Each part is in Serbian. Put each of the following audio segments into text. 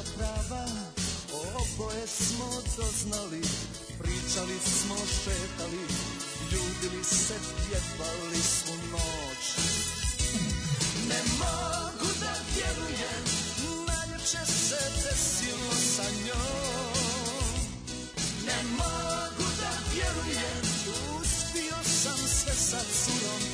bila prava Oboje smo doznali Pričali smo, šetali Ljubili se, pjevali smo noć Ne mogu da vjerujem Najveće se desilo sa njom Ne mogu da vjerujem Uspio sam sve sa curom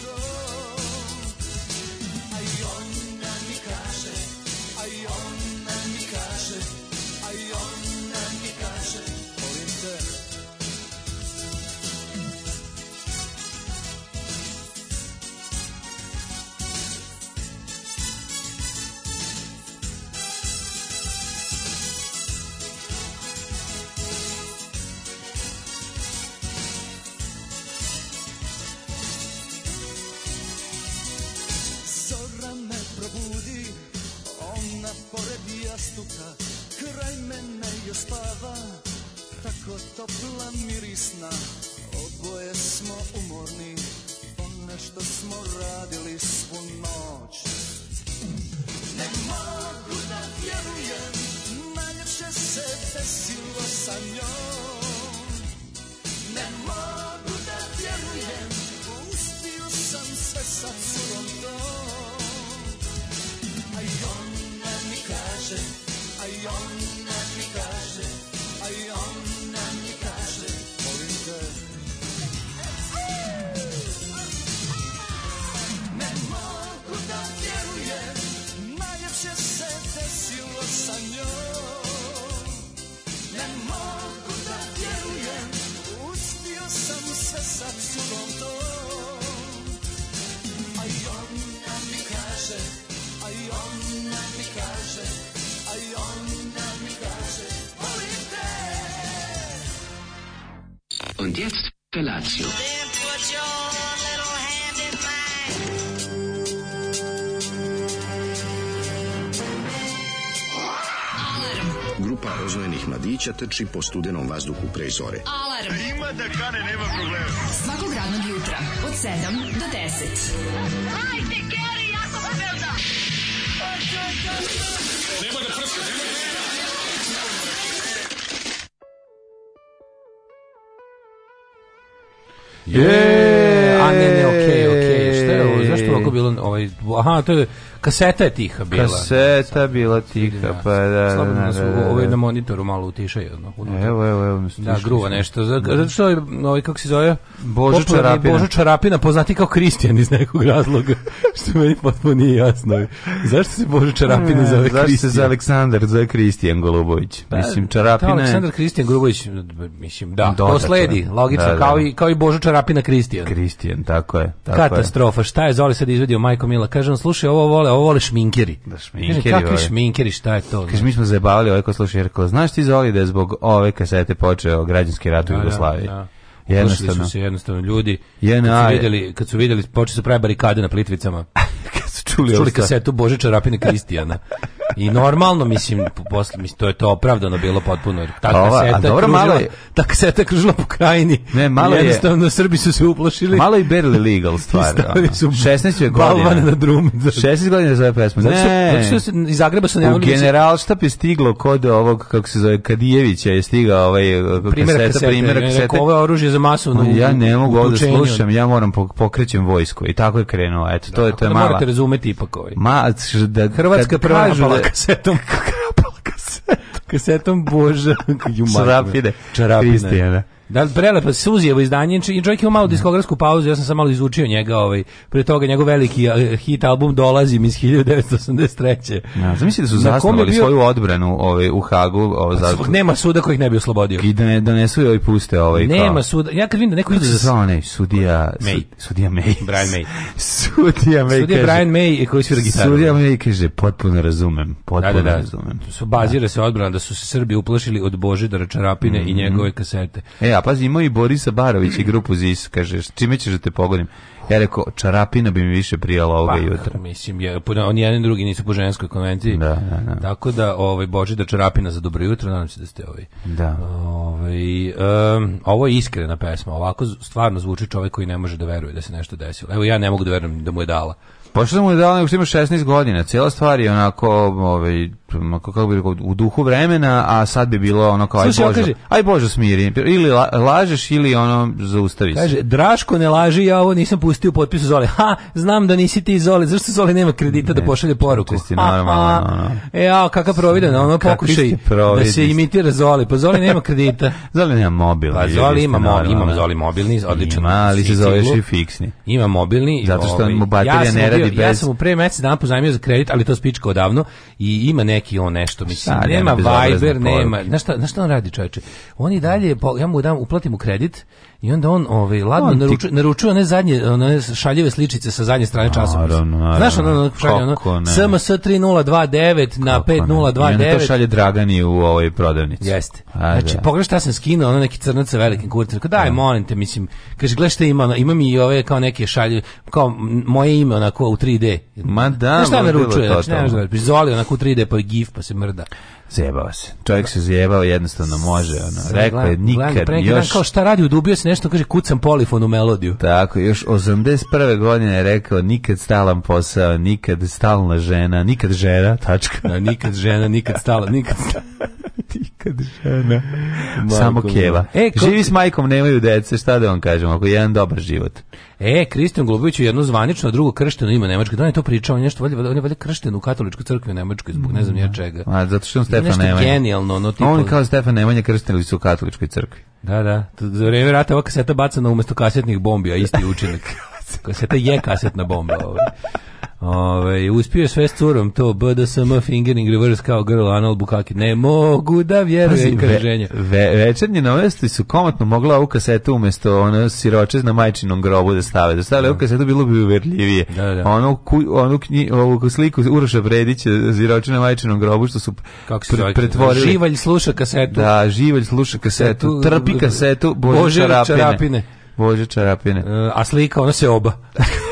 mladića trči po studenom vazduhu pre zore. Alarm! A ima da kane, nema problema. Svakog radnog jutra, od 7 do 10. Hajde, Geri, jako se velda! Nema da prska, nema da prska! Je! Yeah. A ne, ne, okej, okay, okej. Okay. Šta je ovo? Zašto ovako bilo? Ovaj, aha, to je Kaseta je tiha bila. Kaseta bila tiha, pa da. Slobodno da, nas da, da, ovaj na monitoru malo utišaju. Jedno, evo, evo, evo. Da, gruva nešto. Zato što je, ovaj, kako se zove? Božo Čarapina. Božo Čarapina, poznati kao Kristijan iz nekog razloga, što meni potpuno nije jasno. Zašto se Božo Čarapina zove Kristijan? Zašto se za Aleksandar zove Kristijan Golubović? Pa, mislim, Čarapina da, je... Aleksandar Kristijan Golubović, mislim, da, Doda, to sledi, logično, da, Kao, i, kao i Božo Čarapina Kristijan. Kristijan, tako je. Tako Katastrofa, šta je Zoli sad izvedio, majko Mila? Kažem, slušaj, ovo vole, ovo vole šminkeri. Da, šminkeri. Kaže, kakvi vole. šminkeri, šta je to? Kaže, mi smo zajebavali ovaj ko sluša, jer ko, znaš ti Zoli da je zbog ove kasete počeo građanski rat u da, da, Jugoslaviji? Da, da. Jednostavno. su se jednostavno ljudi. JNA, kad su vidjeli, kad su videli, počeli su pravi barikade na plitvicama. kad su čuli, čuli kasetu Bože Čarapine Kristijana. I normalno, mislim, posle, mislim, to je to opravdano bilo potpuno. Jer ta Ova, kaseta, a dobro, kružila, je, ta kaseta kružila po krajini. Ne, malo je. Jednostavno, Srbi su se uplašili. Malo i barely legal stvar. su 16 godina. na drumi. 16 da. godina za ove pesme. Zato ne. Zato iz Zagreba su najavili. Da generalštab je stiglo kod ovog, kako se zove, Kadijevića je stigao ovaj eh, primjer kaseta, primjer kaseta. Ovo je oružje za masovno Ja ne mogu da slušam, ja moram pokrećem vojsku. I tako je krenuo. Eto, to je, da, to je mala. Morate razumeti ipak ovaj. Ma, da, Hrvatska prva kasetom. Krapala kasetom. kasetom Boža. Čarapine. Čarapine. Kristijana. Da, prelepa Suzijevo izdanje, i čovjek je malo diskografsku pauzu, ja sam samo malo izučio njega, ovaj, pre toga njegov veliki eh, hit album Dolazim iz 1983. Ja, zamisli da su zasnovali bio... svoju odbranu ovaj, u Hagu. Ovaj, pa, za... Nema suda kojih ne bi oslobodio. I da ne donesu i ovaj puste. Ovaj, Nema kao... suda, ja kad vidim da neko ide... Za... Zone, sudija... May. Sudija May. Brian May. sudija May sudija kaže... Brian May koji svira gitaru. Sudija May kaže, potpuno razumem, potpuno da, da, da. razumem. Su, bazira da. se odbrana da su se Srbi uplašili od Božidara Čarapine mm -hmm. i njegove kasete. E, ja, pazi, imao i Borisa Barović i grupu ZIS, kaže, čime ćeš da te pogodim? Ja rekao, čarapina bi mi više prijala ovoga pa, jutra. Mislim, ja, oni jedan i drugi nisu po ženskoj konvenciji. Da, da, da. Tako da, ovaj, Boži da čarapina za dobro jutro, nadam se da ste ovaj. Da. Ovaj, um, ovo je iskrena pesma, ovako stvarno zvuči čovjek koji ne može da veruje da se nešto desilo. Evo, ja ne mogu da verujem da mu je dala. Pa što mu je dala nego što ima 16 godina. Cijela stvar je onako, ovaj, kako bi rekao, u duhu vremena, a sad bi bilo ono kao, Slušaj, aj Bože, kaže, aj Bože smiri. Ili la, lažeš ili ono, zaustavi se. Kaže, Draško ne laži, ja ovo nisam pustio u potpisu Zoli. Ha, znam da nisi ti Zoli, zašto Zoli nema kredita da ne, da pošalje poruku? Ti normalno. Ono. E, a, kakav providan, ono pokušaj da se imitira Zoli. Pa Zoli nema kredita. Zoli nema mobil. Pa Zoli ima, mobil, imam Zoli mobilni, odlično. Ima, ali se zoveš i fiksni. Ima mobilni. Zato što ovaj, mu baterija ne radi ili bez. Ja sam mu pre mjesec dana pozajmio za kredit, ali to spička odavno i ima neki on nešto, mislim, Sada, nema Viber, nema. Znaš šta, znaš šta on radi, čoveče? On i dalje, ja mu dam, uplatim mu kredit I onda on ovaj pa, ladno on, naručuje, naručuje one zadnje one šaljive sličice sa zadnje strane časopisa. Naravno, naravno. Znaš ono šalje ono SMS 3029 na 5029. Ne. I to šalje Dragani u ovoj prodavnici. Jeste. A, da. znači pogledaj šta sam skinuo, ono neki crnac sa velikim kurcem. Rekao daj da. molim te, mislim, kaže gle šta ima, ima mi i ove kao neke šalje, kao moje ime onako u 3D. Ma da, znaš šta naručuje, znači, ne znaš, Zoli onako u 3D pa gif pa se mrda. Zjebao se. Čovjek se zjebao, jednostavno može. Ono. Rekao je nikad gledam, još... Kao šta radi, udubio se nešto, kaže kucam polifon u melodiju. Tako, još 81. godine je rekao nikad stalan posao, nikad stalna žena, nikad žena, tačka. Da, nikad žena, nikad stala, nikad stalan žena. Samo keva. E, ko... Živi s majkom, nemaju dece, šta da vam kažem, ako je jedan dobar život. E, Kristijan Golubović je jedno zvanično, a drugo kršteno ima Nemačke. Da on je to pričao, on je nešto valjda, on je valjda kršten u katoličkoj crkvi u Nemačkoj zbog ne znam ja mm. čega. A zato što on Stefan Nemanja. Nešto genijalno, no tipa... On kao Stefan Nemanja kršteni su u katoličkoj crkvi. Da, da. Za vreme rata ova kaseta bacana umesto kasetnih bombi, a isti učinak. Kaseta je kasetna bomba, ovaj. Ove, uspio je sve s curom to BDSM fingering reverse kao girl anal bukaki. Ne mogu da vjerujem kaže ve, večernje novosti su komatno mogla ovu kasetu umjesto ono siroče na majčinom grobu da stave. Da stave da. ovu kasetu bilo bi uverljivije. Da, da. Ono ku, onu knji, ovu sliku Uroša Vredića siroče na majčinom grobu što su Kako pre, pretvorili. Živalj sluša kasetu. Da, Živalj sluša kasetu. kasetu trpi kasetu Bože, Bože čarapine. čarapine. Bože čarapine. E, a slika, ona se oba.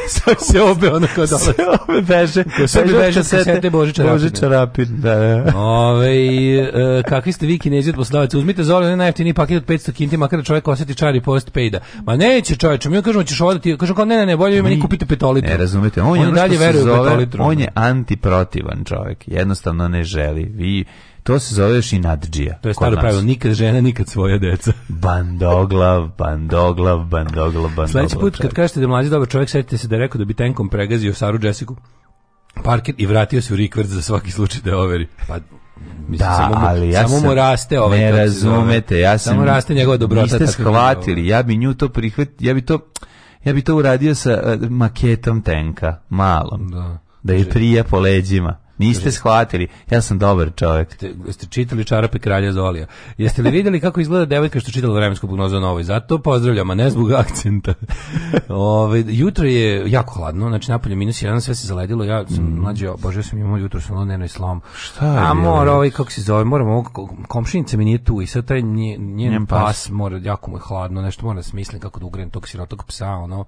Sve se obe, ona kao dole. Sve obe beže. Sve obe beže kasete Bože čarapine. Bože čarapin, da, da. Ove, e, kakvi ste vi kinezi od poslodavaca? Uzmite za onaj najjeftiniji paket od 500 kinti, makar da čovjek osjeti čari post payda. Ma neće čovječe, mi kažemo da ćeš odati, kažemo kao ne, ne, ne, bolje ima ni kupite petolitru. Ne, razumete, on je ono dalje veruje petolitru. On je antiprotivan čovjek, jednostavno ne želi. Vi To se zove Šinadžija. To je staro pravilo, nikad žena, nikad svoja deca. bandoglav, bandoglav, bandoglav, bandoglav. Sljedeći put kad kažete da je mlađi dobar čovjek, setite se da je rekao da bi tenkom pregazio Saru Jessica Parker i vratio se u rikvrc za svaki slučaj da overi. Pa Mislim, da, samo mu, ali ja samo sam, mu raste ovaj ne razumete, ja sam samo raste njegova dobrota. Niste da shvatili, ja bi nju to prihvat, ja bi to ja bi to uradio sa uh, maketom tenka, malom. Da. Da je prija po leđima. Niste shvatili, ja sam dobar čovjek. Jeste čitali čarape kralja Zolija. Jeste li vidjeli kako izgleda devojka što čitala vremensku prognozu na ovoj? Zato pozdravljam, a ne zbog akcenta. Ove, jutro je jako hladno, znači napolje minus jedan, sve se zaledilo, ja sam mm. mlađi, bože, sam imao jutro, sam ono nenoj slom. Šta je? A mora, ovaj, kako se zove, moram, ovog, komšinica mi nije tu i sad taj njen, njen pas, pas mora, jako mu je hladno, nešto mora da smislim kako da ugrem tog sirotog psa, ono,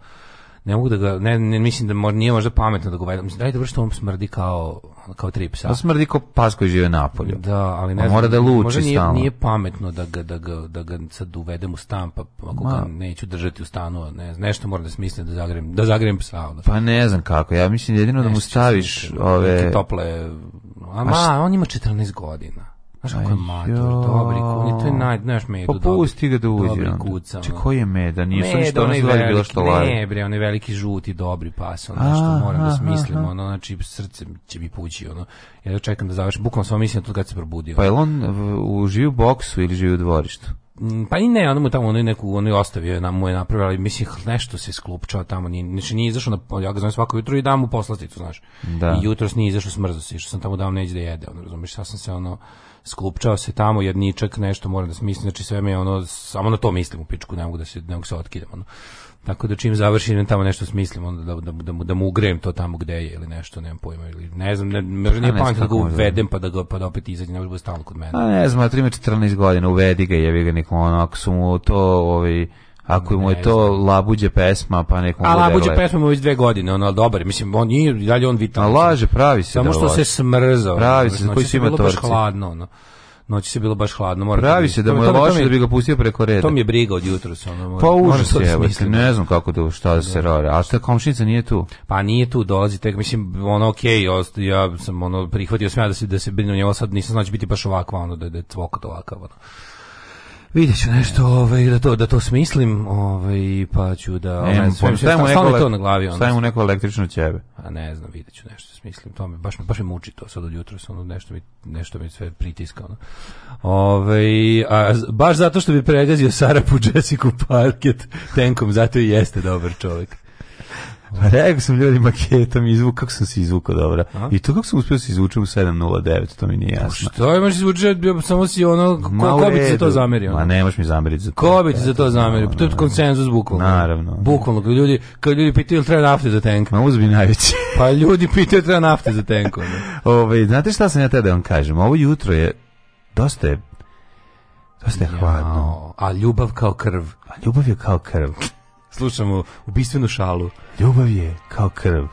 ne mogu da ga, ne, ne mislim da mor, nije možda pametno da ga uvedem. Mislim, daj dobro što on smrdi kao, kao tri psa. On smrdi kao pas koji žive napolju. Da, ali ne on znam, mora da luči možda nije, nije pametno da ga, da, ga, da ga sad uvedem u stan, pa ako ga neću držati u stanu, ne, nešto moram da smislim da zagrem, da zagrem psa. Onda. Pa ne znam kako, ja mislim jedino da mu staviš ove... tople... A, ma, on ima 14 godina. Znaš kako je mator, dobri kuca, to je naj, znaš medu Pa pusti ga da uđe. Dobri kuca. Če koji je meda? Nije meda, su ništa ono zvali bilo što lari. Ne bre, on je veliki žuti, dobri pas, ono što moram da smislim, ono, znači srce će mi pući, ono. Ja da čekam da završi, bukvalno sam mislim to kad se probudio. Pa je on e, u živi boksu ili živi u dvorištu? Mm, pa i ne, ono mu tamo ono neku ono je ostavio na mu je napravio, ali mislim nešto se sklupčao tamo, ni znači nije izašao na ja ga znam svako jutro i dam mu poslasticu, znaš. Da. I jutros nije izašao smrzao se, što sam tamo dao neđe da jede, ono razumeš, ja sam se ono skupčao se tamo jedničak nešto mora da se znači sve mi je ono samo na to mislim u pičku ne mogu da se ne mogu se otkidam ono tako da čim završim tamo nešto smislim onda da da da mu, da mu ugrejem to tamo gde je ili nešto nemam pojma ili ne znam ne mržnje pa da ga uvedem pa da ga pa da opet izađe ne bude stalno kod mene a pa ne znam 3 14 godina uvedi ga jevi ga nikom ono ako su mu to ovi ovaj ako mu je to labuđe pesma, pa nekom A labuđe pesma mu već dve godine, ono, dobar, mislim, on nije, dalje on vitalno. A laže, pravi se Samo da što se smrzao. Pravi se, znači, koji su ima torci. Baš hladno, ono. Noći se bilo baš hladno, mora. Pravi se da mu je loše da bi ga pustio preko reda. To mi je briga od jutros, ono. Mora, pa užas da je, ne znam kako da šta da se da. radi. A šta komšinica nije tu? Pa nije tu, dolazi tek, mislim, ono okej, okay, ja sam ono prihvatio sam ja da se da se brinu njega, sad nisam znači biti baš ovakva, ono da da cvokot ovakav, ono. Vidjet ću nešto ovaj, da, to, da to smislim, ovaj, pa ću da... Ne, ne znam, stavimo neko, to na glavi. Stavimo neko električno ćebe. A ne znam, vidjet ću nešto, smislim. To me, baš, baš me muči to sad od jutra, ono, nešto, mi, nešto mi sve pritiska. Ono. Ove, ovaj, a, baš zato što bi pregazio Sarapu Jessica Parket tenkom, zato i jeste dobar čovjek. Rekao sam ljudi maketom izvuk, kako sam se izvukao dobro. I to kako sam uspio da se izvučem u 7.09, to mi nije pa jasno. Što imaš izvučet, samo si ono, ko, Ma, ko bi ti za to zamerio? Ma nemaš mi zameriti za to. Ko bi ti za to zamerio? To je konsenzus bukvalno. Naravno. Bukvalno, kad ljudi, kad ljudi pitaju treba nafte za tenk. Ma uzbi najveći. pa ljudi pitaju treba nafte za tenk. Ove, ovaj, znate šta sam ja tada vam kažem? Ovo jutro je, dosta je, dosta je hladno. A ljubav kao krv. A ljubav je kao krv slušamo ubistvenu šalu. Ljubav je kao krv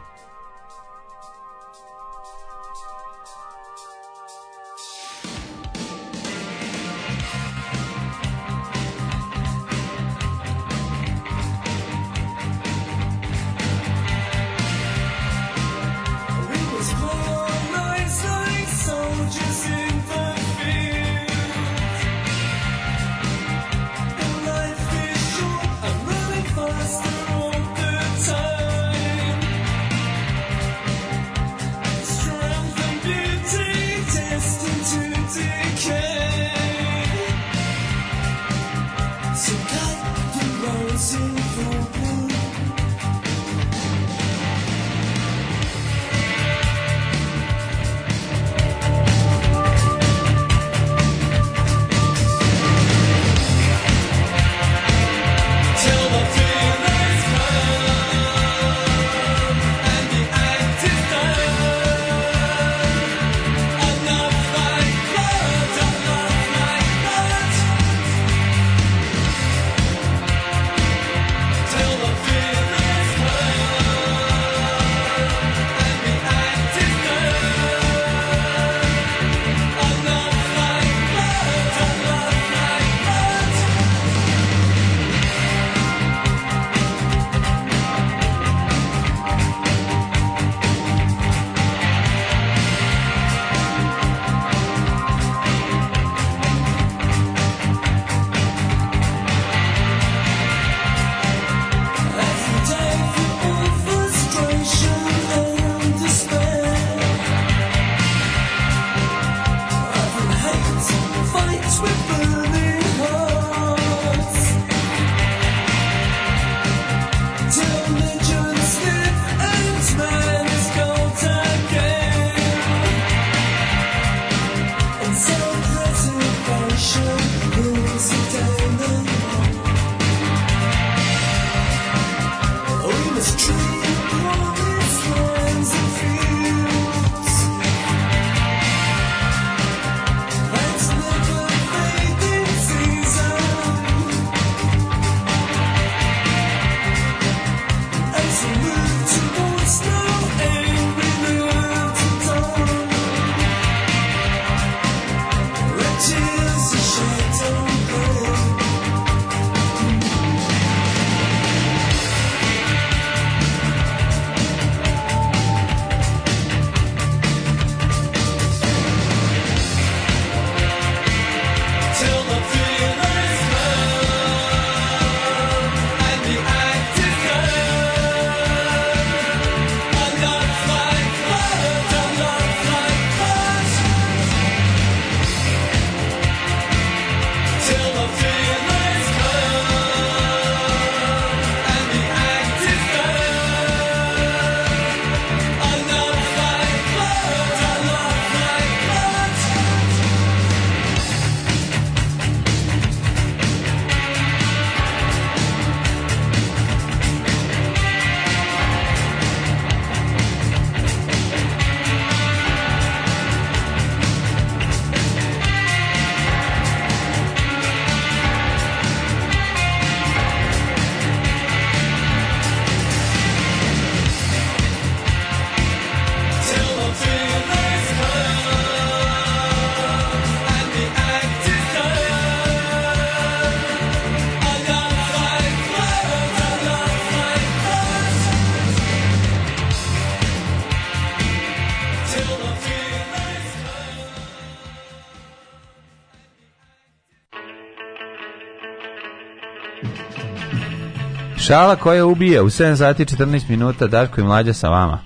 Šala koja ubije u 7 sati 14 minuta Daško i mlađa sa vama.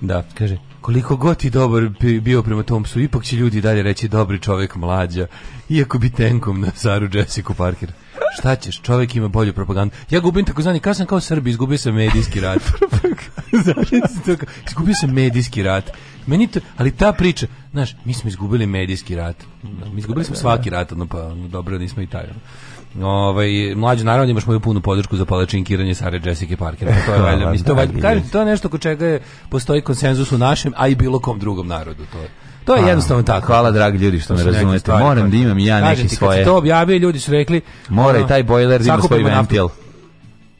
Da, kaže, koliko god ti dobar bio prema Tomsu, ipak će ljudi dalje reći dobri čovjek mlađa, iako bi tenkom na Saru Jessica Parker. Šta ćeš, čovjek ima bolju propagandu. Ja gubim tako takozvani, kad sam kao Srbi, izgubio sam medijski rat. izgubio sam medijski rat. Meni to, ali ta priča, znaš, mi smo izgubili medijski rat. Mi izgubili smo svaki rat, no pa dobro, nismo i taj. Ovaj mlađi naravno imaš moju punu podršku za palačinkiranje Sare Jessica Parker. To je valjda, mislim to valjda, kažem, to je nešto kod čega je postoji konsenzus u našem, a i bilo kom drugom narodu, to je. To je jednostavno tako. Hvala dragi ljudi što me razumete. Moram da imam i ja neke svoje. Kad to objavio, ljudi su rekli, mora i taj bojler da ima svoj ventil.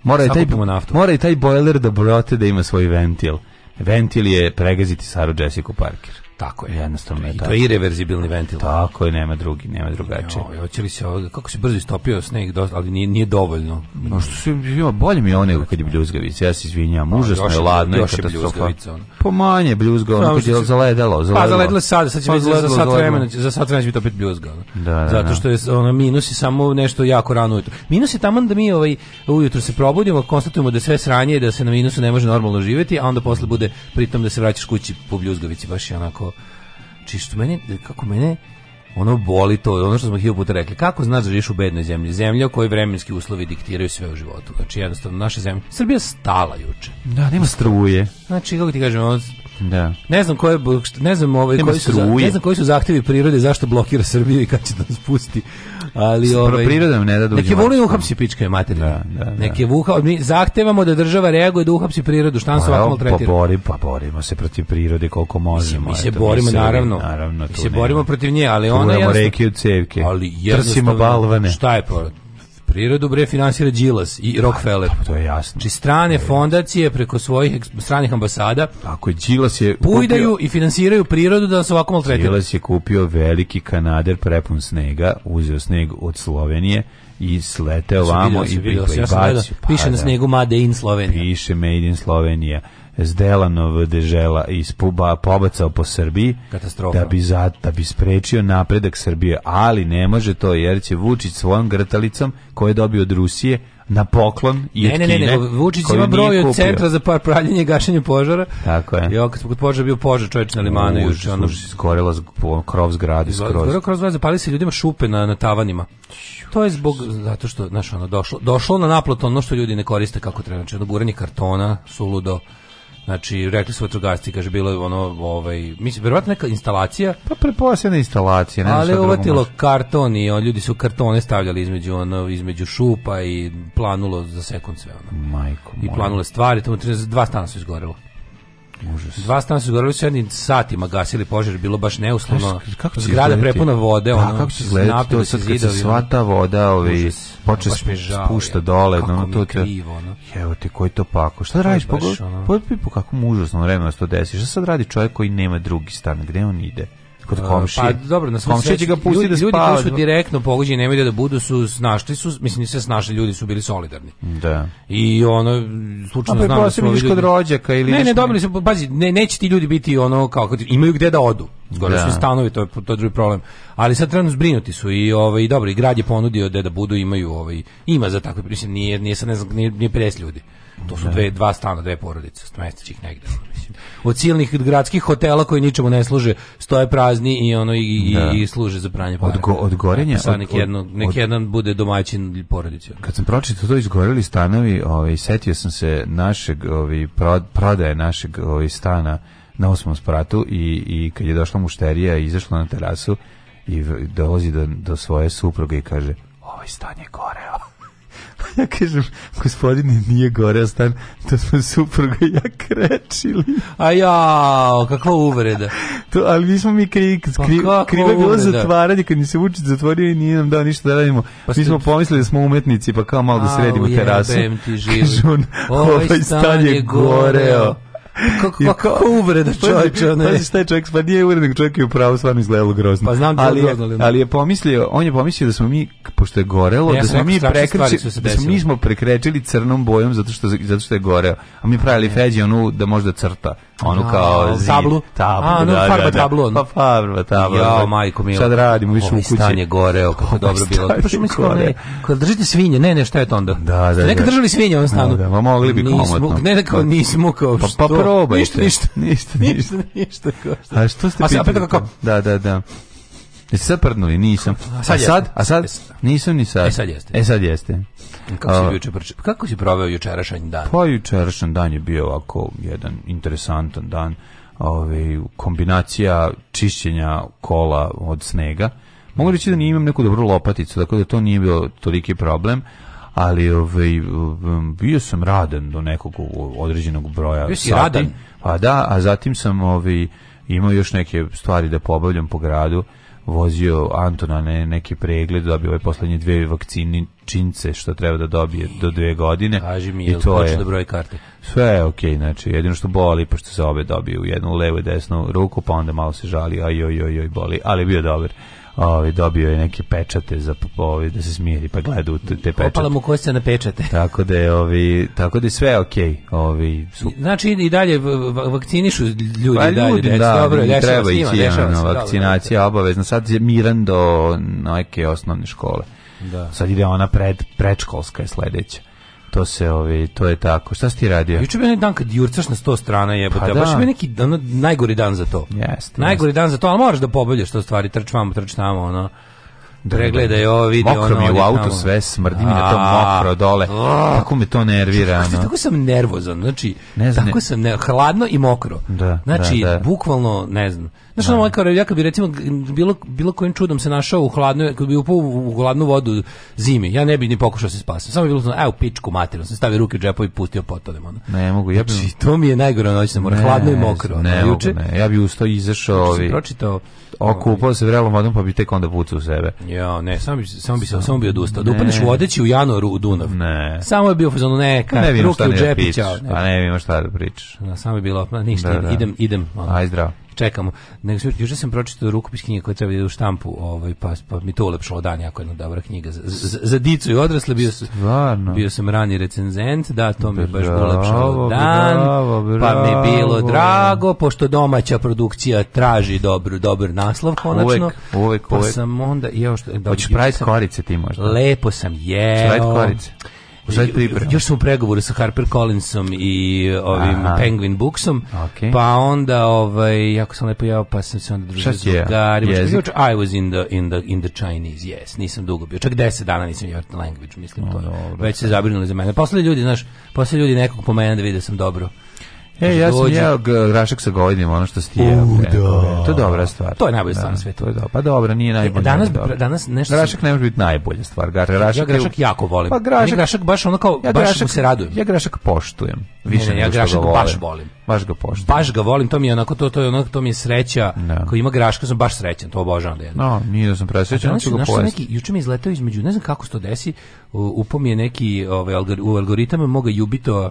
Mora i taj Mora i taj bojler da brote da ima svoj ventil. Ventil je pregaziti Saru Jessica Parker. Tako je, jednostavno je tako. To je irreverzibilni ventil. Tako je, nema drugi, nema drugačije. Jo, hoće li se ovo, kako se brzo istopio sneg, dosta, ali nije, nije dovoljno. No što se, jo, bolje mi je onego kad je bljuzgavica, ja se izvinjam, pa, užasno je ladno i katastrofa. Po pa manje bljuzga, ono kad je zaledelo. Pa zaledelo sad, sad će pa, biti za sat vremena, za sat vremena će biti opet bljuzga. Da, da, da, Zato što je ono, minus je samo nešto jako rano ujutro. Minus je taman da mi ovaj, ujutro se probudimo, konstatujemo da sve sranje i da se na minusu ne može normalno živjeti, a onda posle bude pritom da se vraćaš kući po bljuzgavici, baš je onako znači što mene, kako mene, ono boli to, ono što smo hiljadu puta rekli. Kako znaš da živiš u bednoj zemlji? Zemlja u kojoj vremenski uslovi diktiraju sve u životu. Znači jednostavno naša zemlja, Srbija stala juče. Da, nema struje. Znači kako ti kažem, ono, Da. Ne znam koje ne znam ovaj koji su ne znam koji su zahtevi prirode zašto blokira Srbiju i kad će nas pusti. Ali ovaj priroda ne da dođe. Neki vole da uhapsi pičke materine. Da, da, da. Neki vuha, mi zahtevamo da država reaguje da uhapsi prirodu, šta nas pa ovako pa maltretira. Pa bori, pa borimo se protiv prirode koliko možemo. Mi se, mi se borimo naravno. naravno mi se nema. borimo protiv nje, ali ona je reke u cevke. Ali jednostavno, balvane. Šta je porod? Prirodu bre finansira Đilas i pa, Rockefeller. A, to je jasno. Či znači, strane fondacije preko svojih stranih ambasada. Ako je Đilas je pujdaju kupio, i finansiraju prirodu da se ovako maltretira. Đilas je kupio veliki kanader prepun snega, uzeo sneg od Slovenije i sleteo vamo i, i, i bacio. Piše pa na da. snegu Made in Slovenija. Piše Made in Slovenija Zdelanov dežela iz Puba pobacao po Srbiji Katastrofa. da bi, za, da bi sprečio napredak Srbije, ali ne može to jer će Vučić svojom grtalicom koje je dobio od Rusije na poklon i ne, od ne, ne, Kine. Ne, Vučić ima broj od centra za par pravljenje i gašenje požara. Tako je. Jo, kad smo kod bio požar čovječ na limanu juče, ono skorela krov zgrade skroz. Skoro krov zgrade zapali se ljudima šupe na na tavanima. To je zbog zato što znaš ono došlo došlo na naplatu ono što ljudi ne koriste kako treba, znači ono guranje kartona, suludo Znači, rekli su vatrogasci, kaže, bilo je ono, ovaj, mislim, verovatno neka instalacija. Pa preposljena instalacija, ne Ali uvatilo karton i on, ljudi su kartone stavljali između, ono, između šupa i planulo za sekund sve, ono. Majko I planule stvari, tamo dva stana su izgorelo. Užas. Dva stana su goreli su jednim satima gasili požar, bilo baš neuslovno. Kako Zgrada prepuna vode, da, ono. kako će izgledati to sad kad se sva ta voda ovi, počne spušta dole. Kako ono, to te, krivo, ono. Evo ti, koji to pako. Šta radiš? Po, po, po, po kakvom užasnom vremenu da se to desi. Šta sad radi čovjek koji nema drugi stan? Gde on ide? kod komšije. Pa dobro, na komšije će znači, ga pustiti da Ljudi koji su direktno pogođeni, nemaju da, da budu su snašli su, mislim se snašli ljudi su bili solidarni. Da. I ono slučajno pa znam da su ljudi kod rođaka ili Ne, ne, dobili su, pa, pazi, ne neće ti ljudi biti ono kao imaju gde da odu. Gore da. su stanovi, to je to je drugi problem. Ali sad trenutno zbrinuti su i ovaj dobro, i grad je ponudio da da budu imaju ovaj ima za takve mislim nije nije sad ne znam nije, nije pres ljudi. To su da. dve dva stana, dve porodice, smestićih negde mislim. Od silnih gradskih hotela koji ničemu ne služe, stoje prazni i ono i, da. i, služe za pranje para. Od, go, od gorenja, dakle, Sa nek, jedno, neki od, jedan bude domaćin porodice. Kad sam pročitao to izgoreli stanovi, ovaj setio sam se našeg, ovaj prodaje našeg ovaj stana na osmom spratu i, i kad je došla mušterija i izašla na terasu i dolazi do, do svoje supruge i kaže ovaj stan je goreo ja kažem, gospodine, nije gore stan, to smo supruga i ja krečili. A ja, kakva uvreda. to, ali mi smo mi kri, pa kri, pa krive bilo zatvaranje, kad mi se Vučić zatvorio i nije nam dao ništa da radimo. Pa mi smo pomislili da smo umetnici, pa kao malo da sredimo terasu. Kažu on, ovaj stan je goreo kako, kako uvreda čovječe. Ne. pa šta je čovjek, pa nije uvreda, čovjek je upravo stvarno izgledalo grozno. Pa znam da ali, grozno, ali, ali je pomislio, on je pomislio da smo mi, pošto je gorelo, ja da smo mi prekrečili da smo, mi smo prekrečili crnom bojom zato što, zato što je goreo. A mi pravili feđi onu da možda crta Onu kao zid. Tablu? Tablu, A, ono da, farba da, da. tablu. Ono. Pa farba tablu. Ja, ovaj, majko mi. Sad radimo više u kući. Stan je goreo, kako dobro bilo. Pa što mislim, ne, kad držite svinje, ne, ne, šta je to onda? Da, da, da. Nekad držali svinje u da, stanu. Da, da, mogli bi komotno. Ne, da kao nismo, kao što. Pa, pa probajte. Ništa, ništa, ništa, ništa, ništa. A što ste pitali? A sad opet kako? Da, da, da. Jeste sad prdnuli? Nisam. A sad? A sad? A e sad? Nisam ni sad. E sad jeste. E sad jeste. E, kako si, juče, kako si proveo jučerašanj dan? Pa jučerašanj dan je bio ovako jedan interesantan dan. Ove, ovaj, kombinacija čišćenja kola od snega. Mogu reći da nije imam neku dobru lopaticu, tako da to nije bio toliki problem, ali ovaj, bio sam radan do nekog određenog broja bio si sati. radan? Pa da, a zatim sam ovaj, imao još neke stvari da pobavljam po gradu vozio Antona na neki pregled, dobio ove poslednje dve vakcini čince što treba da dobije do dve godine. Kaži mi, I to je da broje karte? Sve je okej, okay, znači jedino što boli, pošto se obe dobio u jednu levu i desnu ruku, pa onda malo se žali, aj joj, joj, joj, boli, ali bio dobar ovaj dobio je neke pečate za ovaj da se smiri, pa gleda u te pečate. Opala mu košta na pečate. Tako da je ovi ovaj, tako da je sve okej, okay, ovi ovaj, Znači i dalje vakcinišu ljudi pa, dalje, ljudi, da, dobro, da, treba ići na vakcinacija obavezno. Sad je Miran do neke osnovne škole. Da. Sad ide ona pred predškolska je sledeća to se ovi to je tako šta si ti radio juče bio dan kad jurcaš na 100 strana jebote pa baš da. mi neki ono, najgori dan za to jeste najgori jest. dan za to al moraš da pobedješ to stvari trč vamo trč tamo ono da, da pregledaj da. ovo video mokro ono, mi u auto tamo. sve smrdi mi na to mokro dole Kako me to nervira znači, tako sam nervozan znači ne znam, tako ne. sam ne, hladno i mokro da, znači da, da. bukvalno ne znam Znaš, ono, ovaj kao ja kad bi recimo bilo, bilo kojim čudom se našao u hladnoj, kad bi upao u hladnu vodu zimi, ja ne bi ni pokušao se spasiti. Samo bi bilo znači, evo pičku materinu, sam stavio ruke u džepo i pustio potodem. Ono. Ne mogu, ja bi... Znači, to mi je najgore noćna mora, ne, hladno i mokro. Ne, ono, juče, ne, ja bi ustao i izašao ovi... Pročitao, okupao se vrelom vodom pa bi tek onda pucao u sebe. Ja, ne, samo bi samo bi samo bi odustao. Da upadneš u odeći u januaru u Dunav. Ne. Samo je bio fazon neka, ne ruke u džepu, Pa ne, ne, ne, da ne, pa ne, ne, ne, ne, ne, ne, ne, ne, ne, ne, ne, ne, ne, ne, ne, čekamo. Nego juče sam pročitao rukopis knjige koja treba da u štampu, ovaj pa, pa mi to ulepšalo dan jako jedna dobra knjiga za, za, za dicu i odrasle bio sam Stvarno? bio sam rani recenzent, da to mi baš ulepšalo dan. Bravo, bravo. Pa mi bilo drago pošto domaća produkcija traži dobru dobar naslov konačno. Uvek, pa uvek, uvek. Pa sam onda jeo što da, Hoćeš praviti korice ti možda. Lepo sam jeo. Praviti korice. Sad priprema. Još sam u pregovoru sa Harper Collinsom i uh, ovim Aha. Penguin Booksom. Okay. Pa onda ovaj jako sam lepo jeo, pa sam se onda družio s drugarima. I was in the in the in the Chinese. Yes, nisam dugo bio. Čak 10 dana nisam jeo language, mislim no, to. Dobro. Već se zabrinuli za mene. Posle ljudi, znaš, posle ljudi nekog pomena da vide da sam dobro. E, ja sam jeo grašak sa govedim, ono što si ti jeo. Da. To je dobra stvar. To je najbolja stvar na da, svetu. To je Pa dobro, nije najbolja. danas, danas nešto... Grašak ne može biti najbolja stvar. Grašak ja grašak jako volim. Pa grašak... grašak baš ono kao, ja baš se radujem. Ja grašak poštujem. Više ne, ja grašak baš volim. Baš ga poštujem. Baš ga volim, to mi je onako, to, to je onako, to mi je sreća. Da. Ko ima graška, sam baš srećan, to obožavam da jedem. No, nije da sam presrećan, ću ga pojesti. Juče mi izletao između, ne znam kako se to desi, upom je neki ovaj, u algoritam moga jubito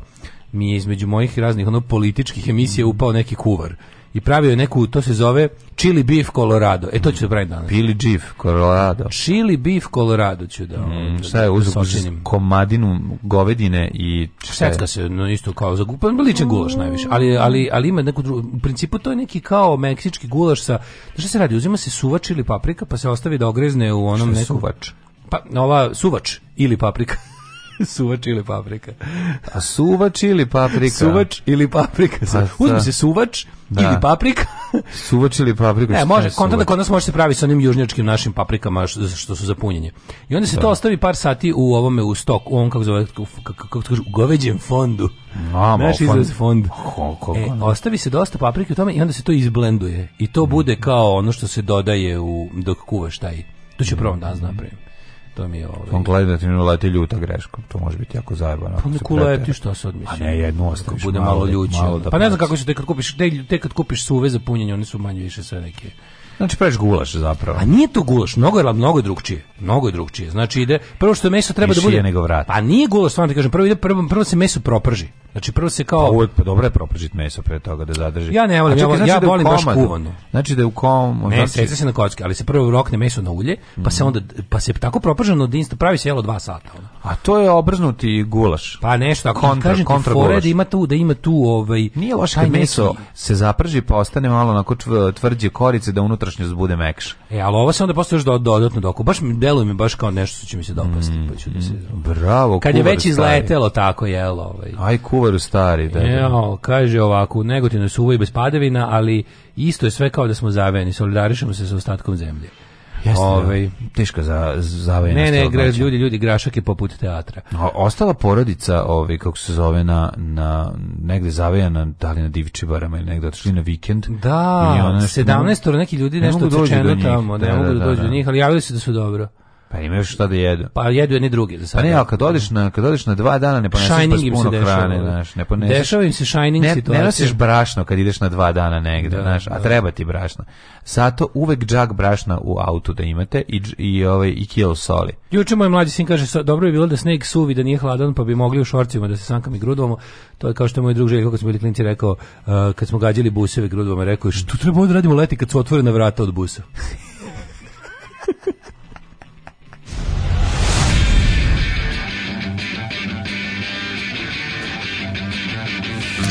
mi je između mojih raznih ono političkih emisija upao neki kuvar i pravio je neku, to se zove Chili Beef Colorado. E, to ću se da praviti danas. Chili Beef Colorado. Chili Beef Colorado ću da... Mm, da, šta je, da uzak komadinu govedine i... Secka se, no, isto kao za gupan, liče gulaš najviše, ali, ali, ali ima neku drugu... U principu to je neki kao meksički gulaš sa... Da šta se radi, uzima se suvač ili paprika, pa se ostavi da ogrezne u onom neku... suvač? Pa, ova, suvač ili paprika. suvač ili paprika. A suvač ili paprika? Suvač ili paprika. Pa, Uzmi se suvač da. ili paprika. suvač ili paprika. E, može, konta da kod nas može se pravi sa onim južnjačkim našim paprikama što su za punjenje. I onda se da. to ostavi par sati u ovome u stoku, on kako zove, kako kaže, u goveđem fondu. Mamo, Naš izraz fond. Ho, e, ostavi se dosta paprike u tome i onda se to izblenduje. I to mm. bude kao ono što se dodaje u, dok kuvaš taj. To će mm. prvom danas da napraviti. To mi je ovaj. On gledativno da leti ljuta greškom. To može biti jako zajebano. Pa mi kula leti što se odmisli. A ne, jednu ostaviš. Bude malo, malo da- ljuće. Da pa ne znam kako se te kad kupiš, te, te kad kupiš suve za punjenje, one su manje više sve neke Znači praviš gulaš zapravo. A nije to gulaš, mnogo je mnogo drugčije. Mnogo je drugčije. Znači ide prvo što meso treba Mišije da bude nego vrat. Pa nije gulaš, stvarno ti kažem, prvo ide prvo, prvo se meso proprži. Znači prvo se kao pa, uvek pa dobro je propržiti meso pre toga da zadrži. Ja ne volim, čekaj, ja, znači ja da volim baš kuvano. Znači da je u kom, ne, znači... se na kocki, ali se prvo rokne meso na ulje, mm. pa se mhm. onda pa se tako proprženo dinsto pravi se jelo 2 sata. Ono. A to je obrznuti gulaš. Pa nešto tako kontra, kažem kontra ti, da ima tu da ima tu ovaj nije loše meso se zaprži pa ostane malo na tvrđe korice da unutra unutrašnjost da bude mekša. E, ali ovo se onda postoji još do, dodatno doko. Baš mi deluje mi baš kao nešto što će mi se dopasti. Mm, pa ću da se... Bravo, Kad je već stari. izletelo tako, jelo. Ovaj. Aj, kuvaru stari. Da, da. Evo, kaže ovako, u Negotinu je suvo i bez padavina, ali isto je sve kao da smo zaveni, solidarišemo se sa ostatkom zemlje. Jeste, da. Ove, ovaj, teško za zavojena. Ovaj ne, ne, gra, ljudi, ljudi, grašak je poput teatra. O, ostala porodica, ovaj, kako se zove, na, na negde zavojena, da li na Divčibarama ili negde otišli na vikend. Da, 17 neki ljudi ne nešto odsečeno tamo, da, ne mogu da, da, da dođu da. do njih, ali javili su da su dobro. Pa imaju šta da jedu. Pa jedu jedni drugi za sad. Pa ne, ali kad odeš na, kad odeš na dva dana ne poneseš shining pa puno hrane, da. znaš, ne poneseš. Dešava im se shining ne, situacija. Ne nosiš brašno kad ideš na dva dana negde, da, znaš, da. a treba ti brašno. Zato uvek džak brašna u autu da imate i, i, ovaj, i kilo soli. Juče moj mlađi sin kaže, dobro je bilo da sneg suvi, da nije hladan, pa bi mogli u šorcima da se sankam i grudovamo. To je kao što je moj drug Željko kad smo bili klinci rekao, uh, kad smo gađali buseve grudovama, rekao što treba da radimo leti kad su otvorena vrata od busa?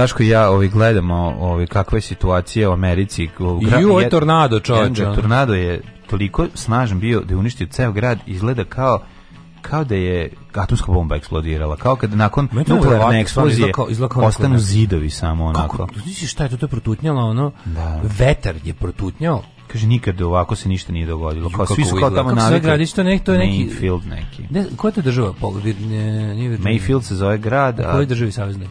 Daško i ja ovaj, gledamo ovi kakve situacije u Americi. Gra, I ovo je tornado, čovječe. Tornado je toliko snažan bio da je uništio ceo grad, izgleda kao kao da je atomska bomba eksplodirala, kao kad nakon nuklearne eksplozije izlako, izlako ostanu zidovi samo onako. Kako, nisi šta je to, to je protutnjalo, ono, da. vetar je protutnjao. Kaže, nikad ovako se ništa nije dogodilo. Kao, svi su kao tamo navikli. Kako se gradić, to, nek, to je neki... Mayfield neki. Ne, koja to je država? Pol, ne, nije Mayfield se zove grad. A... U kojoj državi savezni?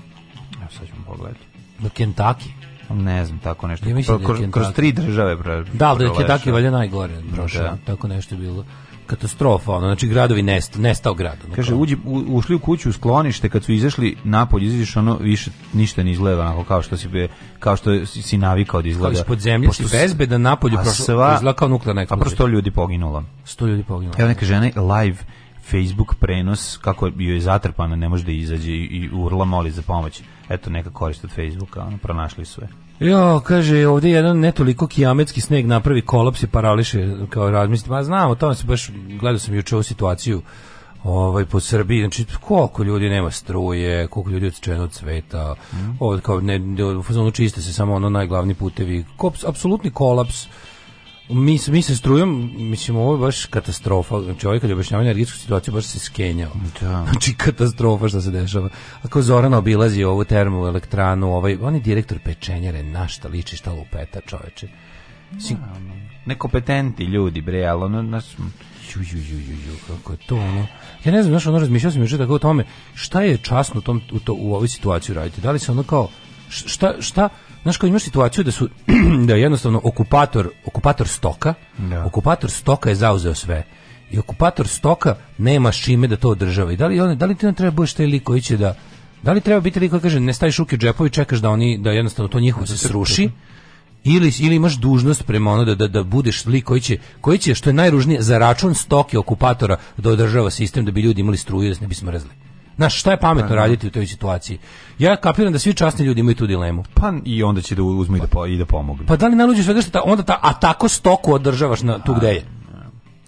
pogledati. Do Kentucky? Ne znam, tako nešto. Ja mislim da kroz, da kroz tri države pro, Da, ali da Kentucky valja najgore prošao. Da. Tako nešto je bilo katastrofa, ono, znači gradovi nest, nestao grad. Ono, Kaže, uđi, u, ušli u kuću u sklonište, kad su izašli napolje, izađeš ono, više ništa ne izgleda, onako, kao što si, be, kao što si navikao da izgleda. Kao ispod zemlje, Pošto si bezbedan napolju, prošlo, izgleda kao nuklearna eksplozija. A prosto ljudi poginulo. Sto ljudi poginulo. Evo neka žena live Facebook prenos, kako je je zatrpana, ne može da izađe i urla moli za pomoć. Eto, neka korist od Facebooka, ono, pronašli su je. Jo, kaže, ovdje jedan netoliko kijametski sneg napravi kolaps i parališe, kao razmislite, ma znamo, o se baš, gledao sam juče ovu situaciju, ovaj po Srbiji znači koliko ljudi nema struje koliko ljudi odsečeno od sveta mm. Ovo, kao ne u čiste se samo ono najglavni putevi Kops, apsolutni kolaps Mi, mi se strujom, mislim, ovo je baš katastrofa. Znači, ovaj kad je objašnjava energetsku situaciju, baš se skenjao. Da. Znači, katastrofa što se dešava. Ako Zorana obilazi ovu termoelektranu, ovaj, on je direktor pečenjare, našta liči, šta lupeta, čoveče. Mislim, ja, da, nekompetenti ljudi, bre, ali ono, nas... Ju, ju, ju, ju, ju, kako je to, ono... Ja ne znam, znaš, ono, razmišljao sam još tako o tome, šta je časno tom, u, to, u ovoj situaciji raditi? Da li se ono kao, šta, šta, znaš, kao imaš situaciju da su da je jednostavno okupator, okupator stoka, da. okupator stoka je zauzeo sve. I okupator stoka nema šime da to održava. I da li, on, da li ti nam treba budeš taj lik koji će da... Da li treba biti lik koji kaže ne staviš ruke u džepovi, čekaš da oni da jednostavno to njihovo se da sruši? Ili, ili imaš dužnost prema ono da, da, da budeš lik koji će, koji će, što je najružnije, za račun stoke okupatora da održava sistem da bi ljudi imali struju da se ne bi smrzli. Znaš, šta je pametno pa, da. raditi u toj situaciji? Ja kapiram da svi časni ljudi imaju tu dilemu. Pa i onda će da uzmu i da, i da pomogu. Pa da li naluđeš sve što ta, onda ta, a tako stoku održavaš na, tu pa, gde je?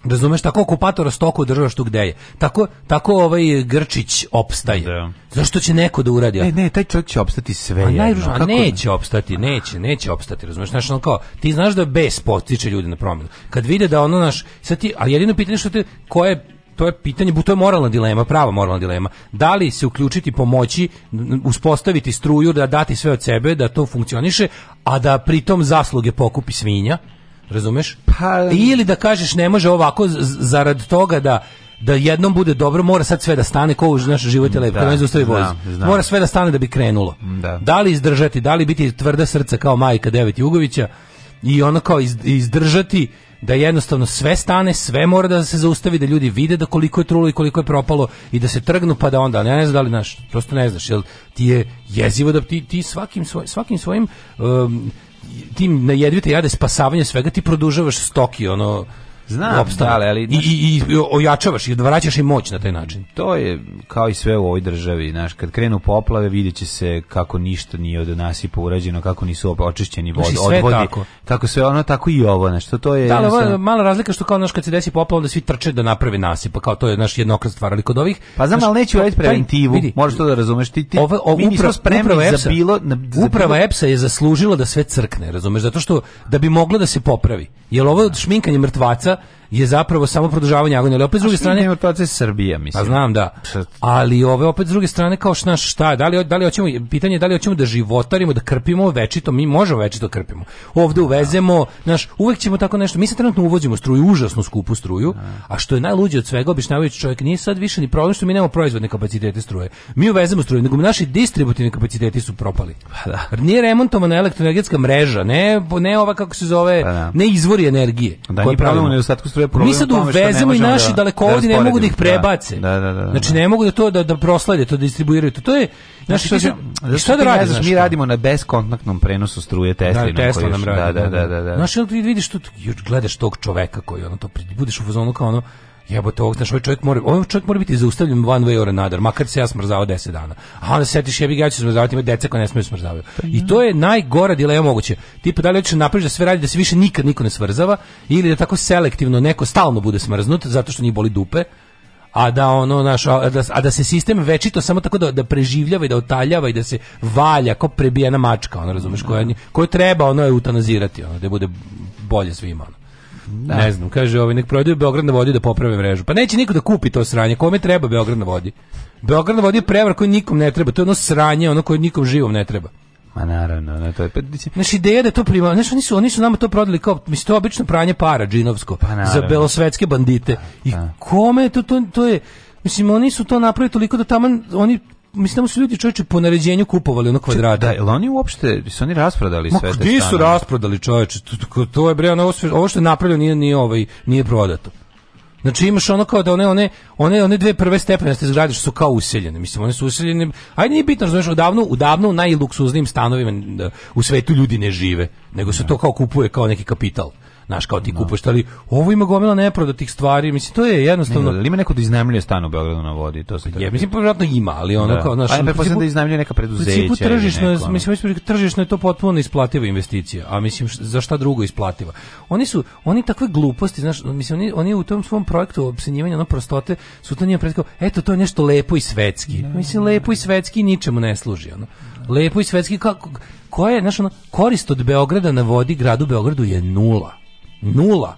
Razumeš, tako okupatora stoku održavaš tu gde je. Tako, tako ovaj Grčić opstaje. Da. Zašto će neko da uradi? Ne, ne, taj čovjek će opstati sve. A najružno, kako... neće opstati, neće, neće opstati, razumeš? Znaš, on kao, ti znaš da bez potiče ljudi na promenu. Kad vide da ono naš, sad ti, ali jedino pitanje što te, koje to je pitanje, to je moralna dilema, prava moralna dilema. Da li se uključiti pomoći, uspostaviti struju, da dati sve od sebe, da to funkcioniše, a da pritom zasluge pokupi svinja, razumeš? Pa... Ili da kažeš ne može ovako zarad toga da da jednom bude dobro, mora sad sve da stane, ko u naš život je lep, da, zaustavi voz. Mora sve da stane da bi krenulo. Da. da li izdržati, da li biti tvrda srca kao majka Devet Jugovića i ona kao izdržati da jednostavno sve stane, sve mora da se zaustavi, da ljudi vide da koliko je trulo i koliko je propalo i da se trgnu pa da onda, ja ne znam da li znaš, prosto ne znaš, jel ti je jezivo da ti, ti svakim, svoj, svakim svojim um, tim najedvite jade spasavanje svega ti produžavaš stoki ono Znam, obstale, da, ali... I, i, I ojačavaš i odvraćaš i moć na taj način. To je kao i sve u ovoj državi. Znaš, kad krenu poplave vidjet će se kako ništa nije od nasipa urađeno, kako nisu očišćeni vod, znači, odvodi. Tako. tako. sve ono, tako i ovo. Znaš, to, to je da, jednostavno... mala razlika što kao znaš, kad se desi poplava, onda svi trče da naprave nasipa. Kao to je naš jednokrat stvar. Ali kod ovih... Pa znam, znaš, ali neću raditi preventivu. Vidi, moraš to da razumeš. Ti, ti, ove, ove, mi upravo, uprava EPS-a bilo... Uprava EPS-a je zaslužila da sve crkne, razumeš? Zato što da bi moglo da se popravi. Jel ovo šminkanje mrtvaca je zapravo samo produžavanje agonije. Ali opet s druge strane... Nema proces Srbija, mislim. Pa znam, da. Ali ove opet s druge strane, kao što šta, šta da li, da li hoćemo, pitanje da li hoćemo da životarimo, da krpimo večito, mi možemo večito da krpimo. Ovde da. uvezemo, naš uvek ćemo tako nešto, mi se trenutno uvozimo struju, užasno skupu struju, da. a što je najluđe od svega, obišnjavajući čovjek, nije sad više ni problem što mi nemamo proizvodne kapacitete struje. Mi uvezemo struju, nego naši distributivni kapaciteti su propali. Pa Da. Nije remontovana elektroenergetska mreža, ne, ne ova kako se zove, pa ne izvori energije. Da, nije problem u nedostatku struje je problem. Mi sad uvezemo i naši da, dalekovodi da ne mogu da ih da, prebace. Da, da, da, da, znači ne mogu da to da da proslede, to da distribuiraju. To, to je znači što, znači, sad, što, što da radiš? Mi radimo na beskontaktnom prenosu struje da, Tesla. Da, Tesla nam radi. Da, da, da, da. Znači ti vidiš tu gledaš tog čoveka koji ono to budeš u fazonu kao ono jebote, ovog, znaš, ovaj čovjek mora, ovaj čovjek mora biti zaustavljen one way or another, makar se ja smrzavao 10 dana. A onda se setiš, jebi ga, ja ću smrzavati, ima deca koja ne smiju smrzavaju. Pa I da. to je najgora dilema moguće. Tipa, da li hoćeš da napraviš da sve radi, da se više nikad niko ne smrzava, ili da tako selektivno neko stalno bude smrznut, zato što njih boli dupe, a da ono naš a da, a da se sistem večito samo tako da da preživljava i da otaljava i da se valja kao prebijena mačka, ono razumeš, koja koju treba ono je utanazirati ono da bude bolje svima. Ono. Da. Ne znam, kaže ovaj, nek prodaju Beograd na vodi da poprave mrežu. Pa neće niko da kupi to sranje, kome treba Beograd na vodi? Beograd na vodi je prevar koji nikom ne treba, to je ono sranje, ono koje nikom živom ne treba. Ma naravno, na to je. Pa, Naš ideja da to prima, znaš, oni su, oni su nama to prodali kao, mislim, to obično pranje para džinovsko pa naravno. za belosvetske bandite. Da, I da. kome to, to, to je, Mislim, oni su to napravili toliko da tamo, oni mislim da su ljudi čoveče po naređenju kupovali ono kvadrata. Da, jel oni uopšte, su oni rasprodali sve te stanove? su rasprodali čoveče, to, to je bre, ono, ovo, sve, što je napravljeno nije, nije, ovaj, nije prodato. Znači imaš ono kao da one one one one dve prve stepenaste zgrade što su kao useljene. Mislim one su useljene. Ajde nije bitno, znači odavno odavno u najluksuznijim stanovima da, u svetu ljudi ne žive, nego se to kao kupuje kao neki kapital znaš, kao ti no. Da. kupuješ, ali ovo ima gomila neprodatih stvari, mislim, to je jednostavno... Ne, ali ima neko da iznajmljuje stan u Beogradu na vodi, to se... Pa je, mislim, pa vjerojatno ima, ali ono da. kao, znaš... Ajde, prepoznam da iznajmljuje neka preduzeća. U principu tržišno, mislim, mislim, tržišno je to potpuno isplativa investicija, a mislim, za šta drugo isplativa. Oni su, oni takve gluposti, znaš, mislim, oni, oni u tom svom projektu obsenjivanja ono prostote su to njima predkao, eto, to je nešto lepo i svetski. Ne, da, mislim, da. lepo i svetski ničemu ne služi, ono. Lepo i svetski, kako, koja je, znaš, ono, korist od Beograda na vodi gradu Beogradu je nula. Nula.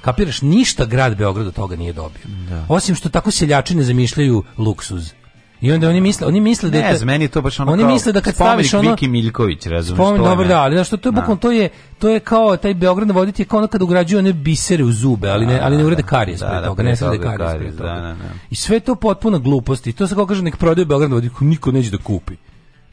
Kapiraš, ništa grad Beograda toga nije dobio. Da. Osim što tako seljači ne zamišljaju luksuz. I onda oni misle, oni misle da je ne, to, meni je to baš ono oni kao misle da kad staviš ono Viki Miljković, razumeš spomen, to. Dobro, da, ali znači to je da. bukvalno to je to je kao taj Beograd voditi je kao ono kad ugrađuju one bisere u zube, ali ne da, ali ne da, urede karijes da, toga, ne sad karijes pre toga. Da, da, da. I sve to potpuno gluposti. To se kao kaže nek prodaju Beograd vodiku, niko neće da kupi.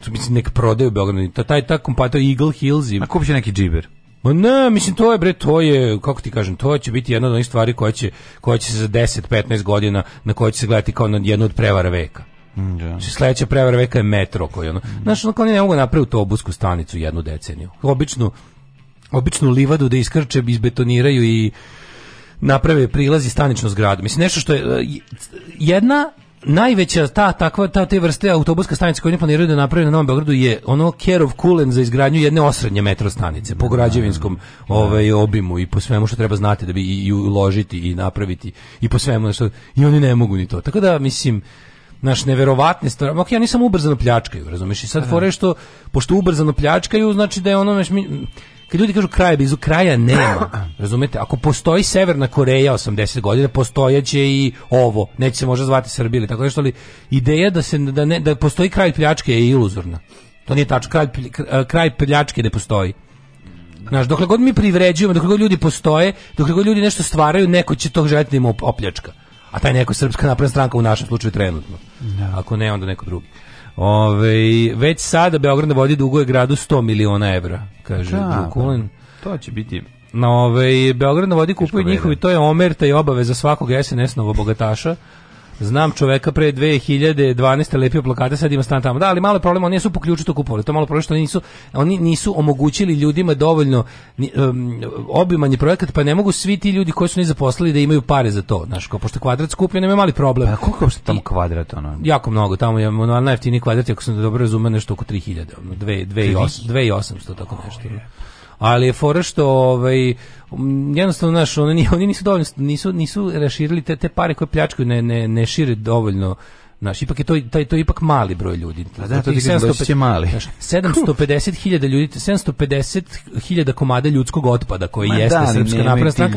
To mislim nek prodaju Beograd, ta taj ta kompanija Eagle Hills i. A kupiće neki džiber. Ma ne, mislim to je bre, to je kako ti kažem, to će biti jedna od onih stvari koja će koja će se za 10, 15 godina na koje će se gledati kao na jednu od prevara veka. Mm, da. Znači, sledeća prevara veka je metro koji ono. Mm. Znaš, ono kao ne mogu napraviti autobusku stanicu jednu deceniju. Običnu običnu livadu da iskrče, izbetoniraju i naprave prilazi stanično zgradu. Mislim nešto što je e, jedna najveća ta takva ta te vrste autobuska stanica koju oni planiraju da naprave na Novom Beogradu je ono Kerov Kulen za izgradnju jedne osrednje metro stanice po da, građevinskom da. ovaj obimu i po svemu što treba znati da bi i, i uložiti i napraviti i po svemu što i oni ne mogu ni to. Tako da mislim naš neverovatne stvari. Ok, ja nisam ubrzano pljačkaju, razumeš? I sad da. fore što pošto ubrzano pljačkaju, znači da je ono, mi, kad ljudi kažu kraja blizu, kraja nema. Razumete? Ako postoji Severna Koreja 80 godina, postojaće i ovo. Neće se možda zvati Srbija ili tako nešto, ali ideja da, se, da, ne, da postoji kraj pljačke je iluzorna. To nije tačno. Kraj, kraj pljačke ne postoji. Znaš, dokle god mi privređujemo, dokle god ljudi postoje, dokle god ljudi nešto stvaraju, neko će to željeti da im opljačka. A taj neko srpska napredna stranka u našem slučaju trenutno. Da. Ako ne, onda neko drugi. Ove, već sada Beograd na vodi duguje gradu 100 miliona evra, kaže da, Đukulin. Da. To će biti na ove, Beograd na vodi kupuje njihovi, to je omerta i obaveza svakog SNS-novog bogataša Znam čoveka pre 2012. lepio plakate, sad ima stan tamo. Da, ali malo je problem, oni su po to kupovali. To malo problem što oni nisu, oni nisu omogućili ljudima dovoljno um, obiman projekat, pa ne mogu svi ti ljudi koji su ne zaposlili da imaju pare za to. Znaš, kao, pošto kvadrat skupio, nema mali problem. Pa koliko je tamo kvadrat? Ono? Jako mnogo, tamo je ono, najeftiniji kvadrat, ako sam dobro razumio, nešto oko 3000, ono, 2800, tako nešto. Oh, yeah ali je fora što ovaj jednostavno znaš, oni, oni nisu dovoljno nisu nisu raširili te, te pare koje pljačkaju ne ne ne šire dovoljno Znaš, ipak je to, taj, to je ipak mali broj ljudi. A pa da, to je 750, mali. 750.000 ljudi, 750.000 komada ljudskog otpada koji Ma jeste da, srpska napredna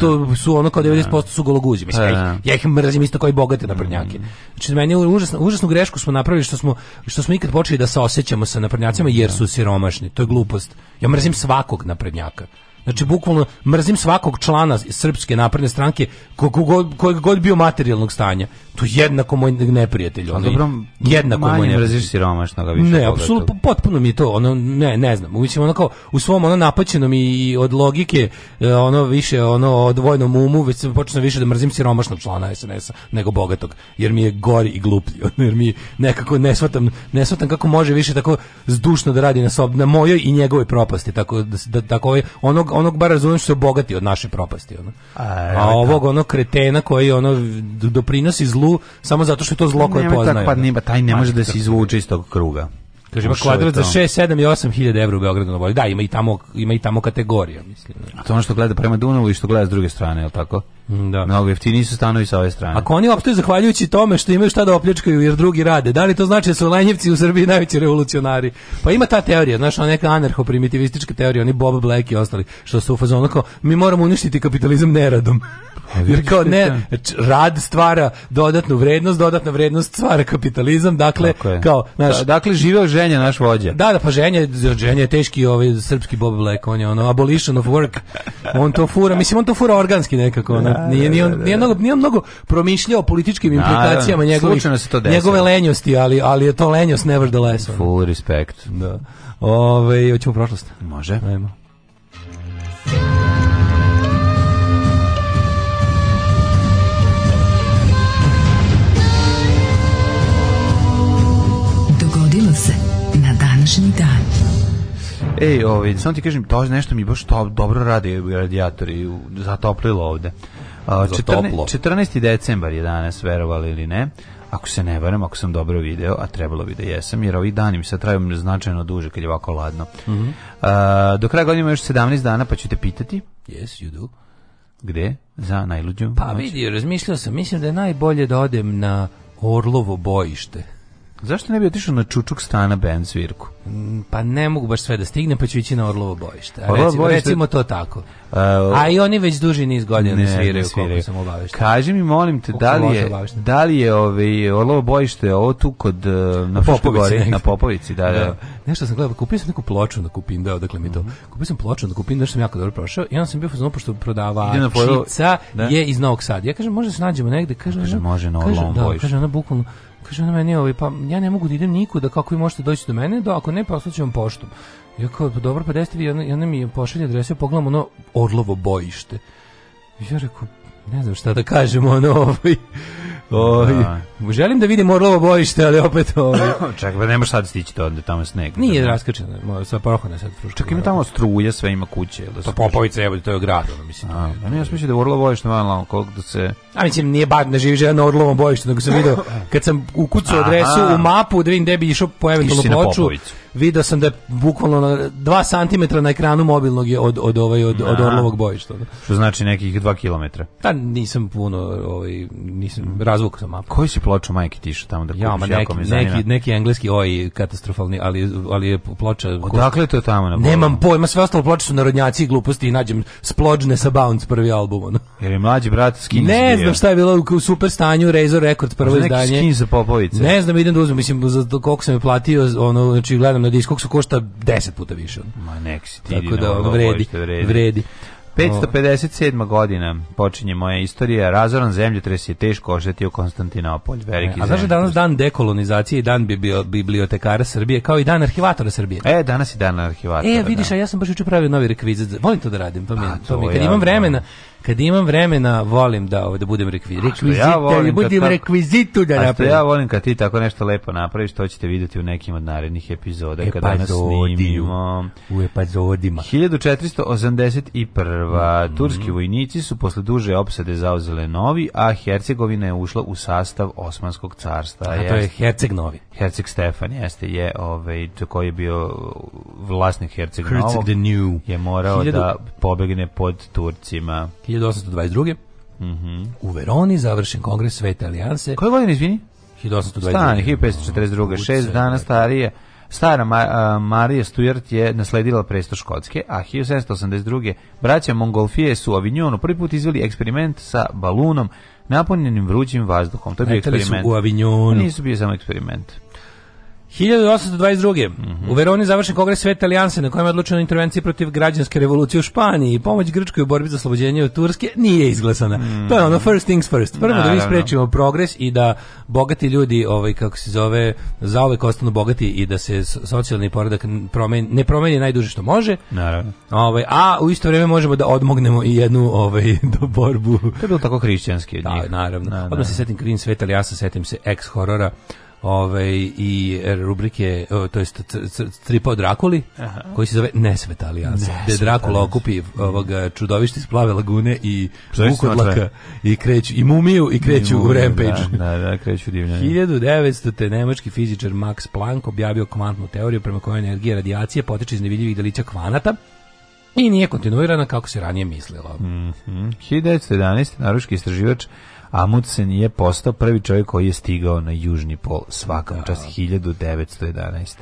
to su ono kao 90% da. su gologuzi. Mislim, pa da, ja, ja ih mrzim isto kao i bogate naprnjake. Mm. Znači, meni je užasnu grešku smo napravili što smo, što smo ikad počeli da se osećamo sa naprednjacima jer da. su siromašni. To je glupost. Ja mrzim svakog naprnjaka. Znači bukvalno mrzim svakog člana srpske napredne stranke kog, kojeg god bio materijalnog stanja. To je jednako moj neprijatelj. Pa ono, dobro, jednako manje moj mrziš siromašnog. više. Ne, apsolutno, potpuno mi je to, ono, ne, ne znam. Mislim, ono kao, u svom ono napaćenom i od logike, e, ono više, ono, od vojnom umu, već sam počeo više da mrzim siromašnog člana SNS-a nego bogatog, jer mi je gori i gluplji, jer mi nekako ne shvatam, ne shvatam kako može više tako zdušno da radi na, sob, na mojoj i njegovoj propasti, tako da, da tako ovaj, onog onog bar razumeš se obogati od naše propasti ono. A, a ovog da. ono kretena koji ono doprinosi zlu samo zato što je to zlo koje pa poznaje. Pa nema taj ne može da se izvuče iz tog kruga. Kaže ima kvadrat za 6, 7 i 8 hiljada evra u Beogradu na bolje. Da, ima i tamo, ima i tamo kategorija, mislim. A to ono što gleda prema Dunavu i što gleda s druge strane, je li tako? Mm, da. Mnogo jeftiniji su stanovi sa ove strane. Ako oni optuju zahvaljujući tome što imaju šta da opljačkaju jer drugi rade, da li to znači da su Lenjevci u Srbiji najveći revolucionari? Pa ima ta teorija, znaš, ona neka anarcho-primitivistička teorija, oni Bob Black i ostali, što su u fazonu kao, mi moramo uništiti kapitalizam neradom. Pa jer kao ne, da. rad stvara dodatnu vrednost, dodatna vrednost stvara kapitalizam, dakle, kao, znaš, da, dakle, živeo ženja naš vođa. Da, da, pa ženja, ženja je teški ovaj srpski Bob Black, on je ono abolition of work. On to fura, mislim on to fura organski nekako, ono. Da, nije, da, da, da, nije, on, nije, mnogo, nije mnogo promišljao o političkim implikacijama njegovih, njegove lenjosti, ali, ali je to lenjost nevertheless. Ono. Full respect. Da. Ove, hoćemo prošlost. Može. Ajmo. E, Ej, ovaj, samo ti kažem, to nešto mi baš to, dobro radi radijatori, zatoplilo ovde. A, Uh, 14, 14. decembar je danas, verovali ili ne, ako se ne varam, ako sam dobro video, a trebalo bi da jesam, jer ovih dani mi se traju značajno duže kad je ovako ladno. Mm -hmm. uh, do kraja godine ima još 17 dana, pa ću te pitati. Yes, you do. Gde? Za najluđu? Pa vidio, razmišljao sam, mislim da je najbolje da odem na Orlovo bojište. Zašto ne bi otišao na Čučuk stana band svirku? Mm, pa ne mogu baš sve da stignem, pa ću ići na Orlovo bojište. Orlovo recimo, bojište... recimo to tako. Uh, A i oni već duži niz godina ne, sviraju, ne sviraju. sam obavešten. Kaži mi, molim te, da li je, da li je ovaj, Orlovo bojište ovo tu kod, uh, na Popovici? Na Popovici, da, da. da. Nešto sam gledao, kupio sam neku ploču na Kupin, da, odakle mi mm -hmm. to. Mhm. Kupio sam ploču na Kupin, nešto sam jako dobro prošao i onda sam bio fazonu, pošto prodavačica da. je iz Novog Sada. Ja kažem, može se nađemo negde? Kaže, kaže može na Orlovo da, bojište. Kaže, ona bukvalno, Kaže ona meni, ovaj, pa ja ne mogu da idem nikuda, kako vi možete doći do mene, da ako ne, pa vam poštom. Ja kao, pa dobro, pa desite vi, ona, ona mi pošalje adresu, pogledam ono Orlovo bojište. I ja rekao, ne znam šta da kažem, ono, ovaj, Oj, ovaj, da. želim da vidim Orlovo bojište, ali opet ovaj. Čekaj, pa nema šta da stići to onda tamo sneg. Nije da. raskačeno, mora sa parohana sad pruža. Čekaj, ima tamo struje, sve ima kuće, da Pa Popovica je, to je grad, ono mislim. A, pa ne, ja mislim da Orlovo bojište malo koliko da se A mislim nije bad, ne živi žena na Orlovom bojištu, nego sam video kad sam u kucu adresu u mapu da vidim gde bi išao po eventualno ploču video sam da je bukvalno na 2 cm na ekranu mobilnog je od od ovaj od, od da. Orlovog bojišta. Da. Što znači nekih 2 km. Da nisam puno ovaj nisam mm. razvuk sam mapu. Koji si ploča majke tiša tamo da kupiš? Ja, ma neki, neki, neki engleski oj katastrofalni, ali ali je ploča Odakle to je tamo na? Bolu? Nemam pojma, sve ostalo ploče su narodnjaci i gluposti i nađem splodžne sa Bounce prvi album ono. Jer je mlađi brat skin. Ne znam šta je bilo u super stanju Razor Record prvo izdanje. skin za Popovice. Ne znam, idem da uzmem, mislim za koliko sam je platio, ono znači gledam na diskoksu košta 10 puta više. Ma nek si ti. Tako da ono vredi, vredi. vredi. 557. godina počinje moja istorija. Razoran zemljotres je teško ožetio Konstantinopolj, e, veliki A znaš da danas dan dekolonizacije i dan bibliotekara Srbije, kao i dan arhivatora Srbije? E, danas je dan arhivatora. E, vidiš, da. a ja sam baš juče pravio novi rekvizit. Volim to da radim, pa mi, to, pa to mi. Kad ja, imam vremena, kad imam vremena, volim da ovde budem rekvizit. Rekvizit, ja volim budem tako, rekvizitu da napravim. A ja volim kad ti tako nešto lepo napraviš, to ćete videti u nekim od narednih epizoda e, kada pa nas snimimo. U epizodima. 1481. Mm. Turski vojnici su posle duže opsade zauzele Novi, a Hercegovina je ušla u sastav Osmanskog carstva. A to je Herceg Novi. Herceg Stefan, jeste, je ovaj, koji je bio vlasnik Herceg Novog. Je morao 1000... da pobegne pod Turcima. 1822. Mm -hmm. U Veroni završen kongres Svete alijanse. Koje godine, izvini? 1822. Stani, 1542. Šest da. dana starije. Stara Marija Stuart je nasledila presto Škotske, a 1782. braća Mongolfije su u Avignonu prvi put izveli eksperiment sa balunom napunjenim vrućim vazduhom. To je bio eksperiment. u Avignonu. Nisu bio samo eksperiment. 1822. Mm -hmm. U Veroni završen kongres Svete alijanse na kojem je odlučena intervencija protiv građanske revolucije u Španiji i pomoć Grčkoj u borbi za oslobođenje od Turske nije izglasana. Mm -hmm. To je ono first things first. Prvo da mi sprečimo progres i da bogati ljudi, ovaj kako se zove, zaovek ostanu bogati i da se socijalni poredak promeni, ne promeni najduže što može. Naravno. Ovaj, a u isto vrijeme možemo da odmognemo i jednu ovaj do borbu. To je bilo tako hrišćanski od da, njih. Da, naravno. naravno. Odmah da. se setim Green Svete alijanse, setim se ex horora ove, ovaj, i rubrike to jest stripa o Drakuli Aha. koji se zove Nesvetali ja gde Drakula okupi ovoga čudovište iz plave lagune i vukodlaka i kreću i mumiju i kreću u da, rampage da, da, da kreću divljanje 1900 te nemački fizičar Max Planck objavio kvantnu teoriju prema kojoj energija radijacije potiče iz nevidljivih delića kvanata i nije kontinuirana kako se ranije mislilo. Mm -hmm. 1911. naruški istraživač Amundsen je postao prvi čovjek koji je stigao na južni pol svakom da. čas 1911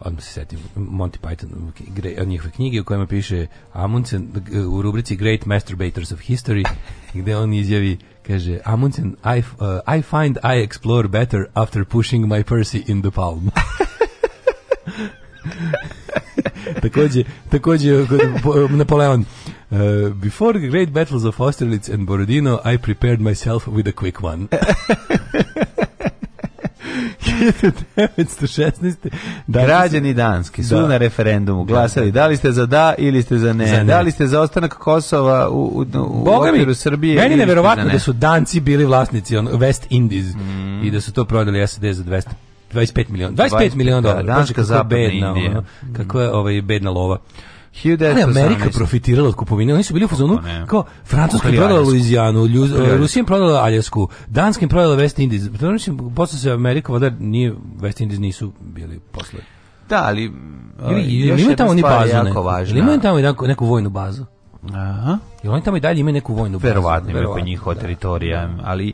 odmah se setim, Monty Python, njihove knjige u kojima piše Amundsen u rubrici Great Masturbators of History, gde on izjavi, kaže, Amundsen, I, uh, I find I explore better after pushing my Percy in the palm. takođe, takođe Napoleon. Uh, before the great battles of Austerlitz and Borodino, I prepared myself with a quick one. 1916. Da Građani Danski su da. na referendumu da, glasali. Da. da li ste za da ili ste za ne? Za ne. Da li ste za ostanak Kosova u, u, u Boga okviru mi, Srbije? Meni neverovatno da su Danci bili vlasnici on, West Indies mm. i da su to prodali SED za 200 25 miliona. 25 miliona dolara. Da, Danska kako bedna, Ono, kako je ovaj bedna lova. Ali Amerika profitirala od kupovine. Oni su bili u fazonu pa kao Francuska prodala Luizijanu, Rusija im prodala Aljasku, Danska im prodala West Indies. Pa znači, posle se Amerika, vada nije, West Indies nisu bili posle. Da, ali e, ili, još imaju tamo oni bazu, jako važna. Ili imaju tamo neku, neku vojnu bazu. Aha. Ili oni tamo i dalje imaju neku vojnu bazu. Verovatno imaju po njihova da. teritorija, ali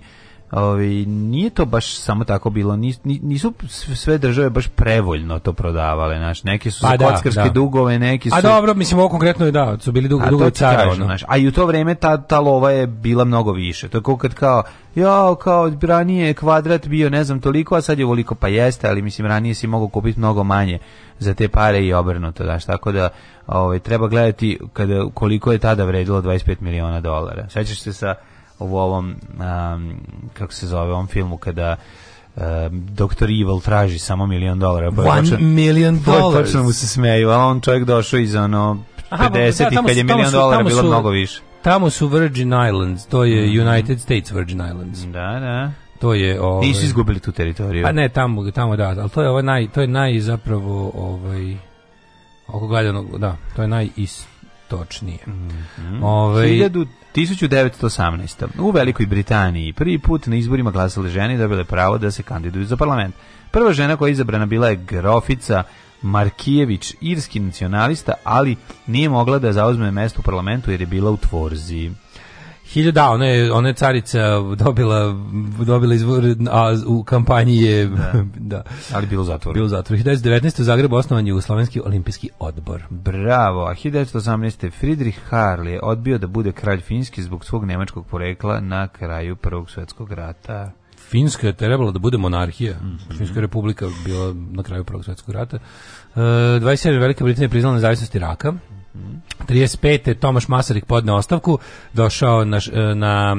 Ovi, nije to baš samo tako bilo, nis, nisu sve države baš prevoljno to prodavale, znaš, neke su pa za da, kockarske da. dugove, neki su... A dobro, mislim, ovo konkretno je da, su bili dugo, a cara, ono. a i u to vreme ta, ta lova je bila mnogo više, to je kao kad kao, ja, kao, ranije kvadrat bio ne znam toliko, a sad je voliko, pa jeste, ali mislim, ranije si mogao kupiti mnogo manje za te pare i obrnuto, znaš, tako da ovaj, treba gledati kada, koliko je tada vredilo 25 miliona dolara. Sećaš se sa u ovom um, kako se zove ovom filmu kada Uh, Dr. Evil traži samo milion dolara. Pa One počin, million pa dollars. Točno da mu se smeju, a on čovjek došao iz ono 50 Aha, pa, pa, da, i kad milion dolara bilo mnogo više. Tamo su Virgin Islands, to je mm -hmm. United States Virgin Islands. Da, da. To je ovaj Nisu izgubili tu teritoriju. A ne, tamo tamo da, al to je ovaj naj to je naj zapravo ovaj oko gledano, da, to je najistočnije. Mm -hmm. Ove, 1000 1918. U Velikoj Britaniji prvi put na izborima glasale žene i dobile pravo da se kandiduju za parlament. Prva žena koja je izabrana bila je grofica Markijević, irski nacionalista, ali nije mogla da zauzme mesto u parlamentu jer je bila u tvorziji. Hilju, da, ona je, ona je carica dobila, dobila izvor, a u kampanji je... Da, da. ali bilo zatvor. Bilo zatvor. 1919. u Zagrebu osnovan je Jugoslovenski olimpijski odbor. Bravo, a 1918. Friedrich Karl je odbio da bude kralj Finjski zbog svog nemačkog porekla na kraju Prvog svjetskog rata. Finska je trebala da bude monarhija. Mm -hmm. Finska republika bila na kraju Prvog svjetskog rata. E, 27. Velika Britanija priznala nezavisnost Iraka. 35. Tomaš Masarik podne ostavku, došao na, e, na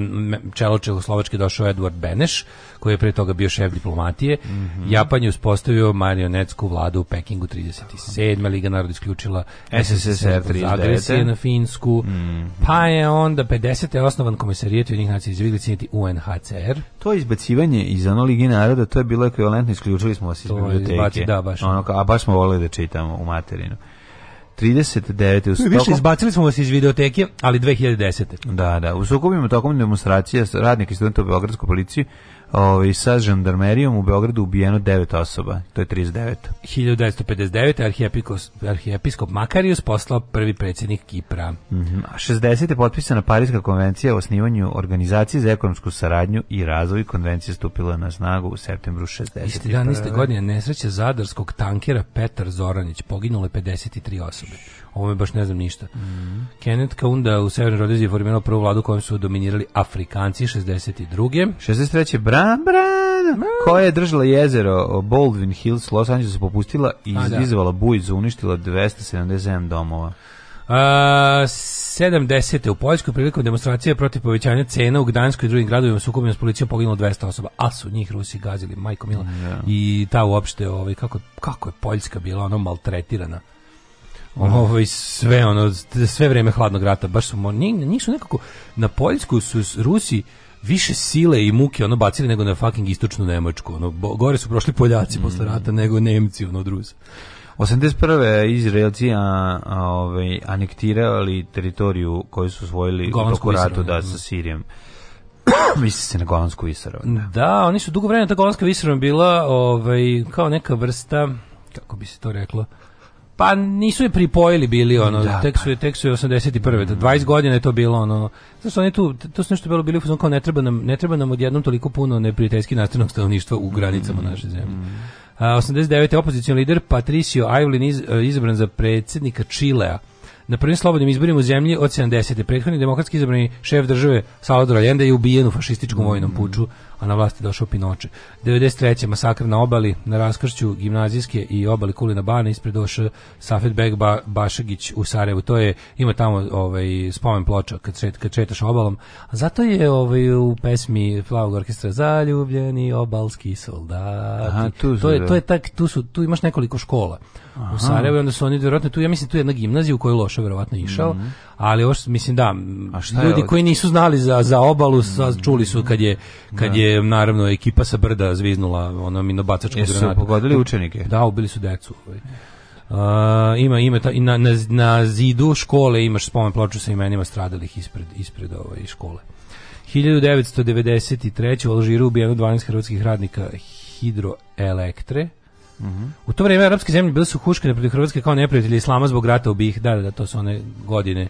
čelo Čehoslovačke došao Edward Beneš, koji je pre toga bio šef diplomatije. Mm -hmm. Japan je uspostavio marionetsku vladu u Pekingu 37. Liga naroda isključila SSSR za agresije na Finsku. Mm -hmm. Pa je onda 50. osnovan komisarijet u njih nacija izvigliciniti UNHCR. To izbacivanje iz ono Ligi naroda, to je bilo ekvivalentno, isključili smo vas iz biblioteke. da, baš. Ono, a baš smo volili da čitamo u materinu. 39. U stokom... Više izbacili smo vas iz videoteke, ali 2010. Da, da. U sukobima tokom demonstracija radnika i studenta u Beogradskoj policiji ovaj, sa žandarmerijom u Beogradu ubijeno 9 osoba, to je 39. 1959. arhijepiskop, arhijepiskop Makarius poslao prvi predsjednik Kipra. Mm A 60. je potpisana Parijska konvencija o osnivanju organizacije za ekonomsku saradnju i razvoj. Konvencija stupila na snagu u septembru 60. Isti dan, iste godine, nesreća zadarskog tankera Petar Zoranić, poginule 53 osobe ovo ovome baš ne znam ništa. Mm -hmm. Kenneth Kaunda u Severnoj Rodeziji je formirao prvu vladu kojom su dominirali Afrikanci 62. 63. Bran, Bran, Bran. koja je držala jezero Baldwin Hills, Los Angeles popustila i da. izdizovala bujicu, uništila 277 domova. Uh, 70. u Poljskoj prilikom demonstracije protiv povećanja cena u Gdanjskoj i drugim gradovima sukobima s policijom poginulo 200 osoba, a su njih Rusi gazili, majko mila. Yeah. Da. I ta uopšte, ovaj, kako, kako je Poljska bila ono maltretirana Ovo, ovaj, sve ono sve vrijeme hladnog rata baš su nisu nekako na Poljsku su Rusi više sile i muke ono bacili nego na fucking istočnu Nemačku. Ono gore su prošli Poljaci mm. posle rata nego Nemci ono druzi. 81. Izraelci a, a, ove, ovaj, anektirali teritoriju koju su osvojili u ratu da, da, sa Sirijom. Misli se na Golansku visoravnu. Da, oni su dugo vremena ta Golanska visoravna bila ovaj, kao neka vrsta, kako bi se to reklo, Pa nisu je pripojili bili ono, da, tek pa. su je tek su je 81. Mm. 20 godina je to bilo ono. Zato oni tu to su nešto bilo bili kao ne treba nam ne treba nam odjednom toliko puno neprijateljski nastranog stanovništva u granicama mm. naše zemlje. Mm. A, 89. opozicioni lider Patricio Aylin iz, e, izabran za predsednika Čilea na prvim slobodnim izborima u zemlji od 70. Prethodni demokratski izabrani šef države Salvador Allende je ubijen u fašističkom vojnom mm. puču a na vlast je došao Pinoče. 93. masakr na obali, na raskršću gimnazijske i obali Kulina Bane, ispred došao Safet Beg ba, Bašagić u Sarajevu. To je, ima tamo ovaj, spomen ploča kad, čet, kad četaš obalom. A zato je ovaj, u pesmi Plavog orkestra Zaljubljeni obalski soldati. Aha, tu to je, to je da. tak, tu, su, tu imaš nekoliko škola Aha. u Sarajevu i onda su oni vjerojatno tu, ja mislim tu je jedna gimnazija u kojoj Loša vjerojatno išao, mm -hmm ali ovo mislim da ljudi koji nisu znali za za obalu sa, mm. čuli su kad je kad da. je naravno ekipa sa brda zviznula ono minobacačku granatu. Jesu pogodili učenike. Da, ubili su decu. Uh, ima ime ta, na, na, na, zidu škole imaš spomen ploču sa imenima stradalih ispred ispred ovaj škole. 1993. u Alžiru ubijeno 12 hrvatskih radnika hidroelektre. -hmm. U to vrijeme evropske zemlje bile su huškane protiv Hrvatske kao neprijatelji islama zbog rata u BiH. Da, da, da, to su one godine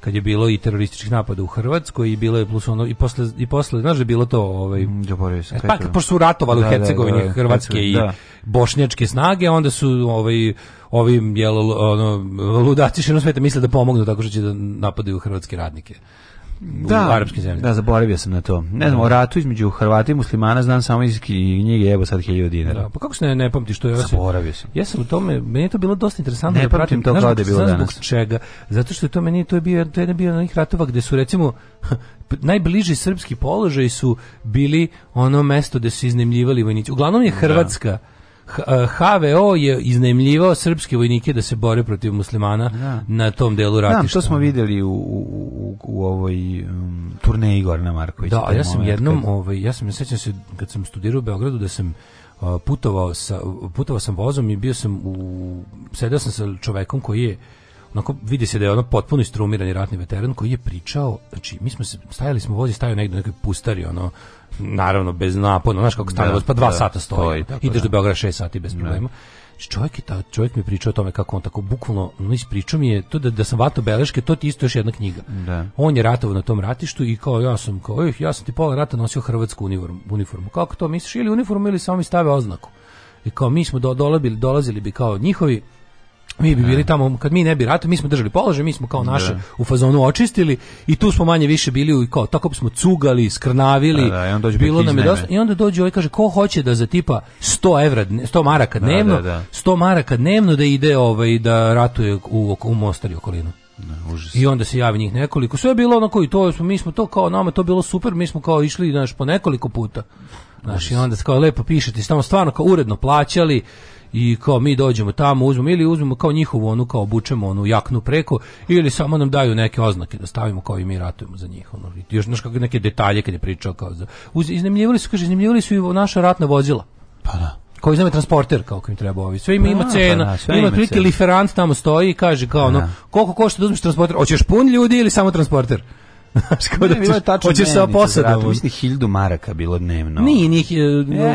kad je bilo i terorističkih napada u Hrvatskoj i bilo je plus ono i posle i posle znaš da je bilo to ovaj Doborio mm, sam. E, pa pošto su ratovali da, u da, Hercegovini da, da, hrvatske i bošnjačke snage, onda su ovaj ovim jel ono ludaci što misle da pomognu tako što će da napadaju hrvatske radnike da, u arapskim zemljama. Da, zaboravio sam na to. Ne znam, o da. ratu između Hrvata i muslimana znam samo iz knjige Evo sad 1000 dinara. Da, pa kako se ne, ne pamti što je... Zaboravio sam. Ja sam u tome, meni je to bilo dosta interesantno. Ne da pamtim to kao da je bilo danas. Zbog čega? Zato što je to meni, to je bio, to je bio onih ratova gde su recimo najbliži srpski položaj su bili ono mesto gde su iznemljivali vojnici. Uglavnom je da. Hrvatska da HVO eh, je iznajmljivao srpske vojnike da se bore protiv muslimana da. na tom delu ratišta. Da, to smo videli u, u, u ovoj um, turneji Gorana Markovića. Da, ja sam jednom, kad... ovaj, ja sam, sećam se kad sam studirao u Beogradu da sam uh, putovao sa putovao sam vozom i bio sam u sedeo sam sa čovekom koji je onako vidi se da je ono potpuno istrumirani ratni veteran koji je pričao, znači mi smo se, stajali smo vozi stajao negde u nekoj pustari ono naravno bez napona, znaš kako stane, stanovac, da, pa dva da, sata stoji, stoji ideš da. do Beograda 6 sati bez da. problema. Da. Čovjek, je ta, čovjek mi pričao o tome kako on tako bukvalno, no ispričao mi je, to da, da sam vato beleške, to ti isto još jedna knjiga. Da. On je ratovao na tom ratištu i kao ja sam, kao, ej, ja sam ti pola rata nosio hrvatsku uniformu. uniformu. Kako to misliš, ili uniformu ili samo mi stave oznaku. I kao mi smo do, dolazili, dolazili bi kao njihovi, Mi bi da. bili tamo, kad mi ne bi rata, mi smo držali položaj, mi smo kao da. naše u fazonu očistili i tu smo manje više bili i kao, tako smo cugali, skrnavili, da, da, bilo nam je dosta. I onda dođe ovaj kaže, ko hoće da za tipa 100 evra, 100 maraka da, dnevno, da, da, da. 100 maraka dnevno da ide ovaj, da ratuje u, u Mostar i okolinu. Ne, užas. I onda se javi njih nekoliko. Sve je bilo ono koji to, mi smo to kao nama, to bilo super, mi smo kao išli naš, po nekoliko puta. Znaš, i onda se kao lepo pišete, tamo stvarno kao uredno plaćali, i kao mi dođemo tamo, uzmemo ili uzmemo kao njihovu onu, kao obučemo onu jaknu preko ili samo nam daju neke oznake da stavimo kao i mi ratujemo za njih. Ono. I još znaš kakve neke detalje kad je pričao kao za... Uz, iznemljivali su, kaže, iznemljivali su i naša ratna vozila. Pa da koji znamo transporter kao kojim treba ovi. Sve pa da, pa da, ima, ima cena, da, da, ima, ima liferant tamo stoji i kaže kao pa ono, da. koliko košta da uzmeš transporter? Hoćeš pun ljudi ili samo transporter? Ško da bilo je tačno. Hoćeš sa posadom. Mislim 1000 maraka bilo dnevno. Nije, njih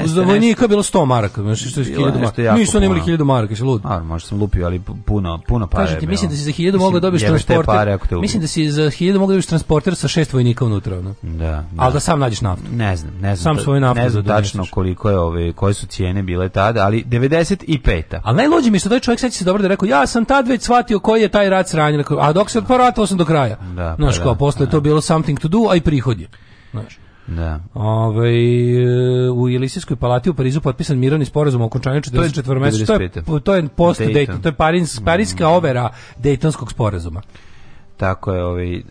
za vojnika bilo 100 maraka, znači što je 1000 maraka. Nisu oni imali 1000 maraka, se lud. A, možda sam lupio, ali puno, puno pare. Kažete, da mislim da si za 1000 mogao dobiješ transporter. Pare, mislim da si za 1000 mogao dobiješ transporter sa šest vojnika unutra, no. Da, da. Al da sam nađeš naftu. Ne znam, ne znam. Sam svoj naftu. Ne znam da tačno koliko je ove, koje su cijene bile tada, ali 95. Al najluđe mi što taj čovjek seća se dobro da rekao, ja sam tad već shvatio koji je taj rat sranjen, a dok se poratao sam do kraja. Da, Znaš, pa kao posle to bilo something to do, a i prihod je. Da. Ove, u Elisijskoj palati u Parizu potpisan mirovni sporazum o okončanju 44 meseca. To je to je post Dayton, Dayton to je Parins, mm. parinska overa Dejtonskog sporazuma. Tako je, ovaj, uh,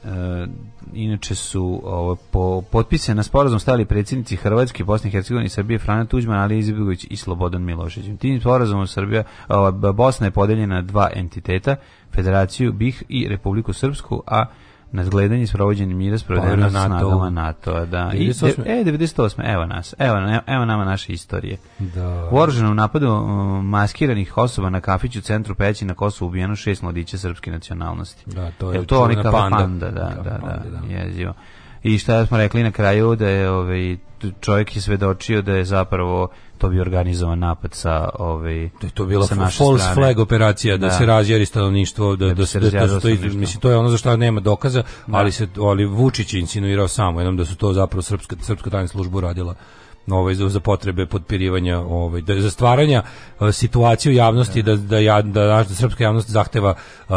inače su ovo, po, potpise na sporazum stali predsjednici Hrvatske, Bosne i Hercegovine i Srbije, Frana Tuđman, Ali Izibegović i Slobodan Milošević. Tim sporazumom Srbija, o, Bosna je podeljena na dva entiteta, Federaciju BiH i Republiku Srpsku, a nadgledanje sprovođenje mira sprovedeno pa, snagama NATO. Da. I, 98. E, 98. Evo nas. Evo, evo nama naše istorije. Da. U oruženom napadu um, maskiranih osoba na kafiću u centru Peći na Kosovu ubijeno šest mladića srpske nacionalnosti. Da, to je, je to oni panda. panda. Da, da, da, da. Panda, da. Jezivo. I šta smo rekli na kraju da je ovaj čovjek je svedočio da je zapravo to bi organizovan napad sa ovaj to da je to bila false strane. flag operacija da, da se razjeri stanovništvo da da, da se da, da to mislim to je ono za šta nema dokaza da. ali se ali Vučić insinuirao samo jednom da su to zapravo srpska srpska tajna služba radila ovaj, za, za potrebe podpirivanja, ovaj, da, za stvaranja uh, situacije u javnosti da, da, da ja, da, da, da srpska javnost zahteva uh,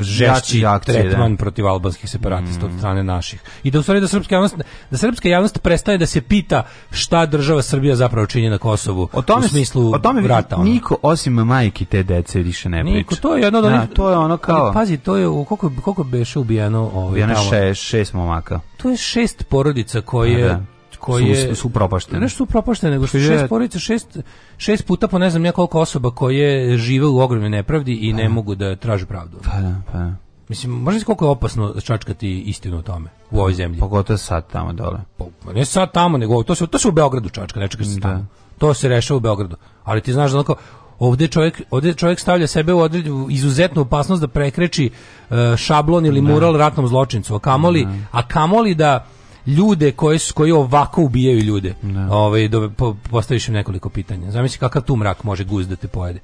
žešći akcije, da. tretman da. protiv albanskih separatista mm. od strane naših. I da u stvari da srpska javnost, da srpska javnost prestaje da se pita šta država Srbija zapravo čini na Kosovu o tome, u smislu o tome vrata. Ono. Niko osim majki te dece više ne priča. Niko, to je jedno od da, onih... to je ono kao... Ali, pazi, to je, koliko, koliko beše ubijeno... Ovaj, ubijeno šest, šest momaka. To je šest porodica koje... A, pa da koje su, su propaštene. Ne su propaštene, nego što šest porodica, šest, šest puta po ne znam ja koliko osoba koje žive u ogromnoj nepravdi i pa. ne da. mogu da traže pravdu. Pa da, pa da. Mislim, možda se koliko je opasno čačkati istinu o tome u ovoj zemlji. Pogotovo sad tamo dole. Pa, ne sad tamo, nego to se, to se u Beogradu čačka, ne čeka se da. To se rešava u Beogradu. Ali ti znaš da onako, ovdje čovjek, ovdje čovjek stavlja sebe u određenu izuzetnu opasnost da prekreči uh, šablon ili da. mural ratnom zločincu. A kamoli, a kamoli da ljude koji koji ovako ubijaju ljude. Da. Ovaj do, po, postaviš im nekoliko pitanja. Zamisli kakav tu mrak može guz da te pojede.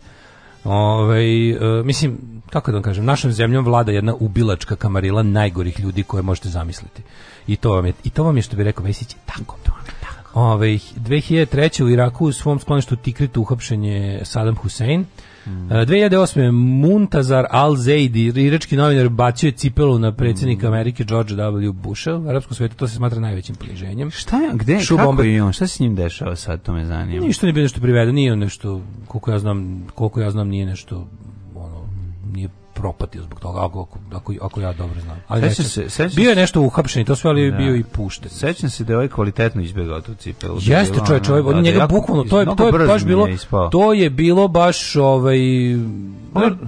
Ovaj e, mislim kako da vam kažem, našom zemljom vlada jedna ubilačka kamarila najgorih ljudi koje možete zamisliti. I to vam je i to vam je što bi rekao Vesić, tako to vam je tako. Ove, ovaj, 2003. u Iraku u svom skloništu Tikrit uhapšen je Saddam Hussein. 2008. Mm. E, Muntazar Al-Zaidi, irački novinar, bacio je cipelu na predsjednika mm. Amerike George W. Busha. U arapskom svijetu to se smatra najvećim poniženjem. Šta je, gde, Šubomber. kako je on, šta se s njim dešava sad, to me zanima. Ništa nije bilo nešto privedo, nije on nešto, koliko ja znam, koliko ja znam nije nešto, ono, nije propatio zbog toga, ako, ako, ako ja dobro znam. Ali sećam se, sećam bio je nešto uhapšen i to sve, ali je da. bio i pušten. Sećam se da je ovaj kvalitetno izbegao tu cipelu. Da Jeste čovek, čovek, on njega bukvalno, to je, to je baš bilo, to je bilo baš ovaj...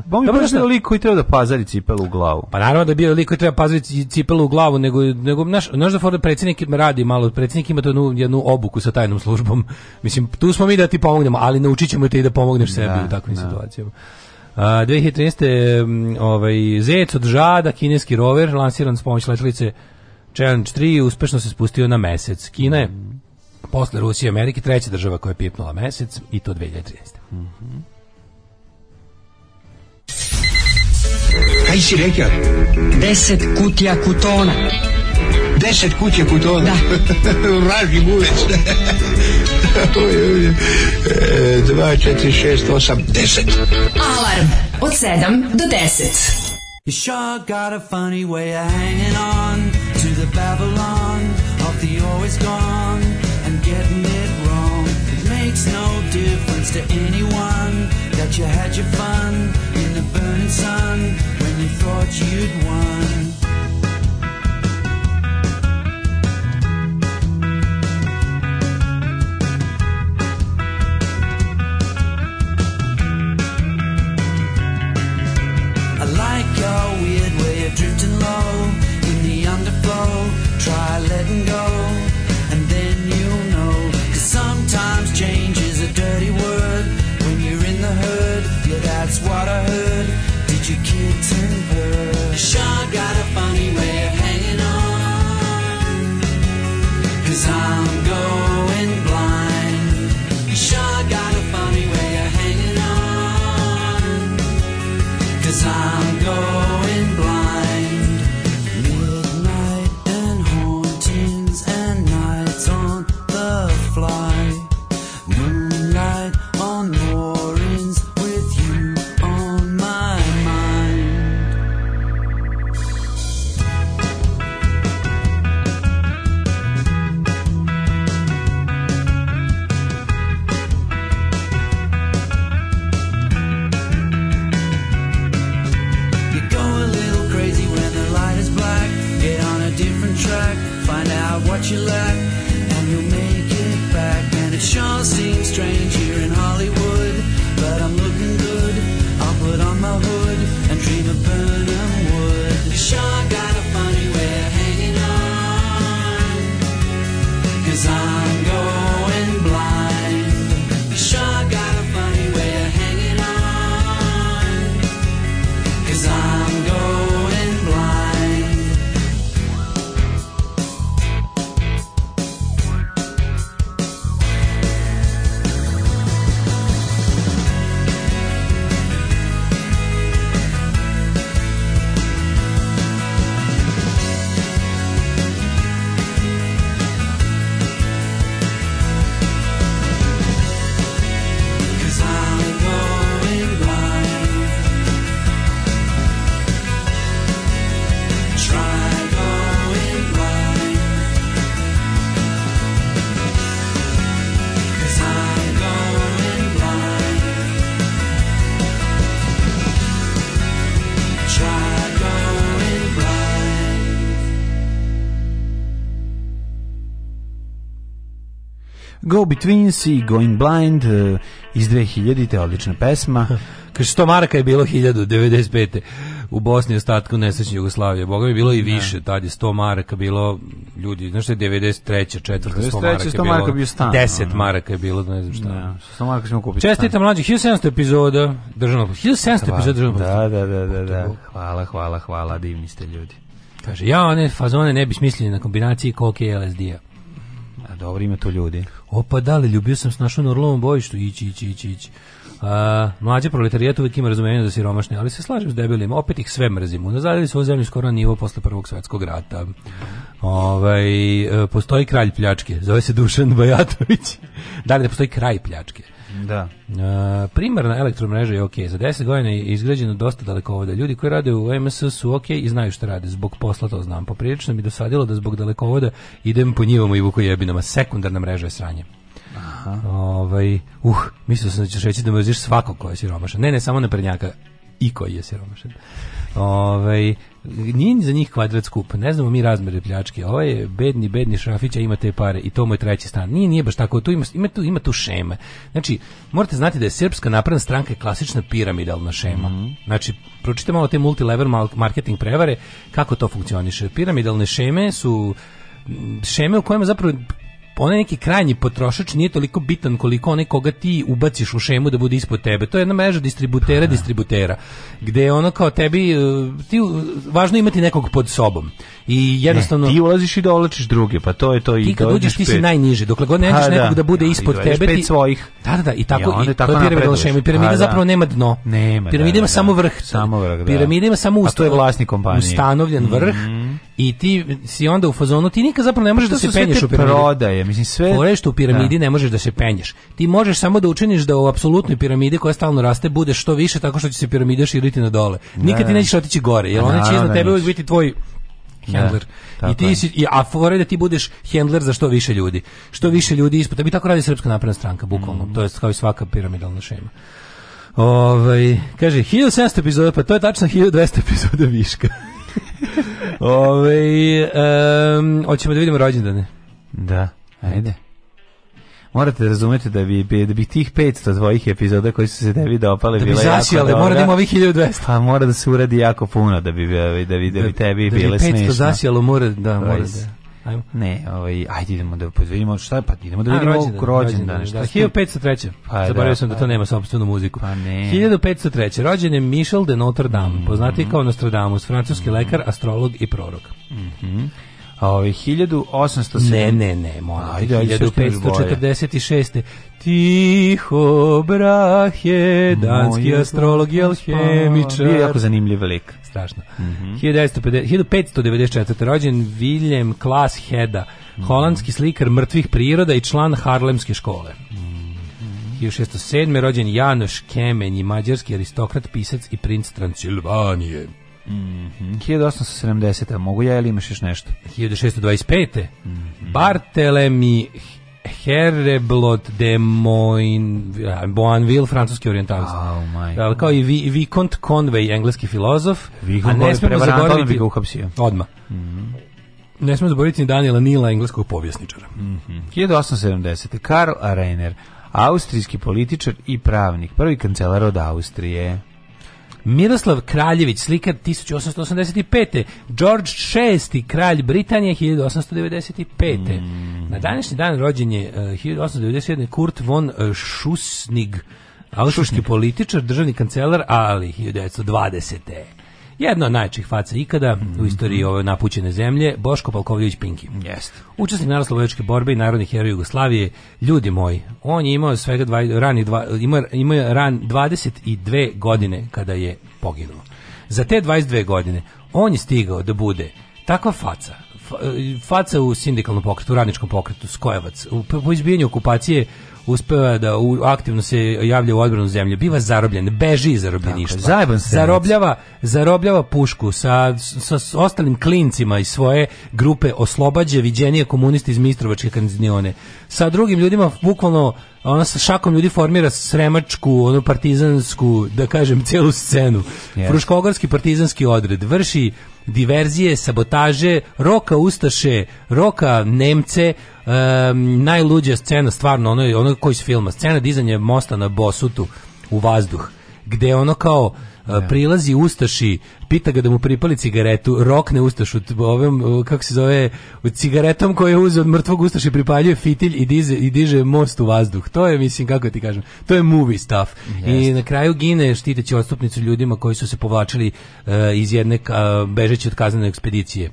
Bom je baš bio lik koji treba da pazari cipelu u glavu. Pa naravno da je bio lik koji treba paziti cipelu u glavu, nego, nego naš, naš da for predsjednik radi malo, predsjednik ima tu jednu, jednu obuku sa tajnom službom. Mislim, tu smo mi da ti pomognemo, ali naučit ćemo te i da pomogneš da, sebi u takvim situacijama. A, 2013. Ovaj, Zec od Žada, kineski rover, lansiran s pomoć letelice Challenge 3, uspešno se spustio na mesec. Kina je posle Rusije i Amerike treća država koja je pipnula mesec i to 2013. Mm -hmm. Kaj si rekao? Deset kutija kutona. Deset kutija kutona? Da. Vraži bulec. 2, 4, 6, 8, 10. Alarm od 7 do 10. You sure got a funny way of hanging on to the Babylon of the always gone and getting it wrong. It makes no difference to anyone that you had your fun in the burning sun when you thought you'd won. low in the underflow. Try letting go. Go Betweens i Going Blind uh, iz 2000-te, odlična pesma. Kaže, 100 maraka je bilo 1095. U Bosni i ostatku nesrećne Jugoslavije. Boga mi bilo i da. više, ne. tad je 100 maraka bilo, ljudi, znaš što je 93. četvrta 100 maraka je bilo, stan. 10 no. maraka je bilo, ne znam šta. Ne, da, 100 maraka ćemo kupiti Čestite stan. 1700 epizoda državnog, 1700 hvala. epizoda državnog. Da, da, da, da, da. Hvala, hvala, hvala, divni ste ljudi. Kaže, ja one fazone ne bi smislili na kombinaciji koke i LSD-a. A dobro, ima to ljudi. Opa, dale, ljubio sam se našom na Orlovom bojištu, ići, ići, ići, ići. Uh, mlađe proletarijat uvijek ima razumenje za siromašne, ali se slažem s debelima, opet ih sve mrzimo. Nazadili su ovu zemlju skoro na nivo posle Prvog svetskog rata. Ovaj, e, postoji kralj pljačke, zove se Dušan Bajatović. da li da postoji kraj pljačke? Da. E, primarna elektromreža je ok. Za 10 godina je izgrađeno dosta dalekovoda. Ljudi koji rade u MS su ok i znaju šta rade. Zbog posla to znam. Poprilično mi dosadilo da zbog dalekovoda idem po njivama i vuku vukojebinama. Sekundarna mreža je sranje. Aha. Ovaj, uh, mislio sam da ćeš reći da mrziš svako ko je siromašan. Ne, ne, samo prednjaka i koji je siromašan. Ovaj nije za njih kvadrat skup. Ne znamo mi razmere pljačke. Ovo je bedni, bedni Šrafića ima te pare i to mu je treći stan. Nije, nije baš tako. Tu ima, ima, tu, ima tu šeme. Znači, morate znati da je Srpska napredna stranka klasična piramidalna šema. Mm -hmm. Znači, pročite malo te multilevel marketing prevare, kako to funkcioniše. Piramidalne šeme su šeme u kojima zapravo onaj neki krajnji potrošač nije toliko bitan koliko onaj koga ti ubaciš u šemu da bude ispod tebe. To je jedna meža distributera, pa da. distributera, gde ono kao tebi, e, ti, važno imati nekog pod sobom. I jednostavno... Ne, ti ulaziš i dolačiš druge, pa to je to i Ti kad uđeš ti si najniži, dokle god ne nađeš pa da. nekog da bude ja, ispod tebe. ti... svojih. Da, da, da, i tako, ja, onda i, to je piramidala šema. I piramida pa da. zapravo nema dno. Nema, piramida ima samo vrh. Samo vrh, da. Piramida ima samo ustavljen. A to je vlasnik kompanije. Ustanovljen vrh mhm i ti si onda u fazonu ti nikad zapravo ne možeš da se penješ u piramidi. Prodaje, mislim sve. Foreš u piramidi da. ne možeš da se penješ. Ti možeš samo da učiniš da u apsolutnoj piramidi koja stalno raste bude što više tako što će se piramida širiti na dole. Da, nikad ti da. nećeš otići gore, jer pa ona će iznad tebe uvijek biti tvoj da, handler. Da, I ti si, i, a fora da ti budeš handler za što više ljudi. Što više ljudi ispod bi Tako radi Srpska napredna stranka, bukvalno. Mm. To je kao i svaka piramidalna šema. Ove, ovaj, kaže, 1700 epizoda, pa to je tačno 1200 epizoda viška. Ove, um, hoćemo da vidimo rođendane. Da, ajde. Morate razumeti da, da bi da bi tih 500 tvojih epizoda koji su se tebi dopale da bi bile jako ali mora da ima ovih 1200. Pa mora da se uradi jako puno da bi da bi, da bi, da, tebi da bile smešno. Da bi 500 zasijalo mora da, mora da. Ajmo. Ne, ovaj ajde idemo da pozvedimo šta je, pa idemo da vidimo rođendan, rođendan, šta da, 1503. Pa, da, Zaboravio da, sam da to pa- nema sopstvenu muziku. Pa ne. 1503. Rođen je Michel de Notre Dame, mm -hmm. poznati kao Nostradamus, francuski mm -hmm. lekar, astrolog i prorok. Mhm. Mm a ovaj 1807 Ne, ne, ne, molim. Ajde, 1546. Tiho Brahe, danski astrolog i alhemičar. Bio jako zanimljiv lik strašno. Mm -hmm. 1594. rođen William Klaas Heda, mm -hmm. holandski slikar mrtvih priroda i član Harlemske škole. Mm -hmm. 1607. rođen Janoš Kemenj, mađarski aristokrat, pisac i princ Transilvanije. Mm -hmm. 1870. Mogu ja ili imaš još nešto? 1625. Mm -hmm. Bartelemi Hereblot de Moin Boanville, francuski orijentalist. Oh, kao i Vicomte Conway, engleski filozof. Vicomte a ne smemo bi ga uhapsio. Odmah. Mm -hmm. Ne smemo zaboraviti Daniela Nila, engleskog povjesničara. Mm -hmm. 1870. Karl Reiner, austrijski političar i pravnik, prvi kancelar od Austrije. Miroslav Kraljević, slikar 1885. George VI, kralj Britanije 1895. Mm. Na današnji dan rođen je uh, eh, 1891. Kurt von eh, Schusnig, austrijski političar, državni kancelar, ali 1920. Jedna od najjačih faca ikada mm -hmm. u mhm. istoriji ove napućene zemlje, Boško Palkovljević Pinki. Jeste. Učesnik naroslovačke borbe i narodnih heroja Jugoslavije, ljudi moji, on je imao svega dva, rani dva, ima, ima ran 22 godine kada je poginuo. Za te 22 godine on je stigao da bude takva faca, e, faca u sindikalnom pokretu, u radničkom pokretu, Skojevac, u, po izbijenju okupacije uspeva da u, aktivno se javlja u odbranu zemlje, biva zarobljen, beži iz zarobljeništva. Zajeban se. Zarobljava, zarobljava pušku sa, sa, sa ostalim klincima iz svoje grupe oslobađa viđenije komunisti iz Mistrovačke kanzinione. Sa drugim ljudima bukvalno ona sa šakom ljudi formira sremačku, onu partizansku, da kažem, celu scenu. Yes. Fruškogorski partizanski odred vrši diverzije, sabotaže, roka Ustaše, roka Nemce, um, najluđa scena, stvarno, ono, ono koji se filma, scena dizanja mosta na Bosutu u vazduh, gde ono kao Da. Prilazi Ustaši, pita ga da mu pripali cigaretu, rokne Ustašu ovom, kako se zove, cigaretom koju je uzeo od mrtvog Ustaša i pripaljuje fitilj i, diže, i diže most u vazduh. To je, mislim, kako ti kažem, to je movie stuff. Yes. I na kraju gine štiteći odstupnicu ljudima koji su se povlačili uh, iz jedne uh, bežeći od kaznene ekspedicije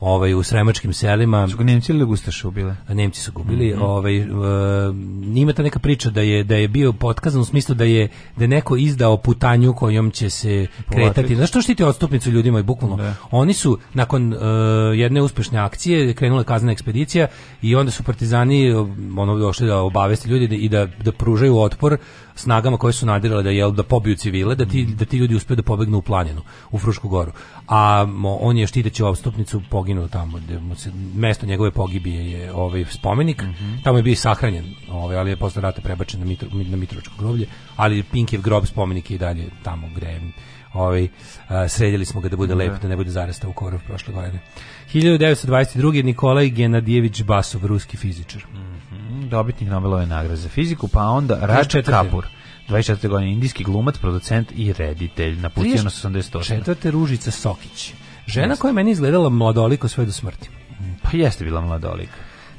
ovaj, u sremačkim selima. Su ga Nemci ili Gustaše ubile? Nemci su gubili. Mm -hmm. ovaj, ima ta neka priča da je, da je bio potkazan u smislu da je, da je neko izdao putanju kojom će se Povlačiti. kretati. Zašto što štiti odstupnicu ljudima i bukvalno? Da. Oni su nakon uh, jedne uspešne akcije krenula kaznena ekspedicija i onda su partizani e, ono došli da obaveste ljudi i da, da pružaju otpor snagama koje su nadirale da jel da pobiju civile, da ti mhm. da ti ljudi uspe da pobegnu u planinu, u Frušku goru. A on je štiteći odstupnicu poginuo tamo gde mesto njegove pogibije je ovaj spomenik. Mm -hmm. Tamo je bio sahranjen, ovaj ali je posle rata prebačen na Mitro, na Mitrovačko groblje, ali Pinkijev grob spomenik je i dalje tamo gde ovaj, sredili smo ga da bude da. lepo, da ne bude zarasta u korov prošle godine. 1922. Nikolaj Genadijević Basov, ruski fizičar. Mm dobitnik Nobelove nagrade za fiziku, pa onda Raja Kapur. 24. godine indijski glumac, producent i reditelj. Napustio nas 88. Četvrte Ružica Sokić. Žena koja je meni izgledala mladoliko sve do smrti. Mm, pa jeste bila mladolika.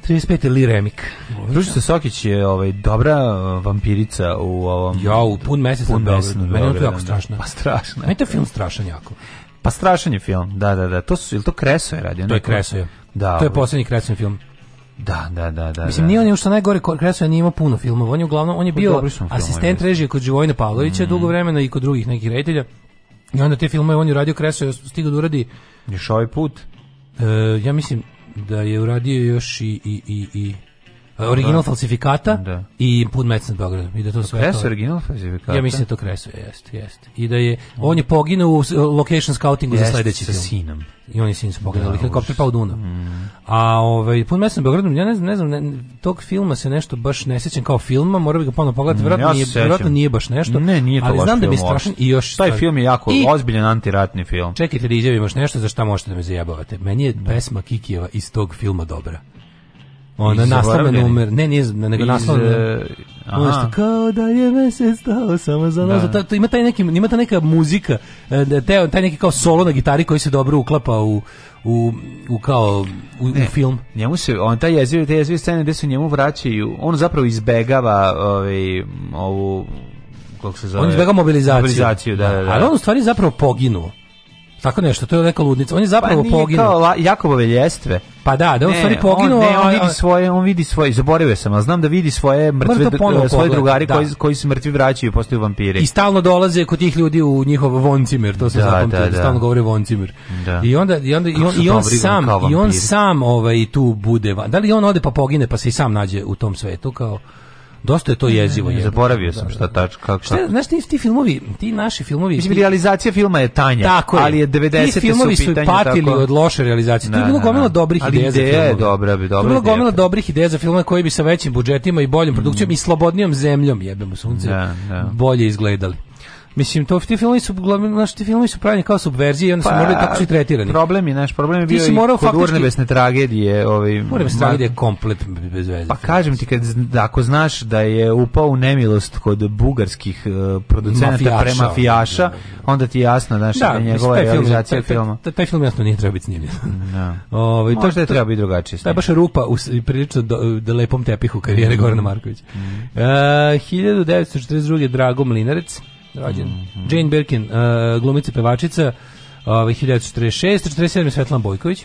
35. Li Remik. Ružica Sokić je ovaj dobra uh, vampirica u ovom Ja, u pun mesec pun mesec. Da. Pa meni je to jako strašno. Pa strašno. Meni je film strašan jako. Pa strašan je film. Da, da, da. To su ili to Kreso je radio. To je Kreso je. Da. To je poslednji Kreso film. Da, da, da, da. Mislim da. nije on što najgore Kreso nije imao puno filmova. On je uglavnom on je pa bio asistent režije kod Živojina Pavlovića mm. dugo vremena i kod drugih nekih reditelja. I onda te filmove on je radio Kreso je stigao da uradi još ovaj put. E, ja mislim da je uradio još i i i i Da. original da. falsifikata da. i pun mec nad Beogradom. I da to sve Kresu to... original falsifikata? Ja mislim da to Kresu jest, jest. I da je, on je poginuo u location scoutingu jest, za sledeći film. sa sinom. I on je sin se poginuo, da, helikopter pao u Dunav. Mm. A ovaj, pun mec nad ja ne znam, ne znam ne, tog filma se nešto baš ne sećam kao filma, moram bi ga ponovno pogledati, mm, vjerojatno, ja nije, vjerojatno nije baš nešto. Ne, nije to ali znam da mi strašan i još... Taj film je jako i, ozbiljan antiratni film. Čekajte da izjavim još nešto za šta možete da me zajebavate. Meni je da. pesma Kikijeva iz tog filma dobra. Ona naslovna numer, ne, nije, nego naslovna. Eh, ono što kao da je mesec stao samo za nas. Da. Ta, ima, taj neki, ima ta neka muzika, eh, da, te, taj neki kao solo na gitari koji se dobro uklapa u, u, u kao u, ne, u film. Njemu se on taj jeziv, te jezive scene gde se njemu vraćaju, on zapravo izbegava ovaj ovu kako se zove. On izbega mobilizaciju. mobilizaciju da, da, da, da. Ali on u stvari zapravo poginuo. Tako nešto, to je neka ludnica. On je pa zapravo pa poginuo. Kao la, Jakobove ljestve. Pa da, da on stvari poginuo. On, ne, on vidi svoje, on vidi svoje, zaboravio sam, a znam da vidi svoje mrtve, svoje pogled, drugari da. koji, koji se mrtvi vraćaju i postaju vampiri. I stalno dolaze kod tih ljudi u njihov voncimer, to se da, zapamtio, da, da, da. stalno govori voncimer. Da. I onda, i onda i on, i on sam, i on sam ovaj, tu bude, da li on ode pa pogine pa se i sam nađe u tom svetu kao dosta je to jezivo. Ne, zaboravio sam da, šta da, da. tačka. Šta, znaš, ti, ti filmovi, ti naši filmovi... Mislim, realizacija filma je tanja, tako je. ali je 90. Ti filmovi su, pitanje, patili tako... od loše realizacije. Tu je bilo gomila dobrih ali ideja, ideja Dobra, bi, dobra tu bilo gomila dobrih ideja za filmove koji bi sa većim budžetima i boljom produkcijom mm. i slobodnijom zemljom, jebemo sunce, bolje izgledali. Mislim, to, ti filmovi su, uglavnom, znaš, ti filmovi su pravljeni kao subverzije i onda pa, su morali tako su i tretirani. Problem je, znaš, problem je bio i kod faktički, besne tragedije. Ovaj, urnebesne tragedije je komplet bez veze. Pa kažem ti, kad, ako znaš da je upao u nemilost kod bugarskih uh, producenta mafijaša, da, da, da. onda ti je jasno, znaš, da, da njegova taj realizacija film, filma. Taj, taj film jasno nije treba biti snimljen. Da. Ove, ovaj, to što je treba biti drugačije. To je baš rupa u prilično do, do lepom tepihu karijere Gorana Markovića. Mm. Uh, eh, 1942. Drago Mlinarec rođen. Mm -hmm. Jane Birkin, uh, glumica pevačica, ovaj 1946, 47 Svetlana Bojković.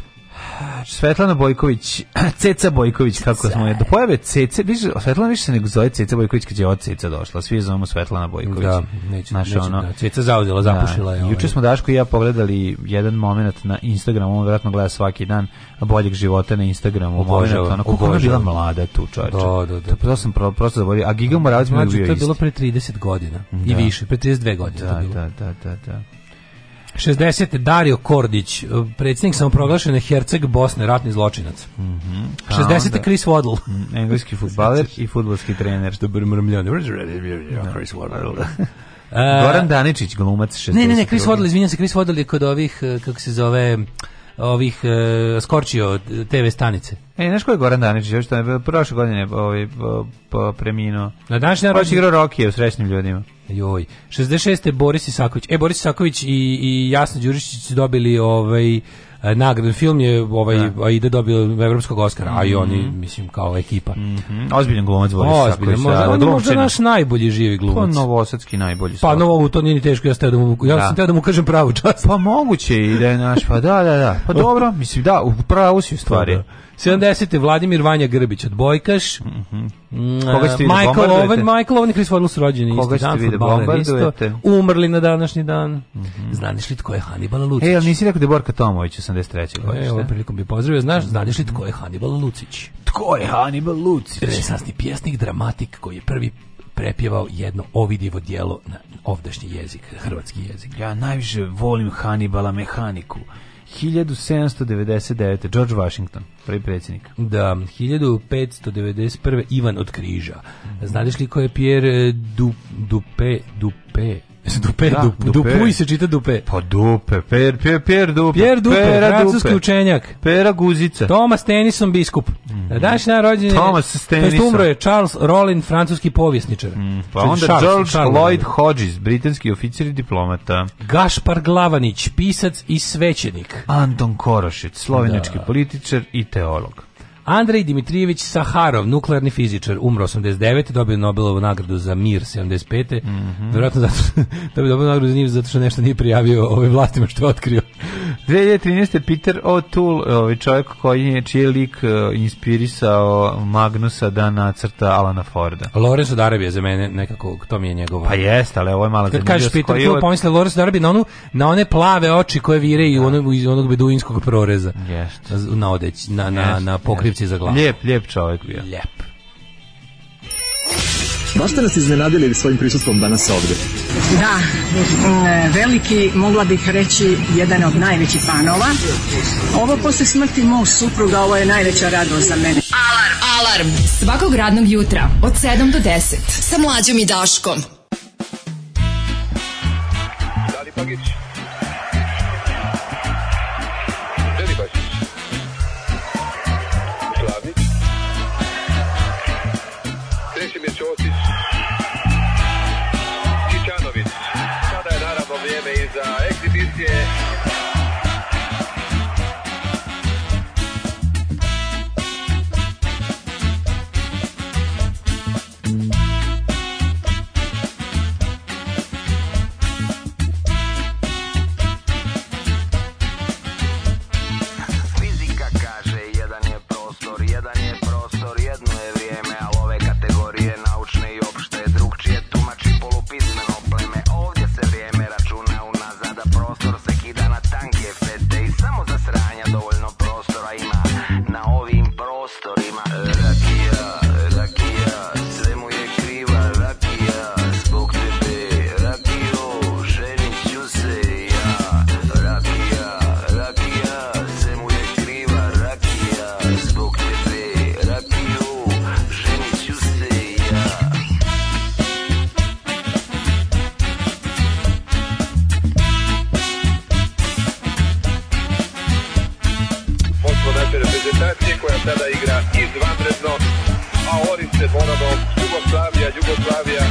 Svetlana Bojković, Ceca Bojković, kako smo je, do da pojave Cece, više, Svetlana više se nego zove Ceca Bojković kad je od Ceca došla, svi je zovemo Svetlana Bojković. Da, neće, Naš, neću, ono, da, Ceca zauzela, da. zapušila da, je. Ovaj. Juče smo Daško i ja pogledali jedan moment na Instagramu, on vjerojatno gleda svaki dan boljeg života na Instagramu, obožava, ono, kako je bila mlada tu, čovječe. Da, da, da. To sam pro, prosto zaboravio, a Giga Moravac mi je bio isti. To je bilo pre 30 godina da. i više, pre 32 godine da, to bilo. Da, da, da, da. 60. Dario Kordić, predsjednik je Herceg Bosne, ratni zločinac. Mm -hmm. 60. Chris Waddle. Mm, engleski futbaler i futbolski trener. Što bi mrmljani. Chris Waddle. Goran Daničić, glumac 60. Ne, ne, ne, Chris Waddle, izvinjam se, Chris Waddle je kod ovih, e, kako se zove, ovih uh, skorčio TV stanice. E, znaš ko je Goran Danić, još to je prošle godine ovaj, preminuo. Na današnji narod... Pa Hoće igrao Rocky u srećnim ljudima. Joj. 66. Boris Isaković. E, Boris Isaković i, i Jasno Đurišić su dobili ovaj, E, nagradu. Film je ovaj da. Aida dobio evropskog Oscara, a i mhm. oni mislim kao ekipa. Mm Ozbiljan glumac Boris Ozbiljan, možda, da, da, on je da, možda naš najbolji živi glumac. Pa novosadski najbolji. Pa novo, to nije ni teško, ja sam da mu, ja sam da mu kažem pravu čast. Pa moguće i da je naš, pa da, da, da. Pa dobro, mislim da, u pravu si u stvari. Pa, da. 70. Vladimir Vanja Grbić, odbojkaš. Mm -hmm. Koga ste da Michael Owen, Michael Owen i Chris Waddle su rođeni Koga isti dan, da futbaler isto. Umrli na današnji dan. Mm -hmm. Znaš li tko je Hannibal Lucić? E, ali nisi rekao Deborka da Tomović, 83. E, godište. E, ovom prilikom bi pozdravio. Znaš, znaš li tko je Hannibal Lucić? Tko je Hannibal Lucić? Renesasni pjesnik, dramatik koji je prvi prepjevao jedno ovidivo dijelo na ovdašnji jezik, hrvatski jezik. Ja najviše volim Hannibala mehaniku. 1799. George Washington, prvi predsjednik. Da, 1591. Ivan od Križa. Znadeš li ko je Pierre Dupe, Dupe, Dupe Dupe, da, dup, dupe. Dupuj se čita dupe. Pa dupe, per, per, per dupe. Pierre dupe, pera francuski dupe. učenjak. Pera guzica. Thomas Tennyson, biskup. Mm -hmm. Danas na rođenje... Thomas Tennyson. umro je Charles Rollin, francuski povjesničar. Mm, pa onda Charles, George Charles Lloyd Hodges, britanski oficir i diplomata. Gašpar Glavanić, pisac i svećenik. Anton Korošec, slovenački da. političar i teolog. Andrej Dimitrijević Saharov, nuklearni fizičar, umro 89. dobio Nobelovu nagradu za mir 75. Mm -hmm. Verovatno zato da bi dobio nagradu za njih zato što nešto nije prijavio ove vlastima što je otkrio. 2013. Peter O'Toole, ovaj čovjek koji je čiji lik e, inspirisao Magnusa da nacrta Alana Forda. Lorenzo Darabija za mene nekako to mi je njegova. Pa jeste, ali ovo je mala zanimljivost. Kad kažeš Peter O'Toole, od... pomisle pa Lorenzo Darabija na onu na one plave oči koje vire i onog iz onog beduinskog proreza. Jeste. Na odeć, na na, na pokrivcu Šipci za glavu. Lijep, lijep čovjek bio. Lijep. Baš ste nas iznenadili svojim prisustvom danas ovdje. Da, mm, veliki, mogla bih reći, jedan od najvećih panova. Ovo posle smrti mog supruga, ovo je najveća radost za mene. Alarm! Alarm! Svakog radnog jutra od 7 do 10 sa mlađom i Daškom. Dali Pagić. sada igra izvanredno, a Oris se Boradom, Jugoslavija, Jugoslavija,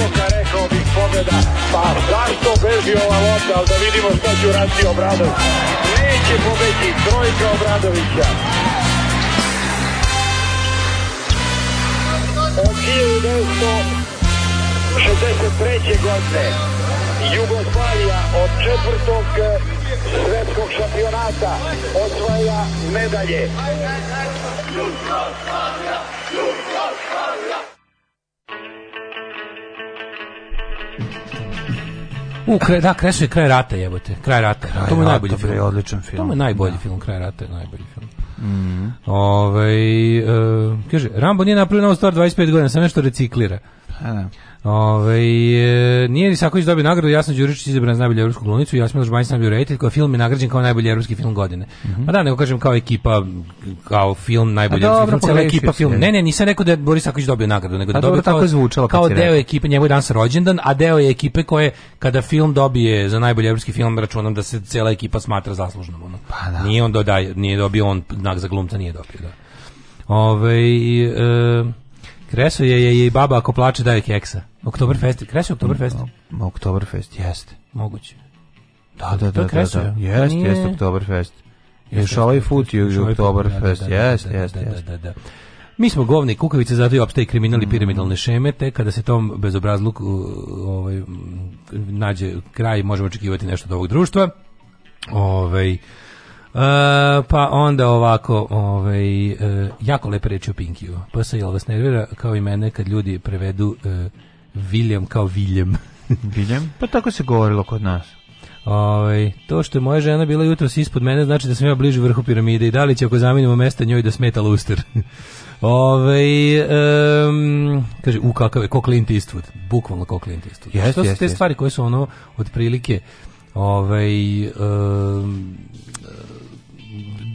visoka, rekao bih, pobjeda. Pa zašto beži ova lopta, ali da vidimo šta će urati Obradović. Neće pobeći, trojka Obradovića. Od 1963. godine Jugoslavija od četvrtog svetskog šampionata osvaja medalje. Jugoslavija! Jugoslavija! U, kraj, da, Krešo kraj rata, jebote. Kraj rata. Kraj to je najbolji film. Je odličan film. To je najbolji da. film, kraj rata je najbolji film. Mhm. Ovaj e, kaže, Rambo nije napravio novu stvar 25 godina, sam nešto reciklira. Da. Ove, e, nije ni Isaković dobio nagradu, Jasno Đuričić izabran za najbolju evropsku glumicu, Jasmila Žbanjić najbolji reditelj, koja film je nagrađen kao najbolji evropski film godine. Mm -hmm. Pa da, nego kažem kao ekipa, kao film najbolji pa evropski film, cela ekipa film. Ne, ne, nisam rekao da je Boris Isaković dobio nagradu, nego pa da a dobio dobro, kao, zvučalo, kao deo ekipe, njemu je dan sa rođendan, a deo je ekipe koje, kada film dobije za najbolji evropski film, računam da se cela ekipa smatra zaslužnom. Ono. Pa da. Nije on dodaj, nije dobio on znak za glumca, nije dobio, da. Ove, e, Kreso je, je, je i baba ako plače daje keksa. Oktoberfest, Kreso je Oktoberfest? Mm, mm, Oktoberfest, jeste. Moguće. Da, da, da, da, da. da, da jeste, da, jeste Oktoberfest. Još ovaj fut je Oktoberfest, jeste, jeste, jeste. Da, da, Mi smo govni kukavice, zato i opstaje kriminal i mm. piramidalne šeme, te kada se tom bezobrazluku ovaj, nađe kraj, možemo očekivati nešto od ovog društva. Ovaj, Uh, pa onda ovako, ovaj, uh, jako lepe reči o Pinkiju. Pa se jel vas nervira kao i mene kad ljudi prevedu uh, William kao William. William? Pa tako se govorilo kod nas. Ovaj, to što je moja žena bila jutros ispod mene znači da sam ja bliže vrhu piramide i da li će ako zamenimo mesta njoj da smeta luster. Ove, ovaj, um, kaže, u kakav je, ko Clint Eastwood, bukvalno ko Clint Eastwood. Yes, što su yes, te yes. stvari koje su ono, otprilike, ovaj, um,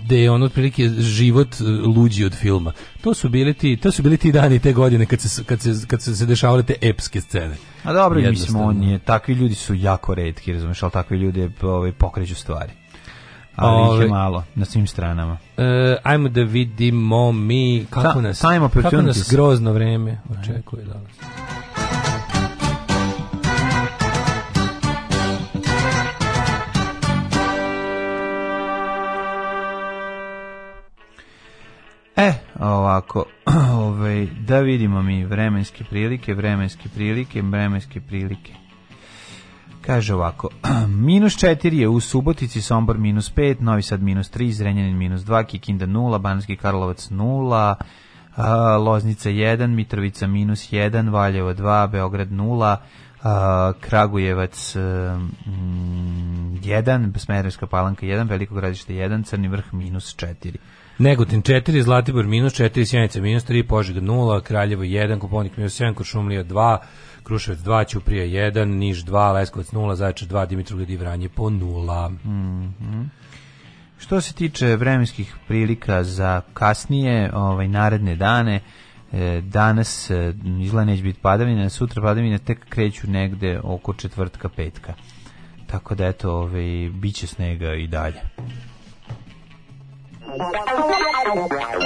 gde je on otprilike život e, luđi od filma. To su bili ti, to su bili ti dani te godine kad se kad se kad se, se dešavale te epske scene. A dobro, mislim on je, takvi ljudi su jako retki, razumeš, al takvi ljudi ovaj pokreću stvari. Ali ove, ih je ovaj, malo na svim stranama. E, ajmo da vidimo mi kako Ta, nas kako nas grozno vreme očekuje danas. E, ovako, ovaj, da vidimo mi vremenske prilike, vremenske prilike, vremenske prilike. Kaže ovako, minus 4 je u Subotici, Sombor minus 5, Novi Sad minus 3, Zrenjanin minus 2, Kikinda 0, Banski Karlovac 0, Loznica 1, Mitrovica minus 1, Valjevo 2, Beograd 0, Kragujevac 1, mm, Smederevska palanka 1, Veliko gradište 1, Crni vrh minus 4. Negotin 4, Zlatibor minus 4, Sjenica minus 3, Požeg 0, Kraljevo 1, Kuponik minus 7, Kuršumlija 2, Kruševac 2, Ćuprija 1, Niš 2, Leskovac 0, Zaječar 2, Dimitrovgrad i Vranje po 0. Mm -hmm. Što se tiče vremenskih prilika za kasnije, ovaj naredne dane, e, danas e, izgleda neće biti padavina, sutra padavina tek kreću negde oko četvrtka, petka. Tako da eto, ovaj biće snega i dalje.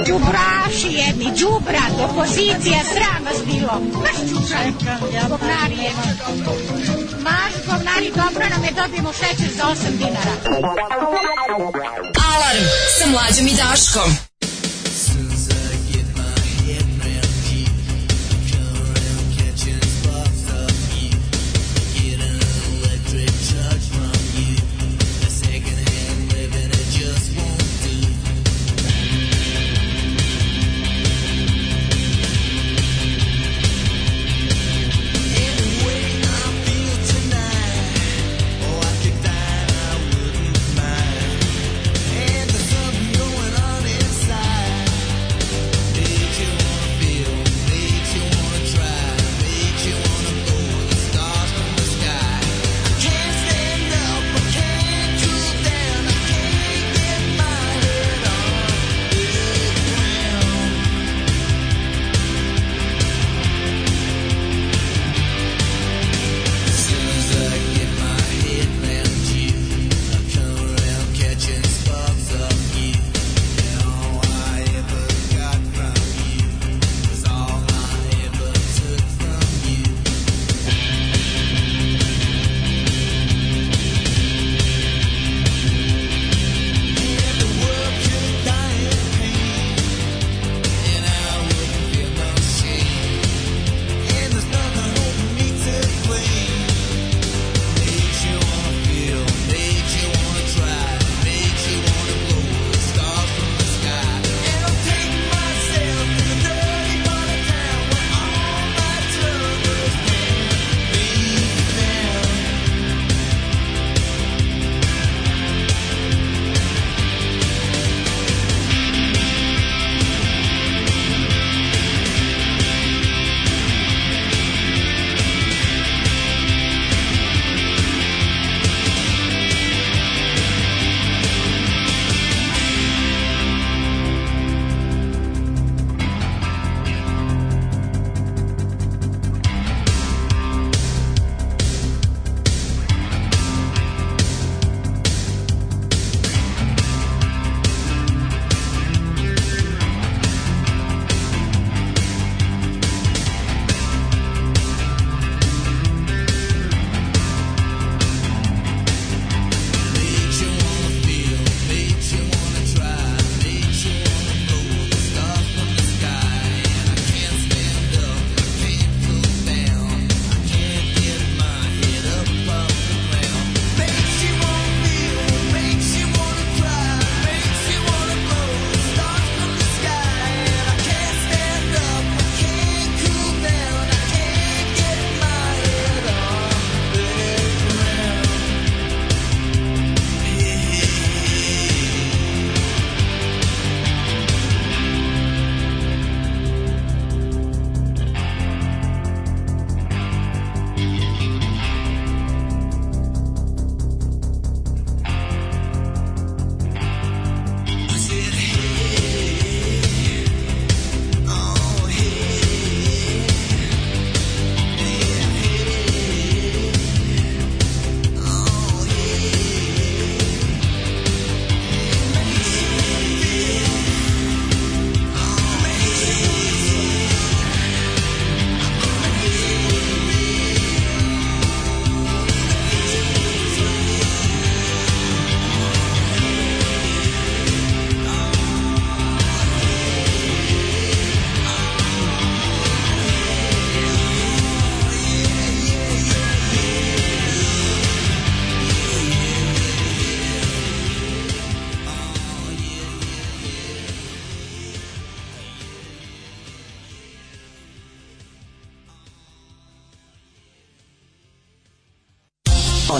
Đubraši jedni, đubrad, opozicija, sram vas bilo. Maš čučaj, govnari jedni. Maš govnari, dobro nam je, dobijemo šećer za 8 dinara. Alarm sa mlađom i Daškom.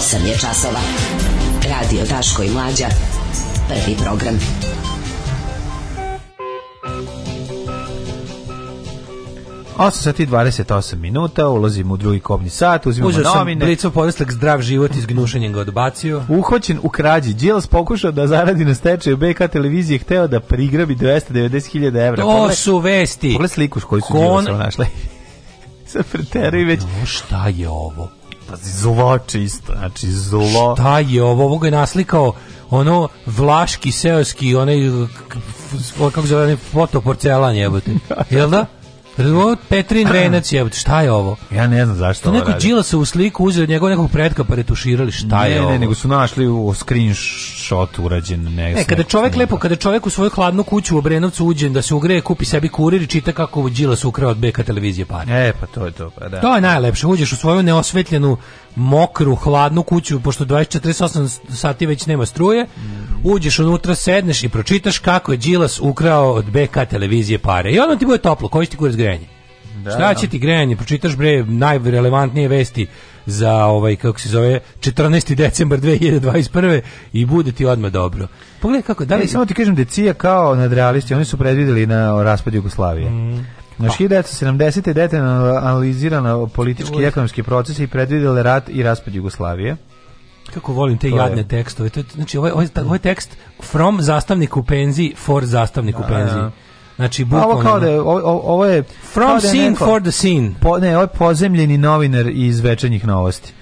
8 je časova. Radio Daško i Mlađa. Prvi program. Osam sati 28 minuta, ulazimo u drugi kobni sat, uzimamo Uzeo novine. Uzeo sam poreslak zdrav život iz gnušenjem ga odbacio. Uhvaćen u krađi, Đilas pokušao da zaradi na stečaju BK televizije, hteo da prigrabi 290.000 evra. To Pogled, su vesti. Pogled sliku koju su Kon... Đilasova našli. Sad preteruju već. No, šta je ovo? Pa zlo čisto, znači zlo. Šta je ovo? Ovo je naslikao ono vlaški seoski, onaj kako se zove, fotoporcelan jebote. Jel da? Ovo Petrin Renac je, šta je ovo? Ja ne znam zašto to ovo neko Đila se u sliku uzeli od njegovog nekog pretka pa retuširali, šta ne, je ne, ovo? Ne, nego su našli u screenshot urađen. Ne, e, kada čovjek lepo, kada čovjek u svoju hladnu kuću u Obrenovcu uđe da se ugreje, kupi sebi kurir i čita kako Đila ukrao od BK televizije pare. E, pa to je to, pa da. To je najlepše, uđeš u svoju neosvetljenu, mokru, hladnu kuću, pošto 24-48 sati već nema struje, uđeš unutra, sedneš i pročitaš kako je Đilas ukrao od BK televizije pare. I onda ti bude toplo, koji ti kurac grejanje. Da, Šta će da. ti grejanje? Pročitaš bre najrelevantnije vesti za ovaj kako se zove 14. decembar 2021 i bude ti odmah dobro. Pogledaj kako, da li e, samo ti kažem decija da kao nadrealisti, oni su predvideli na raspad Jugoslavije. Mm. Na 1970. detaljno analizirano politički i ekonomski procesi i predvidjeli rat i raspad Jugoslavije. Kako volim te to jadne je. tekstove. To, je, znači, ovaj, ovaj, ovaj tekst from zastavnik u penziji for zastavnik u da, penziji. Da, da. Znači, pa bukvalno... Ovo kao da je, ovo, je... From da scene neko, for the scene. Po, ne, ovo je pozemljeni novinar iz večernjih novosti.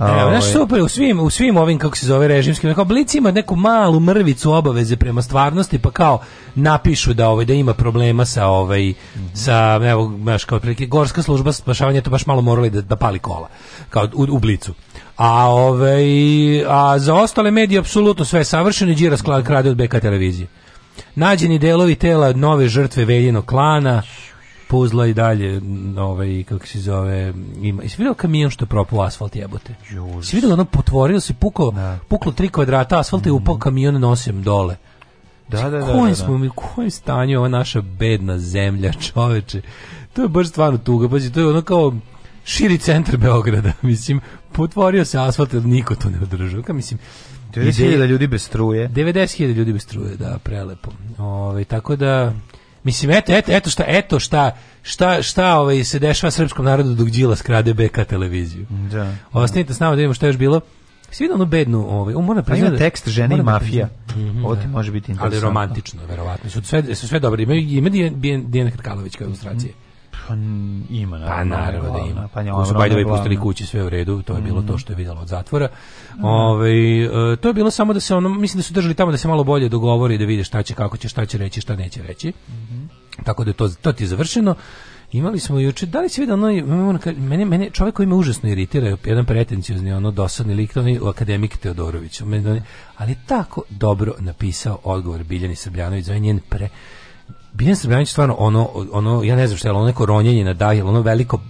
Evo, znaš super, u svim, u svim ovim, kako se zove, režimskim, kao Blic ima neku malu mrvicu obaveze prema stvarnosti, pa kao napišu da ovaj da ima problema sa ovaj sa evo baš kao prilike gorska služba spašavanja to baš malo morali da, da pali kola kao u, u blicu a ovaj a za ostale medije apsolutno sve je savršeno i Đira Sklar krade od BK televizije Nađeni delovi tela nove žrtve Veljinog klana, puzla i dalje ovaj kako se zove ima I jesi vidio kamion što je propao asfalt jebote jesi vidio ono potvorio se pukao, da. puklo 3 kvadrata asfalta mm. i upao mhm. kamion nosem dole da znači, da da kojim da, da. smo mi kojim stanju ova naša bedna zemlja čoveče to je baš stvarno tuga pazi to je ono kao širi centar Beograda mislim potvorio se asfalt niko to ne održava, mislim 90.000 ljudi bez struje. 90.000 ljudi bez struje, da, prelepo. Ovaj tako da, mislim, eto, eto, eto šta, eto šta, šta, šta ovaj, se dešava srpskom narodu dok Đila skrade BK televiziju. Da. Ostanite s nama da vidimo šta je još bilo. Svi vidio onu bednu, ovaj, mora pa priznati. Ima da- tekst žene i da mafija. Mm -hmm, Ovo ti da. može biti interesantno. Ali romantično, verovatno. Su sve, su sve dobro. Ima, ima Dijana Hrkalović kao ilustracije. Mm -hmm Pa ima, na Pa naravno da ima. Pa njom, su Bajdove pustili kući sve u redu, to je bilo mm. to mhm. što je videlo od zatvora. Mm. Ove, ovaj, to je bilo samo da se ono, mislim da su držali tamo da se malo bolje dogovori, da vide šta će, kako će, šta će reći, šta neće reći. Mm. Tako da to, to ti je završeno. Imali smo juče, da li si vidio onaj, mene, mene čovek koji me užasno iritira, jedan pretenciozni, ono dosadni lik, onaj akademik Teodorović, ali je tako dobro napisao odgovor Biljani Srbljanović, za njen pre, Biljana Srbljanić stvarno ono, ono, ja ne znam šta je, ono neko ronjenje na dahil, ono veliko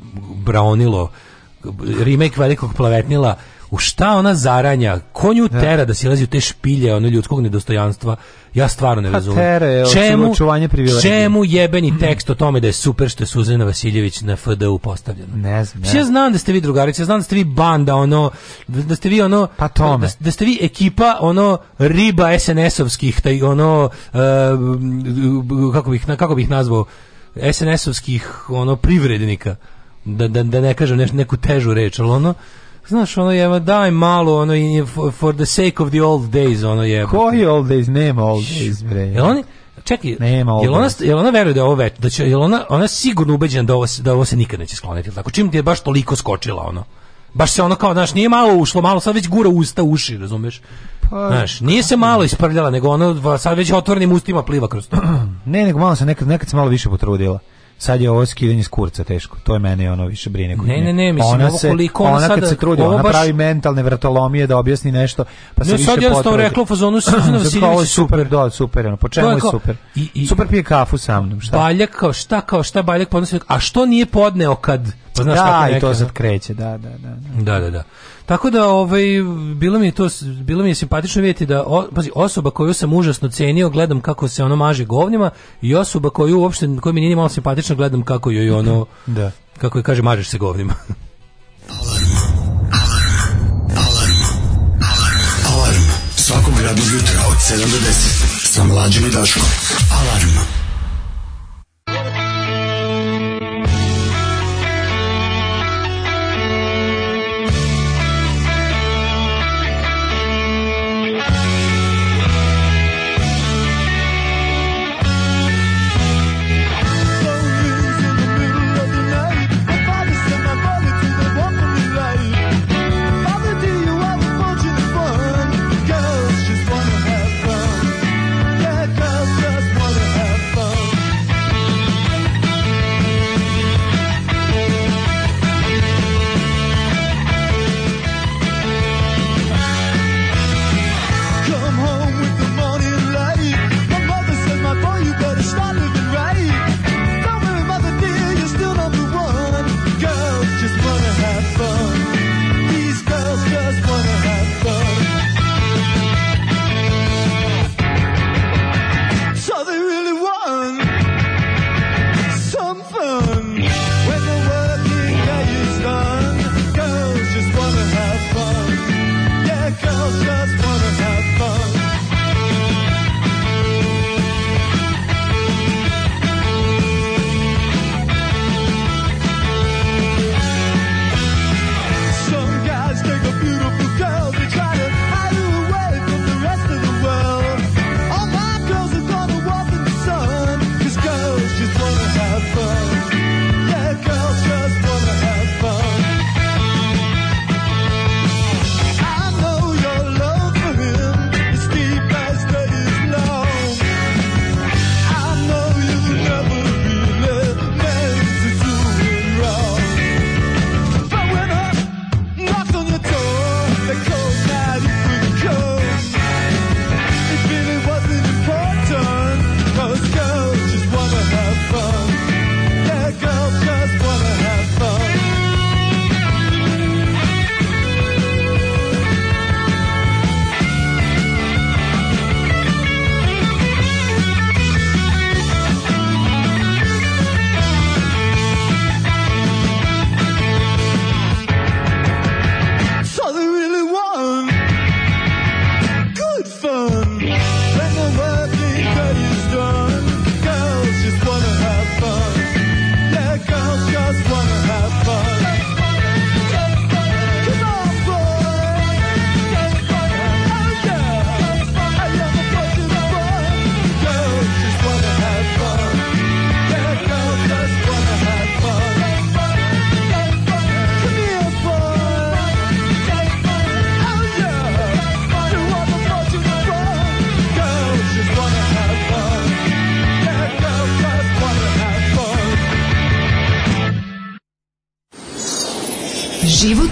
braonilo, remake velikog plavetnila, u šta ona zaranja, konju da. tera da silazi u te špilje ono ljudskog nedostojanstva Ja stvarno ne pa razumem. Čemu, čemu jebeni tekst o tome da je super što je Suzana Vasiljević na FDU postavljena? Ne znam. Ja znam da ste vi drugarice, ja znam da ste vi banda, ono, da ste vi ono, pa tome. Da, da ste vi ekipa, ono, riba SNS-ovskih, taj, ono, uh, kako, bih, kako bih nazvao, SNS-ovskih, ono, privrednika da, da, da ne kažem neš, neku težu reč, al ono, Znaš, ono je, daj malo, ono je for the sake of the old days, ono je. Koji old days? Nema old days, bre. Jel oni, čekaj, Nema jel, ona, jel ona veruje da je ovo već, da će, jel ona, ona sigurno ubeđena da ovo, da ovo se nikad neće skloniti, tako, čim ti je baš toliko skočila, ono. Baš se ono kao, znaš, nije malo ušlo, malo sad već gura usta, uši, razumeš? Pa, znaš, nije se malo isprljala, nego ono sad već otvorenim ustima pliva kroz to. ne, nego malo se nekad, nekad se malo više potrudila sad je ovo skidanje s kurca teško. To je mene ono više brine. Ne, ne, ne, ne, mislim, ona ovo koliko ona, ona sada, kad se trudi, ona baš... pravi mentalne vratolomije da objasni nešto, pa se ne, više sad jednostavno rekla u fazonu Suzana Vasiljević je super. Da, super, ono, po čemu je, super? I, i, super pije kafu sa mnom, šta? Baljak kao šta, kao šta Baljak podnosi, a što nije podneo kad Pa znaš da, kako i to sad da. kreće, da, da, da, da. Da, da, da. Tako da, ovaj, bilo mi je to, bilo mi je simpatično videti da, o, pazi, osoba koju sam užasno cenio, gledam kako se ono maže govnima i osoba koju uopšte, koju mi nije malo simpatično, gledam kako joj ono, da. kako je kaže, mažeš se govnima. Alarm. Alarm. Alarm. Alarm. Alarm. Svakog radnog jutra od 7 do 10 sa mlađim i Daškom. Alarm.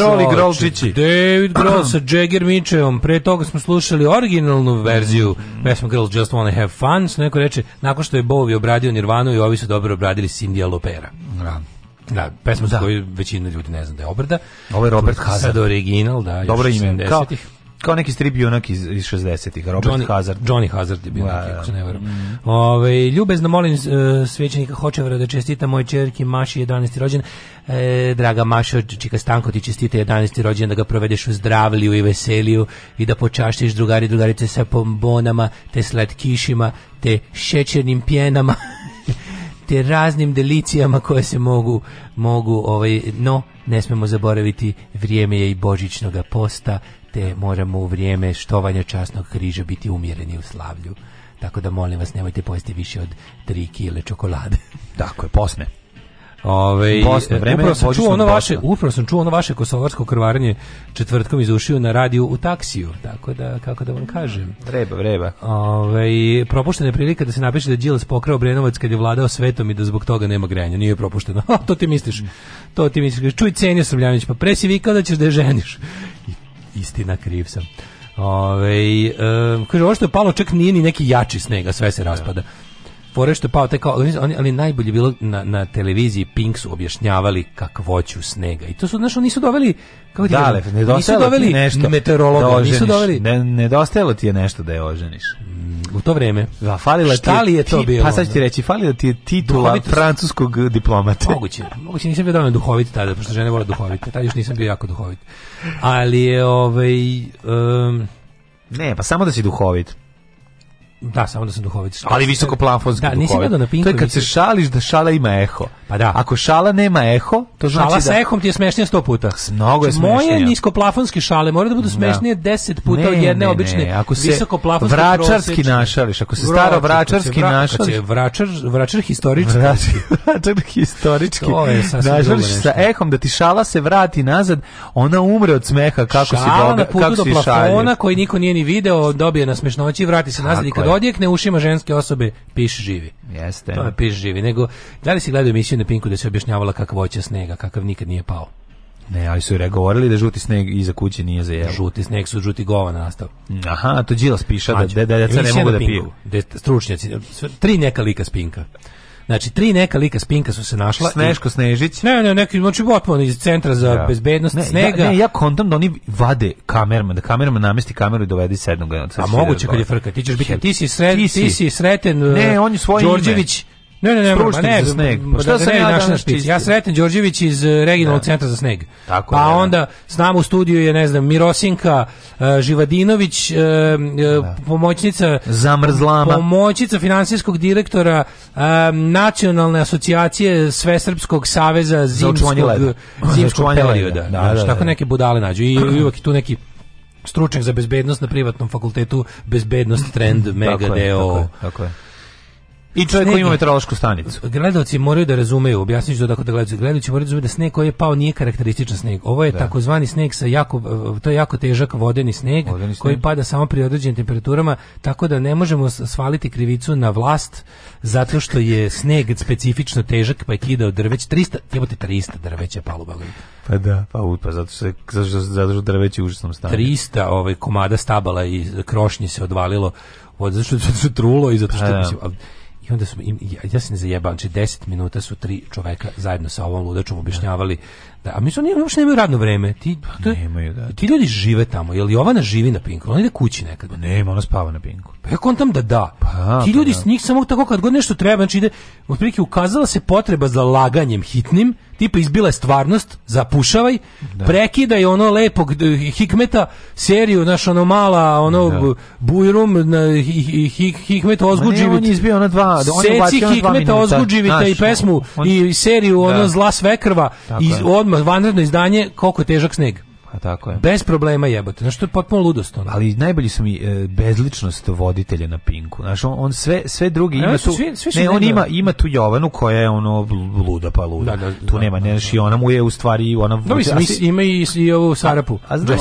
Groli Grolčići. David Grohl sa Jagger Mitchellom. Pre toga smo slušali originalnu verziju mm. pesme Girl Just Wanna Have Fun. Što neko reče, nakon što je Bowie obradio Nirvanu i ovi su dobro obradili Cindy Lopera. Da. Da, pesma za da. koju većina ljudi ne zna da je obrada. Ovo je Robert Hazard. Sad original, da, još Dobro ime. Kao, kao neki strip junak iz, iz 60-ih, Robert Johnny, Hazard. Johnny Hazard je bio da, neki, ako se ne verujem. Mm. Ove, ljubezno molim uh, svećenika Hočevara da čestita moj čerki Maši 11. rođen. E, draga Maša, čika Stanko ti čestita 11. rođen, da ga provedeš u zdravlju i veseliju i da počaštiš drugari i drugarice sa bombonama, te slatkišima, te šećernim pjenama. te raznim delicijama koje se mogu mogu ovaj no ne smemo zaboraviti vrijeme je i božićnog posta te moramo u vrijeme štovanja časnog križa biti umjereni u slavlju. Tako da molim vas nemojte pojesti više od 3 kile čokolade. Tako je, posne. Ove, Bosne, vreme, upravo, sam čuo ono vaše, upravo sam čuo ono vaše kosovarsko krvaranje četvrtkom izušio na radiju u taksiju, tako da, kako da vam kažem. Treba, vreba. Ove, propuštena je prilika da se napiše da Đilas pokrao Brenovac kad je vladao svetom i da zbog toga nema grejanja. Nije propušteno. to ti misliš. To ti misliš. Čuj, cenio sam pa pre si vikao da ćeš da je ženiš. I istina, kriv sam. Ove, e, kaže, ovo što je palo čak nije ni neki jači snega, sve se raspada. Da fore što pao taj kao, ali, ali najbolje bilo na, na televiziji Pink su objašnjavali kakvoću snega. I to su, znaš, oni nisu doveli kako ti Dale, kažem, nisu doveli nešto meteorologa, da oženiš, nisu doveli. Ne, nedostajalo ti je nešto da je oženiš. Mm, u to vrijeme. Da, falila Šta ti, li je to ti, bilo? Pa sad ti reći, falila ti je titula Duhovitost. francuskog diplomata. Moguće, moguće nisam bio dovoljno duhovit tada, pošto žene vole duhovite, tada još nisam bio jako duhovit. Ali je, ovaj... Um, ne, pa samo da si duhovit. Da, samo da sam duhovit. ali visoko plafonski da, nisi gledao na Pinkovića. To je kad se šališ da šala ima eho. Pa da. Ako šala nema eho, to šala znači da... Šala sa da- ehom ti je smešnija sto puta. Mnogo je znači, smešnija. Moje nisko niskoplafonske šale moraju da budu da. smešnije da. deset puta ne, od jedne ne, obične ne. Ako se vračarski proseč... našališ, ako se staro vračarski vra... našališ... Kad se vračar, vračar historički... Vračar, vračar historički našališ sa ehom da ti šala se vrati nazad, ona umre od smeha kako šala si boga, kako si šalje. Šala na putu do plafona koji niko nije ni video, dobije na smešnoći i vrati se nazad i kad odjekne ušima ženske osobe, piš živi. Jeste. To je piš živi. Nego, da li si gledao emisiju na Pinku da se objašnjavala kakav voća snega, kakav nikad nije pao? Ne, ali su govorili da žuti sneg iza kuće nije za jelo. Žuti sneg su žuti gova nastao. Aha, to Đilas piša da, da, da, da, da ne mogu da piju. Da stručnjaci, tri neka lika spinka. Znači, tri neka lika spinka su se našla. Sneško i... Snežić. Ne, ne, neki, znači, potpuno iz centra za ja. bezbednost ne, snega. Ja, ne, ja kontam da oni vade kamerama, da kamerama namesti kameru i dovede sednog. A moguće kad je frka, ti ćeš biti, ti si, sre, ti si, ti si sreten, ne, e, on je svoje Đorđević, ime. Ne, ne, ne, ma ne, za sneg. Pa šta da sam ja našao na Ja sretan Đorđević iz eh, regionalnog da. centra za sneg. Tako pa je, da. onda s nama u studiju je, ne znam, Mirosinka uh, Živadinović, uh, da. pomoćnica Zamrzlama. Pomoćnica finansijskog direktora uh, Nacionalne asocijacije Svesrpskog saveza zimskog, zimskog perioda. Da, da, da, tako da. neke budale nađu. I, i tu neki stručnjak za bezbednost na privatnom fakultetu, bezbednost trend, mega tako deo. Je, tako je, tako je. I čovjek sneg, koji ima meteorološku stanicu. Gledaoci moraju da razumeju, objasniću da tako da gledaoci, moraju da razumeju da sneg koji je pao nije karakterističan sneg. Ovo je da. takozvani sneg sa jako to je jako težak vodeni sneg, vodeni sneg. koji pada samo pri određenim temperaturama, tako da ne možemo svaliti krivicu na vlast zato što je sneg specifično težak pa je kidao drveć 300, jebote 300 drveća palo Beogradu. Pa da, pa pa zato što zato što, zato drveće u užasnom stanju. 300 ovaj komada stabala i krošnje se odvalilo od zato što se trulo i zato što pa, da. mislim, I onda smo im, ja, ja se ne zajebam, znači 10 minuta su tri čoveka zajedno sa ovom ludačom da. objašnjavali da, a mi su oni uopšte nemaju radno vreme. Ti, da, nemaju, da. Ti ljudi žive tamo. Je li Jovana živi na Pinku? Ona ide kući nekad. Pa Nema, ona spava na Pinku. Pa ja kontam da da. Pa, da, ti ljudi pa, da. s njih samo tako kad god nešto treba, znači ide, otprilike ukazala se potreba za laganjem hitnim, tipa izbila je stvarnost, zapušavaj, da. prekida ono lepog eh, Hikmeta seriju, naš ono mala, ono da. Bujrum, na, hik, Hikmet Ozguđivit. on je izbio ona dva, on je Seci on Hikmeta Ozguđivita i pesmu on, i seriju da. ono Zla svekrva, i odmah vanredno izdanje, koliko je težak sneg. A tako je. Bez problema jebote. Znaš, to je potpuno ludost. Ono. Ali najbolji su mi e, bezličnost voditelja na Pinku. Znaš, on, on sve, sve drugi ima tu... Svi, svi ne, on ima, ima tu Jovanu koja je ono luda pa luda. Da, da, tu da, nema, da, ne znaš, da. i ona mu je u stvari... Ona, no, mislim, asi, ima i, i ovu Sarapu. A, a znam,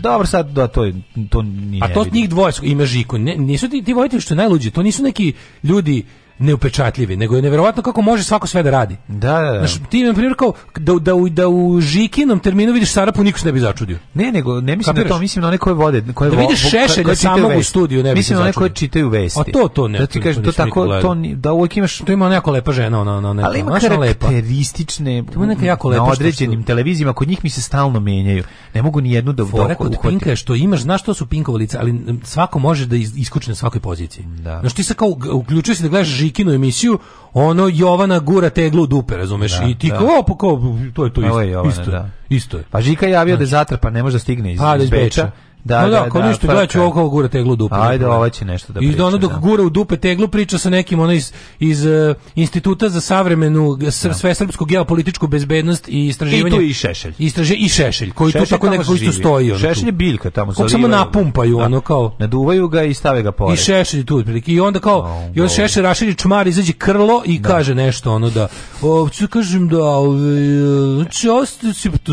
dobro, sad, da, to, je, to nije... A to njih dvoje ima Žiku. Ne, nisu ti, ti voditelji što je najluđi. To nisu neki ljudi neupečatljivi, nego je neverovatno kako može svako sve da radi. Da, da, da. Znaš, ti na primjer kao da, da, da u Žikinom terminu vidiš Sarapu, niko se ne bi začudio. Ne, nego ne mislim Kapiraš? da to, mislim na one koje vode, koje da vidiš Šešelja samog u studiju, ne bi Mislim na one koje čitaju vesti. A to to ne. Da ti kažeš to tako to da uvek imaš to ima neko lepa žena, ona ona neka, Ali ima karakteristične, to jako lepa na određenim televizijama kod njih mi se stalno menjaju. Ne mogu ni jednu da, da Fora kod Pinka što imaš, znaš što su Pinkova lica, ali svako može da iskuči na svakoj poziciji. Da. Znaš ti se kao uključuješ da gledaš Žikinu emisiju, ono Jovana gura teglu dupe, razumeš? Da, I ti da. kao, pa kao, to je to isto. je Jovana, isto, da. isto je. Pa Žika javio znači, da je zatrpan, ne može da stigne iz, pa, da iz Beča. Beča Da, no, da, da, kao da, ništa, pa gledat ću ovo gura teglu u dupe. Ajde, ova će nešto da priča. I da ono dok da. gura u dupe teglu priča sa nekim ono iz, iz uh, Instituta za savremenu sr, da. svesrpsku geopolitičku bezbednost i istraživanje. I tu i Šešelj. Istraže, I Šešelj, koji šešelj tu tako nekako isto stoji. Ono, šešelj je biljka tamo. Kog samo napumpaju, da. ono kao. Naduvaju ga i stave ga pored. I Šešelj tu, otprilike. I onda kao, oh, i onda Šešelj raširi čmar, izađe krlo i da. kaže nešto, ono da, o, da kažem da, e, znači,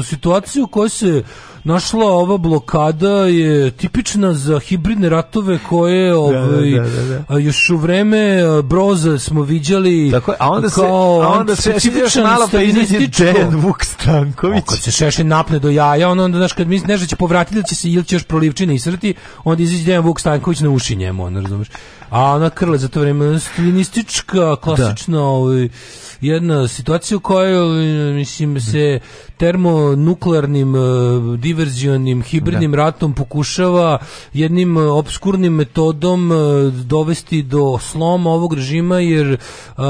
situaciju koja se našla ova blokada je tipična za hibridne ratove koje da, da, da, ovaj, da, da, da, još u vreme Broza smo viđali Tako, a onda se, a onda se tipično malo pa izađe Dejan Vuk Stanković. O, kad se Šešelj napne do jaja, on onda, znaš, kad misliš nešto će povratiti da će se ili će još prolivčine israti, onda izađe Dejan Vuk Stanković na uši njemu, on, razumeš. A ona krle za to vreme stilinistička, da. klasično, ovaj, jedna situacija u kojoj ovaj, mislim se termonuklearnim eh, diverzionim hibridnim da. ratom pokušava jednim eh, obskurnim metodom eh, dovesti do sloma ovog režima jer uh,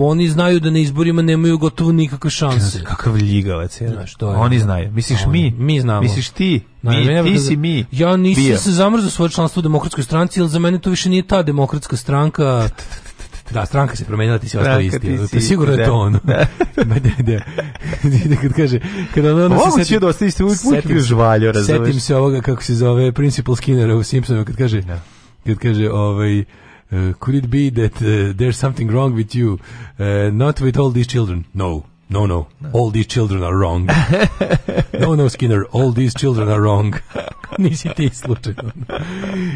oni znaju da na izborima nemaju gotovo nikakve šanse. Kakav ljigavac je. Znaš, to je. Oni znaju. Misliš oni, mi? Mi znamo. Misliš ti? mi, ti si mi. Ja nisam bio. se zamrzao svoje članstvo u demokratskoj stranci, jer za mene to više nije ta demokratska stranka. Da, stranka se promenila, ti si ostao isti. Ti si, pa sigurno da, je to ono. Da. Ma, da, da. kad kaže, kada ono... Moguće se setim, da ostaje isti, uvijek bio žvaljo, razumeš. Setim se ovoga, kako se zove, Principal Skinnera u Simpsonu, kad kaže, da. kad kaže, ovaj... Uh, could it be that uh, there's something wrong with you? Uh, not with all these children. No. No, no, all these children are wrong. No, no, Skinner, all these children are wrong. Nisi ti slučajno.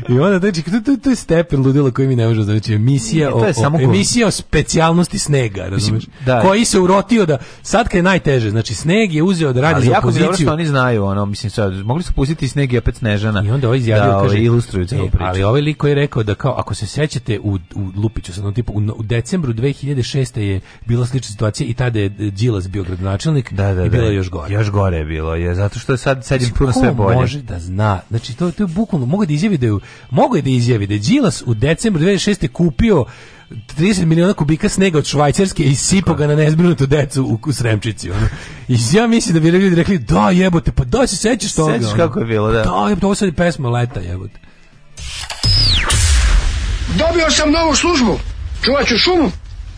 I onda, znači, to, to, to je stepen ludila koji mi ne može znači, emisija, Nije, o, samo o, emisija o specijalnosti snega, razumeš? da. Koji se urotio da, sad kad je najteže, znači, sneg je uzeo da radi Ali za jako je dobro što oni znaju, ono, mislim, sad, mogli su pustiti sneg i opet snežana. I onda ovaj da, izjavio, da, kaže, ovaj, ilustruju celu e, priču. Ali ovaj lik koji je rekao da kao, ako se sećate u, u Lupiću, sad, ono, tipu, u, u decembru 2006. je bila slična situacija i tada je Đilas bio gradonačelnik da, da, i da. bilo da. još gore. Još gore je bilo, je, zato što je sad, sedim znači, puno sve bolje. može da zna? Znači, to, to je bukvalno, mogu da izjavi da je, mogu da izjavi da je Đilas u decembru 2006. kupio 30 miliona kubika snega od Švajcarske i sipao ga na nezbrinutu decu u, u Sremčici. Ono. I ja mislim da bi ljudi rekli, da jebote, pa da se sećaš toga. Sećaš kako je bilo, da. Da, jebote, ovo sad je pesma leta, jebote. Dobio sam novu službu. Čuvaću šumu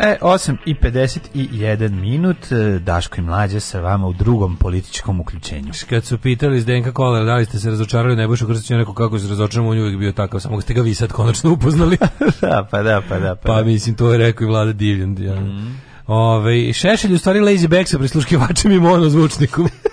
E, 8 i 51 minut, e, Daško i Mlađe sa vama u drugom političkom uključenju. Kad su pitali Zdenka Kolar da li ste se razočarali u Nebojšu Krstića, neko kako se razočaramo, on je uvijek bio takav, samo ste ga vi sad konačno upoznali. da, pa da, pa da. Pa, pa da. mislim, to je rekao i vlada Divljan. Ja. Mm -hmm. Ove, šešelj u stvari lazy Bag sa prisluškivačem i monozvučnikom.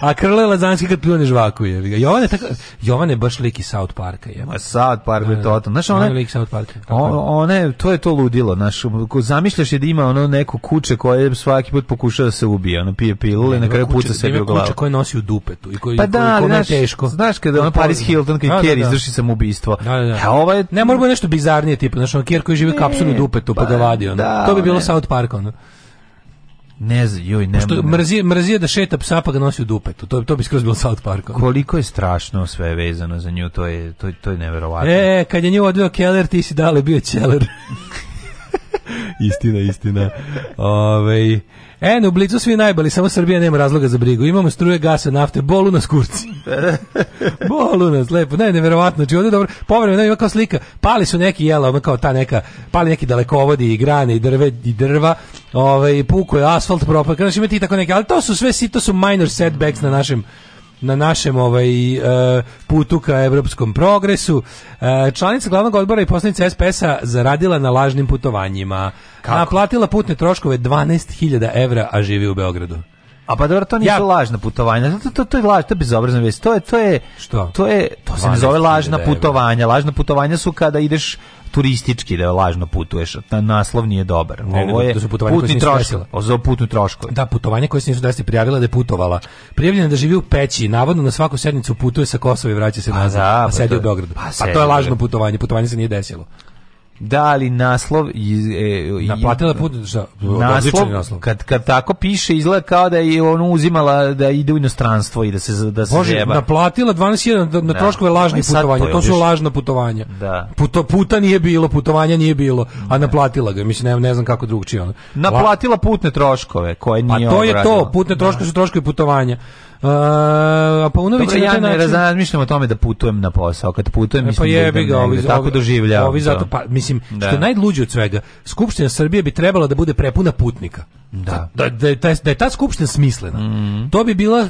A Krle Lazanski kad pljune žvaku je. Jovan je tako, Jovan je baš lik iz South Parka je. Ma South Park je da, da, da. to. Znaš, ona lik South Parka. One, to je to ludilo, znaš, ko zamišljaš je da ima ono neku kuće koje svaki put pokušava da se ubije, ono pije pilule, na kraju puca sebi u glavu. Kuće koje nosi u dupetu i koji pa da, koji, znaš, teško. Znaš kada ono Paris Hilton kad Kerry izvrši samoubistvo. A e, ovo je ne mora nešto bizarnije tipa, znači on Kerry koji živi kapsulu dupetu pa ga pa vadi ono. To bi bilo South Parka, ono. Ne znam, joj, ne Što mrzije, mrzije da šeta psa pa ga nosi u dupetu. To, to bi skroz bilo South Park. Koliko je strašno sve vezano za nju, to je, to, to je neverovatno. E, kad je nju odveo Keller, ti si dale bio Keller. istina, istina. Ove, E, u Blicu svi najbali, samo Srbija nema razloga za brigu. Imamo struje, gasa, nafte, bolu nas kurci. bolu nas, lepo. Ne, neverovatno. Znači, ovdje dobro, ne, ima kao slika. Pali su neki jela, ono kao ta neka, pali neki dalekovodi i grane i drve i drva. Ovaj puko je asfalt propao. Znači, ima ti tako neke, ali to su sve si, to su minor setbacks na našem na našem ovaj e, putu ka evropskom progresu. E, članica glavnog odbora i poslanica SPS-a zaradila na lažnim putovanjima. Kako? Naplatila putne troškove 12.000 evra, a živi u Beogradu. A pa dobro, to nije ja. lažna putovanja. To, to, to je laž, to je bezobrazna vest. To je to je što? To je to se ne zove lažna putovanja. Lažna putovanja su kada ideš turistički da lažno putuješ. Ta naslov nije dobar. Ovo je da su putni troškovi. Ovo putni troškovi. Da, putovanje koje se nisu desiti prijavila da je putovala. Prijavljena da živi u Peći, navodno na svaku sednicu putuje sa Kosova i vraća se pa nazad, a, da, a pa sedi u Beogradu. Pa, pa, to je lažno putovanje, putovanje se nije desilo da li naslov iz, e, naplatila put za naslov, naslov. Kad, kad tako piše izgleda kao da je ono uzimala da ide u inostranstvo i da se da se Bože, zjeba. naplatila 12.000 na, na da. troškove lažnih e, putovanja to, su lažna putovanja da. Puto, puta nije bilo putovanja nije bilo da. a naplatila ga mislim ne, ne znam kako drugčije ono naplatila putne troškove koje pa nije pa to je to putne troškove da. su troškovi putovanja Uh, Paunović Dobro, ja ne način... razmišljam o tome da putujem na posao. Kad putujem, e, pa mislim pa jebi ga, ovi, tako ovi, doživljavam. Ovi zato, pa, mislim, da. što je najluđe od svega, Skupština Srbije bi trebala da bude prepuna putnika. Da. Da, da, da, da je ta Skupština smislena. Mm. To bi bila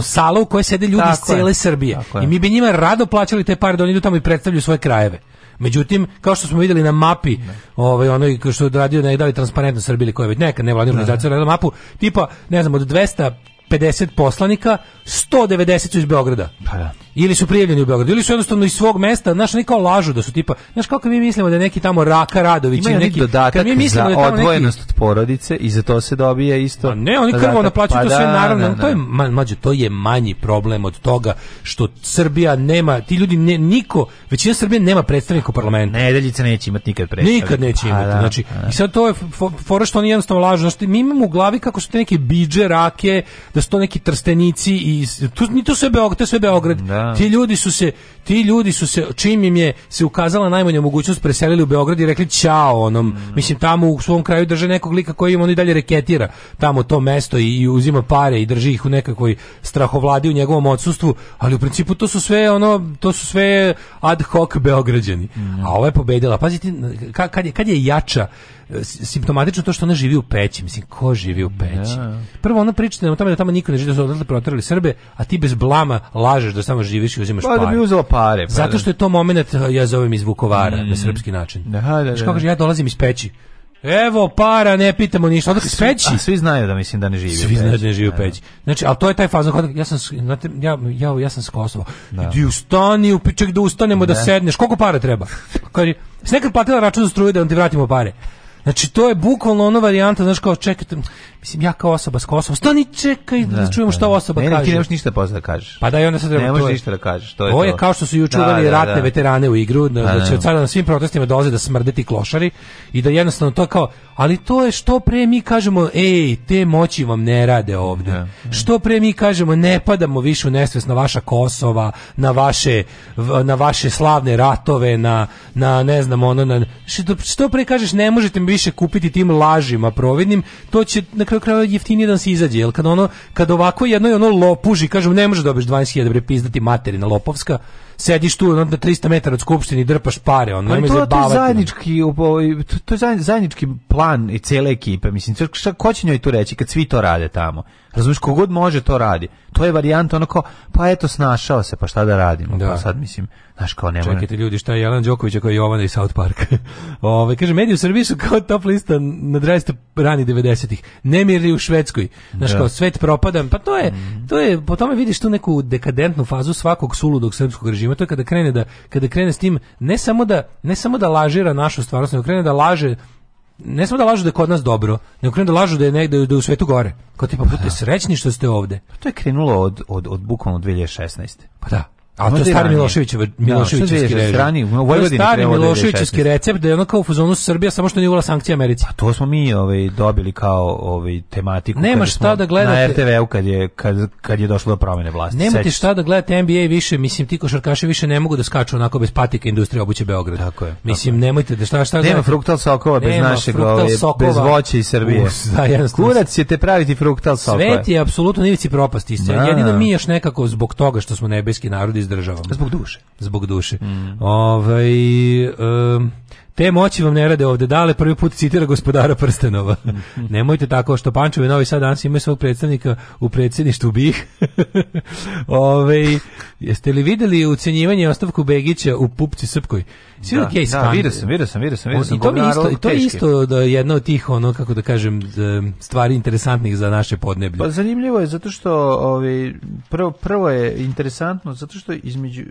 sala u kojoj sede ljudi iz cele je. Srbije. Tako I mi bi njima rado plaćali te pare da oni idu tamo i predstavljaju svoje krajeve. Međutim, kao što smo videli na mapi, ne. Da. ovaj onaj što je radio ne da li transparentno Srbije ili koje već neka nevladina da. organizacija na mapu, tipa, ne znam, od 200 50 poslanika, 190 su iz Beograda. Pa da ili su prijavljeni u Beogradu ili su jednostavno iz svog mesta znaš oni kao lažu da su tipa znaš kako mi mislimo da je neki tamo Raka Radović i neki dodatak mi mislimo da je tamo odvojenost neki... od porodice i za to se dobija isto A ne oni krvavo naplaćuju pa to sve da, naravno da, da, to je mađo to je manji problem od toga što Srbija nema ti ljudi ne, niko većina Srbije nema predstavnika u parlamentu nedeljice neće imati nikad predstavnika nikad neće pa imati da, znači, pa, znači i sad to je fora što oni jednostavno lažu znači mi imamo u glavi kako su te neke bidže rake da su to neki trstenici i tu ni to sve Beograd to sve Beograd Da. Ti ljudi su se ti ljudi su se čim im je se ukazala najmanja mogućnost preselili u Beograd i rekli ciao onom. Mm. Mislim tamo u svom kraju drže nekog lika koji im on dalje reketira tamo to mesto i, i uzima pare i drži ih u nekakvoj strahovladi u njegovom odsustvu, ali u principu to su sve ono to su sve ad hoc beograđani. Mm. A ova je pobedila. Pazite kad je, kad je jača simptomatično to što ona živi u peći. Mislim, ko živi u peći? Da. Prvo, ona priča o tome da tamo niko ne živi, da su odatle proterali Srbe, a ti bez blama lažeš da samo živiš i uzimaš pa, pare. da bi uzela pare. Pa, Zato da. što je to moment, eh, ja zovem iz Vukovara, mm. na srpski način. Da, da, da. Kako, da. ja dolazim iz peći. Evo para, ne pitamo ništa. Odakle speći? A svi znaju da mislim da ne živi. Svi znaju da ne živi u da, peći. Znači, al to je taj fazon ja sam znate, ja ja ja sam s Kosova. Da. Idi ustani, u piček da ustanemo ne. da sedneš. Koliko para treba? Kaže, Sve kad platila račun za struju da vam ti vratimo pare. Znači to je bukvalno ono varijanta, znaš kao čekajte, Mislim, ja kao osoba s Kosova, stani, čekaj, da, da čujemo da. šta osoba ne, kaže. Ne, nemaš ništa posle da kažeš. Pa da, i onda sad treba... Ne možeš ništa da kažeš, to je to. je kao što su juče da, uveli da, ratne veterane u igru, da, da će od sada na svim protestima dolaze da smrdeti klošari i da jednostavno to kao, ali to je što pre mi kažemo, ej, te moći vam ne rade ovde. Ja, ja. Što pre mi kažemo, ne padamo više u nesvest na vaša Kosova, na vaše, na vaše slavne ratove, na, na ne znam, ono, na, što, što pre kažeš, ne možete mi više kupiti tim lažima providnim, to će na kraju kraja jeftinije da se izađe, jel kad ono kad ovako jedno je ono lopuži, kažem ne može dobiješ 20.000 bre pizdati materina lopovska. Sediš tu na 300 metara od skupštine i drpaš pare, on pa nema za To je zajednički, ovaj, to je zajednički plan i cele ekipe, mislim, ko će njoj tu reći kad svi to rade tamo? Razumeš, kogod može to radi. To je varijanta ono kao, pa eto, snašao se, pa šta da radimo. Da. Pa sad mislim, znaš kao nema. Čekajte ljudi, šta je Jelan Đoković ako je Jovana iz South Park. Ove, kaže, mediji u Srbiji su kao top lista na 20 rani 90-ih. Nemiri u Švedskoj. Znaš da. kao, svet propadan. Pa to je, mm. to je, po tome vidiš tu neku dekadentnu fazu svakog suludog srpskog režima. To je kada krene, da, kada krene s tim, ne samo da, ne samo da lažira našu stvarnost, nego krene da laže ne samo da lažu da je kod nas dobro, nego da lažu da je negde da je u svetu gore. Kao tipa, budete da. srećni što ste ovde. Pa to je krenulo od, od, od bukvalno 2016. Pa da. A to da, je stari Milošević, Miloševićevski da, u Vojvodini stari da Miloševićevski recept da je ono kao u fuzonu Srbija samo što nije uvala sankcije Americi. A to smo mi ovaj dobili kao ovaj tematiku Nema šta da gledate na RTV-u kad je kad, kad je došlo do promene vlasti. Nemate šta da gledate NBA više, mislim ti košarkaši više ne mogu da skaču onako bez patika industrije obuće Beograd. Tako je. Mislim tako. nemojte da šta šta Nema gledate. fruktal sokova bez Nema našeg ovaj, bez voća iz Srbije. Us, da, Kurac ćete praviti fruktal sokova. Svet je apsolutno na ivici propasti. Da. Jedino mi još nekako zbog toga što smo nebeski narodi izdržavam. Zbog duše. Zbog duše. Mm. Ovaj... Um, Te moći vam ne rade ovde. Dale prvi put citira gospodara Prstenova. Nemojte tako što i Novi Sad danas imaju svog predstavnika u predsjedništvu BiH. Ove, jeste li videli ucenjivanje ostavku Begića u Pupci Srpkoj? Svi da, da, da vidio sam, vidio sam, vidio sam. Vidio sam I to, isto, i to je isto da jedna od tih, ono, kako da kažem, stvari interesantnih za naše podneblje. Pa zanimljivo je zato što ovi, prvo, prvo je interesantno zato što između...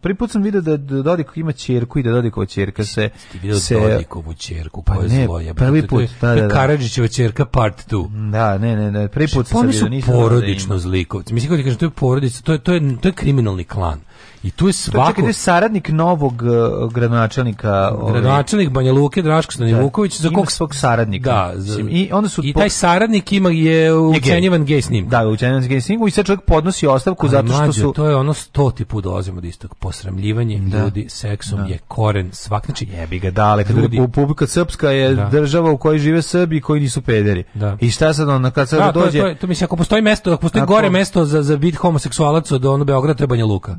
Prvi put sam vidio da, da Dodik ima čerku i da Dodikova čerka se ti video se, Dodikovu čerku, pa ne, zlo, prvi put, da, da, da. Karadžićeva čerka part 2. Mm, da, ne, ne, ne, prvi znači, put sam vidio, nisam da porodično da zlikovci. Mislim, kako ti kažem, to je porodica, to je, to je, to je kriminalni klan. I tu je svako... Čekaj, je saradnik novog uh, gradonačelnika... Ovaj- Gradonačelnik Banja Luke, Draško Stanivuković, da. za kog... svog saradnika. Da, za... I, onda su I taj saradnik ima je ucenjivan gej snim. Da, ucenjivan gej snim i sad čovjek podnosi ostavku A, zato što mlađe, su... to je ono sto tipu dolazimo od istog. Posramljivanje da. ljudi seksom da. je koren svak. Znači, jebi ga dale, kad ljudi... Republika srpska je da. država u kojoj žive Srbi koji nisu pederi. Da. I šta sad onda kad sad da, dođe... To, to, to, mislim, ako postoji mesto, ako postoji gore mesto za, za bit homoseksualac od ono Beograd, to Banja Luka.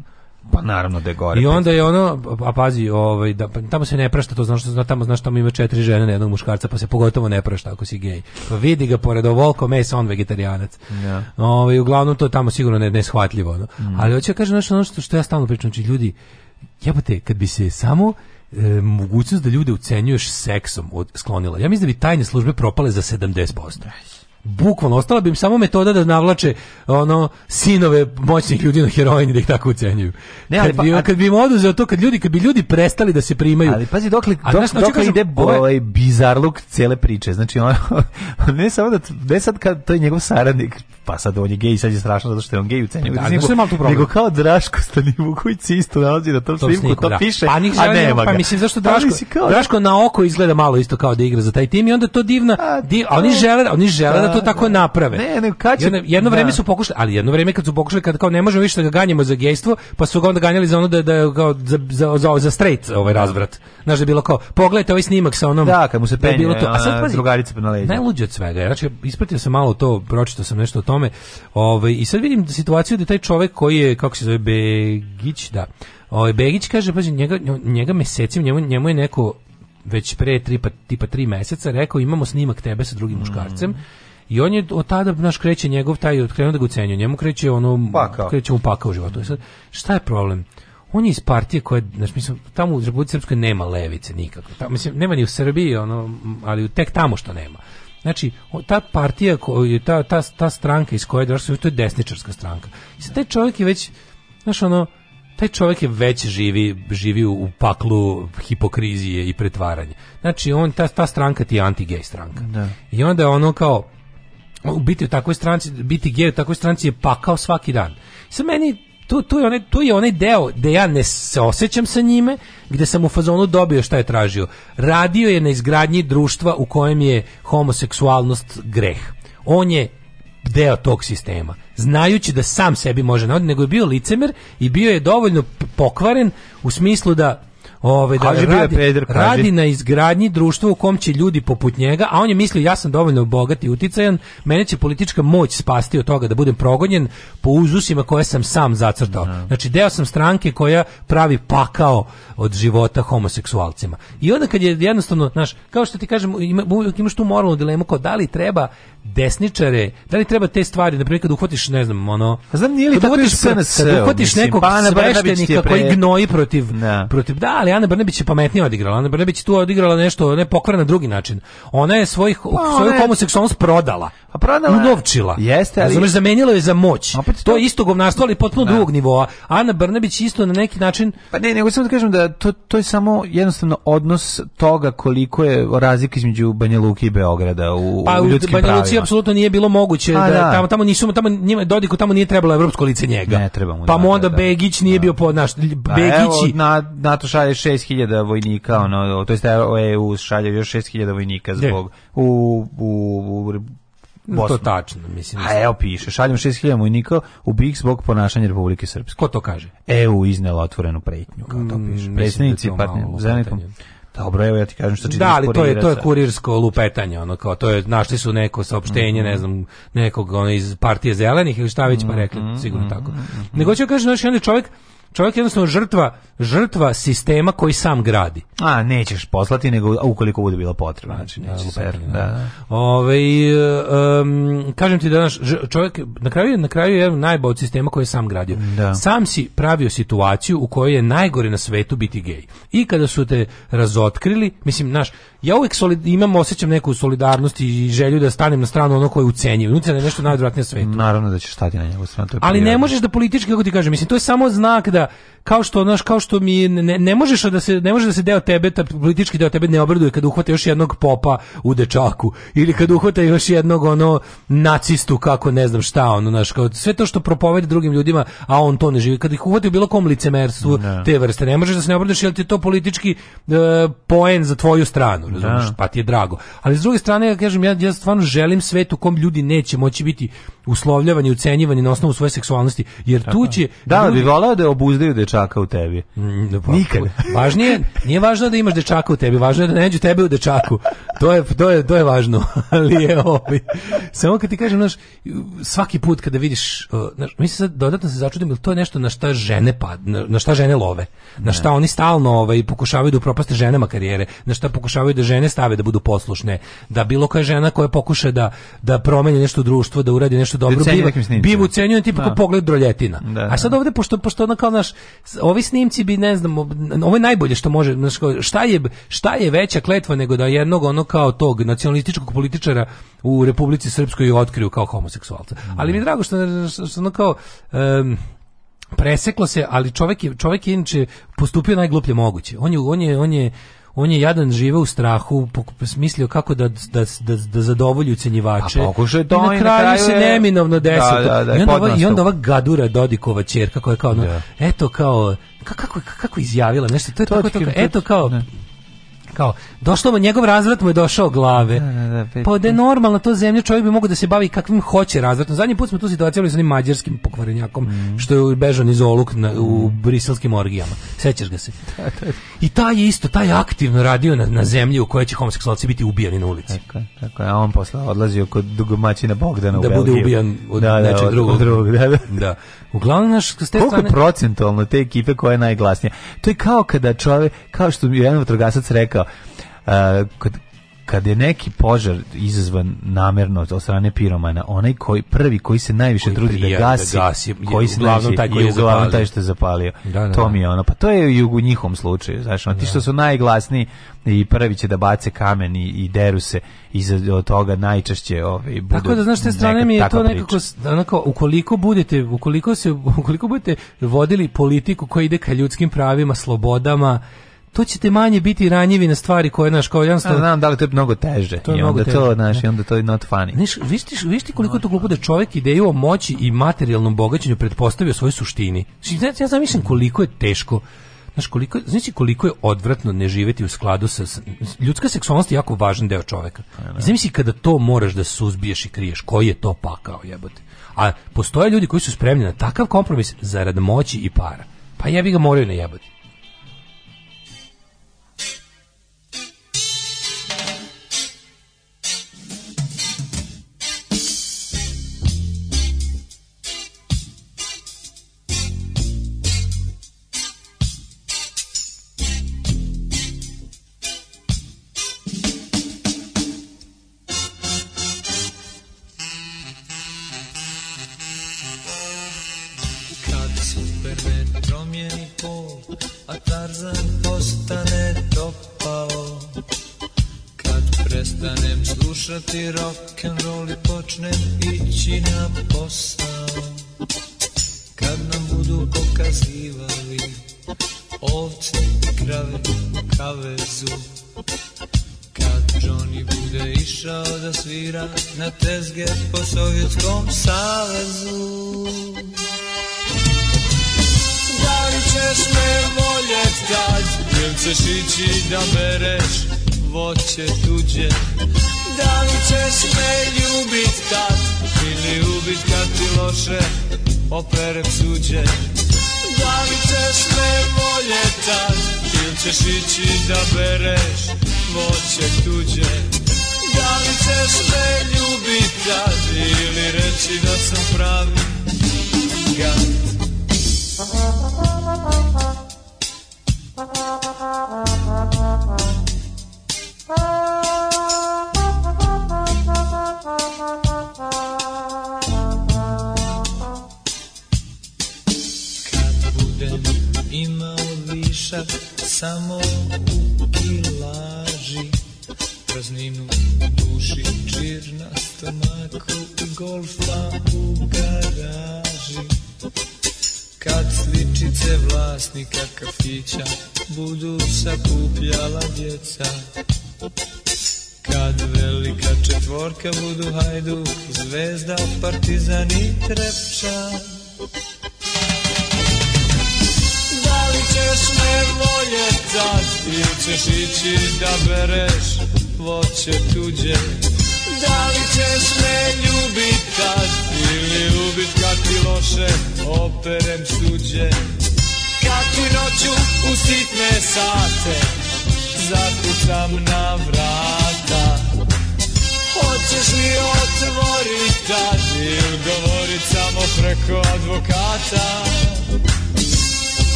Pa naravno da je gore. I onda je ono, a pazi, ovaj, da, pa tamo se ne prašta, to znaš, tamo znaš, tamo ima četiri žene na jednog muškarca, pa se pogotovo ne prašta ako si gej. Pa vidi ga pored ovoliko mesa, on vegetarijanac. Ja. Ovaj, uglavnom to je tamo sigurno ne, neshvatljivo. No. Mm. Ali hoće da kažem nešto, ono što, što ja stalno pričam, znači ljudi, jebate, kad bi se samo e, mogućnost da ljude ucenjuješ seksom od, sklonila, ja mislim da bi tajne službe propale za 70% bukvalno ostala bi im samo metoda da navlače ono sinove moćnih ljudi na heroini da ih tako ucenjuju. Ne, ali kad, pa, bi, a, kad bi im oduzeo to kad ljudi kad bi ljudi prestali da se primaju. Ali pazi dokle dokle, dok, dok, ide ovaj bizarluk cele priče. Znači on ne samo da ne sad kad to je njegov saradnik, pa sad on je gej, sad je strašno zato što je on gej ucenjuje. Da, nego, malo tu problem. nego kao Draško Stanivuković se isto nalazi na tom, tom snimku, to da. piše, pa, a nema pa ga. Pa mislim zašto Draško, Draško na oko izgleda malo isto kao da igra za taj tim i onda to divna, a, di, oni žele, oni žele da, da Da, to tako da. naprave. Ne, ne, kači. jedno, jedno vreme da. su pokušali, ali jedno vreme kad su pokušali kad kao ne možemo više da ga ganjamo za gejstvo, pa su ga onda ganjali za ono da da kao za za za, za straight ovaj razvrat. Znaš da je bilo kao pogledajte ovaj snimak sa onom. Da, kad mu se penje. Da bilo to. A sad pazi, drugarice pa na leđa. Najluđe od svega. Znači ispratio sam malo to, pročitao sam nešto o tome. Ovaj i sad vidim situaciju da taj čovjek koji je kako se zove Begić, da. Ovaj Begić kaže pazi njega njega mesecima njemu njemu je neko već pre tri, pa, tipa tri meseca rekao imamo snimak tebe sa drugim mm. muškarcem I on je od tada naš kreće njegov taj krenuo da ga ucenjuje. Njemu kreće ono pakao. kreće mu pakao u životu. Sad, šta je problem? On je iz partije koja, znači mislim, tamo u Republici Srpskoj nema levice nikako. Tamo, mislim, nema ni u Srbiji, ono, ali tek tamo što nema. Znači, ta partija, koja, ta, ta, ta stranka iz koje je došla, to je desničarska stranka. I sad taj čovjek je već, znaš, ono, taj čovjek je već živi, živi u paklu hipokrizije i pretvaranja. Znači, on, ta, ta stranka ti je anti gay stranka. Da. I onda ono kao, biti u takvoj stranci, biti gej u takvoj stranci je pakao svaki dan. Sa meni tu, tu, je onaj, tu je onaj deo gde ja ne se osjećam sa njime, gde sam u fazonu dobio šta je tražio. Radio je na izgradnji društva u kojem je homoseksualnost greh. On je deo tog sistema. Znajući da sam sebi može da navoditi, nego je bio licemer i bio je dovoljno pokvaren u smislu da ovaj da Kaži radi, peder, radi na izgradnji društva u kom će ljudi poput njega, a on je mislio ja sam dovoljno bogat i uticajan, mene će politička moć spasti od toga da budem progonjen po uzusima koje sam sam zacrtao. No. Da. Znači deo sam stranke koja pravi pakao od života homoseksualcima. I onda kad je jednostavno, znaš, kao što ti kažem, ima, imaš tu moralnu dilemu kao da li treba desničare, da li treba te stvari, na primjer kad uhvatiš, ne znam, ono... A Znam, nije li kad tako uhvatiš, SNS, kad uhvatiš nekog sveštenika koji gnoji protiv, no. Da. protiv da, ali ali Ana Brnebić je pametnije odigrala. Ana Brnebić tu odigrala nešto ne pokvarno na drugi način. Ona je svojih pa, svoju je... homoseksualnost prodala. A prodala. Unovčila. Jeste, ali Razumeš, zamenila je za moć. Opet to... je isto govnarstvo, ali potpuno da. drugog nivoa. Ana Brnebić isto na neki način Pa ne, nego samo da kažem da to, to je samo jednostavno odnos toga koliko je razlika između Banja Luki i Beograda u, pa, u ljudskim Banja Luci apsolutno nije bilo moguće A, pa da, da, tamo tamo nisu tamo njima Dodiku tamo nije trebalo evropsko lice njega. Ne, treba pa mu da, onda da, da, Begić nije da. bio pod naš pa Begići. Na, na to šalješ 6000 vojnika, mhm. ono, to jest EU e šalje još 6000 vojnika zbog u, u, u Bosnu. To tačno, mislim. A evo piše, šaljem 6000 vojnika u BiH zbog ponašanja Republike Srpske. Ko to kaže? EU iznela otvorenu pretnju, kao to mm, piše. Mm, Predstavnici partnera, dobro, evo ja ti kažem što čitaš da, da, ali to je to je kurirsko lupetanje, ono kao to je našli su neko saopštenje, mm -hmm. ne mhm. znam, nekog ono iz partije zelenih ili šta već pa mhm, rekli, mm -hmm. sigurno tako. Mm -hmm. Nego ću da kažem, znači onda čovjek Čovjek je jednostavno žrtva, žrtva sistema koji sam gradi. A, nećeš poslati, nego ukoliko bude bilo potrebno. Pa, znači, nećeš da, super, da. da. Ove, um, kažem ti da naš, čovjek, na kraju, na kraju je najbolj od sistema koji je sam gradio. Da. Sam si pravio situaciju u kojoj je najgore na svetu biti gej. I kada su te razotkrili, mislim, naš, ja uvijek solid, imam osjećam neku solidarnost i želju da stanem na stranu ono koje ucenjuje. Ucenjuje je nešto najodvratnije na svetu. Naravno da ćeš stati na njegovu stranu. To je Ali ne možeš da politički kako ti kažem, mislim to je samo znak da kao što naš kao što mi ne, ne možeš da se ne može da se deo tebe, ta politički deo tebe ne obraduje kada uhvate još jednog popa u dečaku ili kada uhvate još jednog ono nacistu kako ne znam šta ono naš kao sve to što propoveda drugim ljudima, a on to ne živi. Kad ih uhvati u bilo kom licemerstvu da. te vrste, ne možeš da se ne obraduješ jer ti je to politički uh, poen za tvoju stranu razumiješ, da. pa ti je drago. Ali s druge strane, ja kažem, ja, ja stvarno želim svet u kom ljudi neće moći biti uslovljavani, ucenjivani na osnovu svoje seksualnosti, jer tu će... Da, ljudi... bi volao da obuzdaju dečaka u tebi. Mm, pa, Nikad. Važnije, nije važno da imaš dečaka u tebi, važno je da neđu tebe u dečaku. To je, to je, to je važno. Ali je ovaj. Samo kad ti kažem, znaš, svaki put kada vidiš, uh, znaš, mi se sad dodatno se začudim, to je nešto na šta žene pad, na, šta žene love, na šta oni stalno ovaj, pokušavaju da upropaste ženama karijere, na šta pokušavaju da žene stave da budu poslušne, da bilo koja žena koja pokuša da, da promeni nešto društvo, da uradi nešto dobro bi bi mu cenio tipa da. pogled droljetina. Da, A sad da. ovde, pošto, pošto ono kao, naš, ovi snimci bi, ne znam, ovo je najbolje što može, znaš, šta, je, šta je veća kletva nego da jednog ono kao tog nacionalističkog političara u Republici Srpskoj otkriju kao homoseksualca. Ali mi je da. drago što, što ono kao... Um, preseklo se, ali čovjek je čovjek je inače postupio najgluplje moguće. On je on je on je on je jadan žive u strahu, smislio kako da, da, da, da zadovolji ucenjivače. Pa I na kraju, kraju se je... neminovno da, desilo. Da, da, I, onda ova, I onda ova gadura Dodikova čerka koja je kao, no, da. eto kao, kako, kako izjavila nešto, to je to tako, tako, eto kao, ne kao došlo mu njegov razvrat mu je došao glave. Da, da, da, pa da je normalno to zemlja čovjek bi mogao da se bavi kakvim hoće razvratom. Zadnji put smo tu situaciju imali sa onim mađarskim pokvarenjakom mm. što je bežan iz Oluk na, u mhm. briselskim orgijama. Sećaš ga se? I taj je isto, taj je aktivno radio na, na zemlji u kojoj će homoseksualci biti ubijani na ulici. Tako, tako a on posle odlazio kod domaćina Bogdana da u Da bude ubijan od nečeg drugog. Od drugog da, da. Uglavnom naš ste Koliko je procentualno te ekipe koja je najglasnija? To je kao kada čovjek, kao što je jedan vatrogasac rekao, uh, kad, kad je neki požar izazvan namerno od strane piromana, onaj koji prvi koji se najviše koji trudi da gasi, da gasi koji se glavno taj koji je uglavnom taj što je zapalio. Da, da, to da. mi je ono, pa to je i u njihovom slučaju, znaš, ono, ti da. što su najglasniji i prvi će da bace kamen i, i deru se iza od toga najčešće ovaj budu. Tako da znaš te strane mi je to nekako onako ukoliko budete ukoliko se ukoliko budete vodili politiku koja ide ka ljudskim pravima, slobodama, to ćete manje biti ranjivi na stvari koje naš kao jednostavno ja znam da li to je mnogo teže to je i onda teže. to naš da. i onda to je not funny Niš, viš, ti, viš ti koliko je to glupo da čovjek ideju o moći i materijalnom bogaćenju pretpostavio svoj suštini znači, ja zamišljam koliko je teško Znaš koliko, znači koliko je odvratno ne živjeti u skladu sa... Ljudska seksualnost je jako važan deo čoveka. I pa, da. misli kada to moraš da suzbiješ i kriješ, koji je to pakao jebote. A postoje ljudi koji su spremni na takav kompromis zarad moći i para. Pa jebi ga moraju ne jebati. sreće tuđe Da li ćeš me ljubit kad Ili ubit kad ti loše Operem suđe Da li ćeš me voljet tad Ili ćeš ići da bereš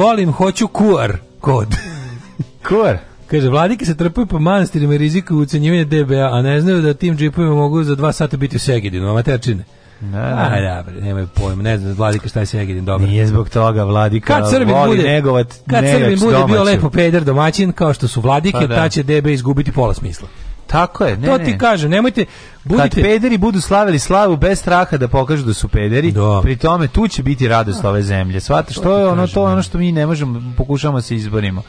volim, hoću QR kod. kuar? Kaže, vladike se trpaju po manastirima i rizikuju ucenjivanje DBA, a ne znaju da tim džipovima mogu za dva sata biti u Segedinu, amaterčine. Na, A, da, nemaju pojma, ne znam, Vladika šta je Segedin, dobro. Nije zbog toga, Vladika kad Srbin voli bude, Kad Srbin bude bio lepo peder domaćin, kao što su Vladike, pa da. ta će DBA izgubiti pola smisla. Tako je, ne, To ti kaže, nemojte... Budite... Kad pederi budu slavili slavu bez straha da pokažu da su pederi, Do. Da. pri tome tu će biti radost ove zemlje. Svata, što je ono to ono da. što mi ne možemo, pokušamo se izborimo.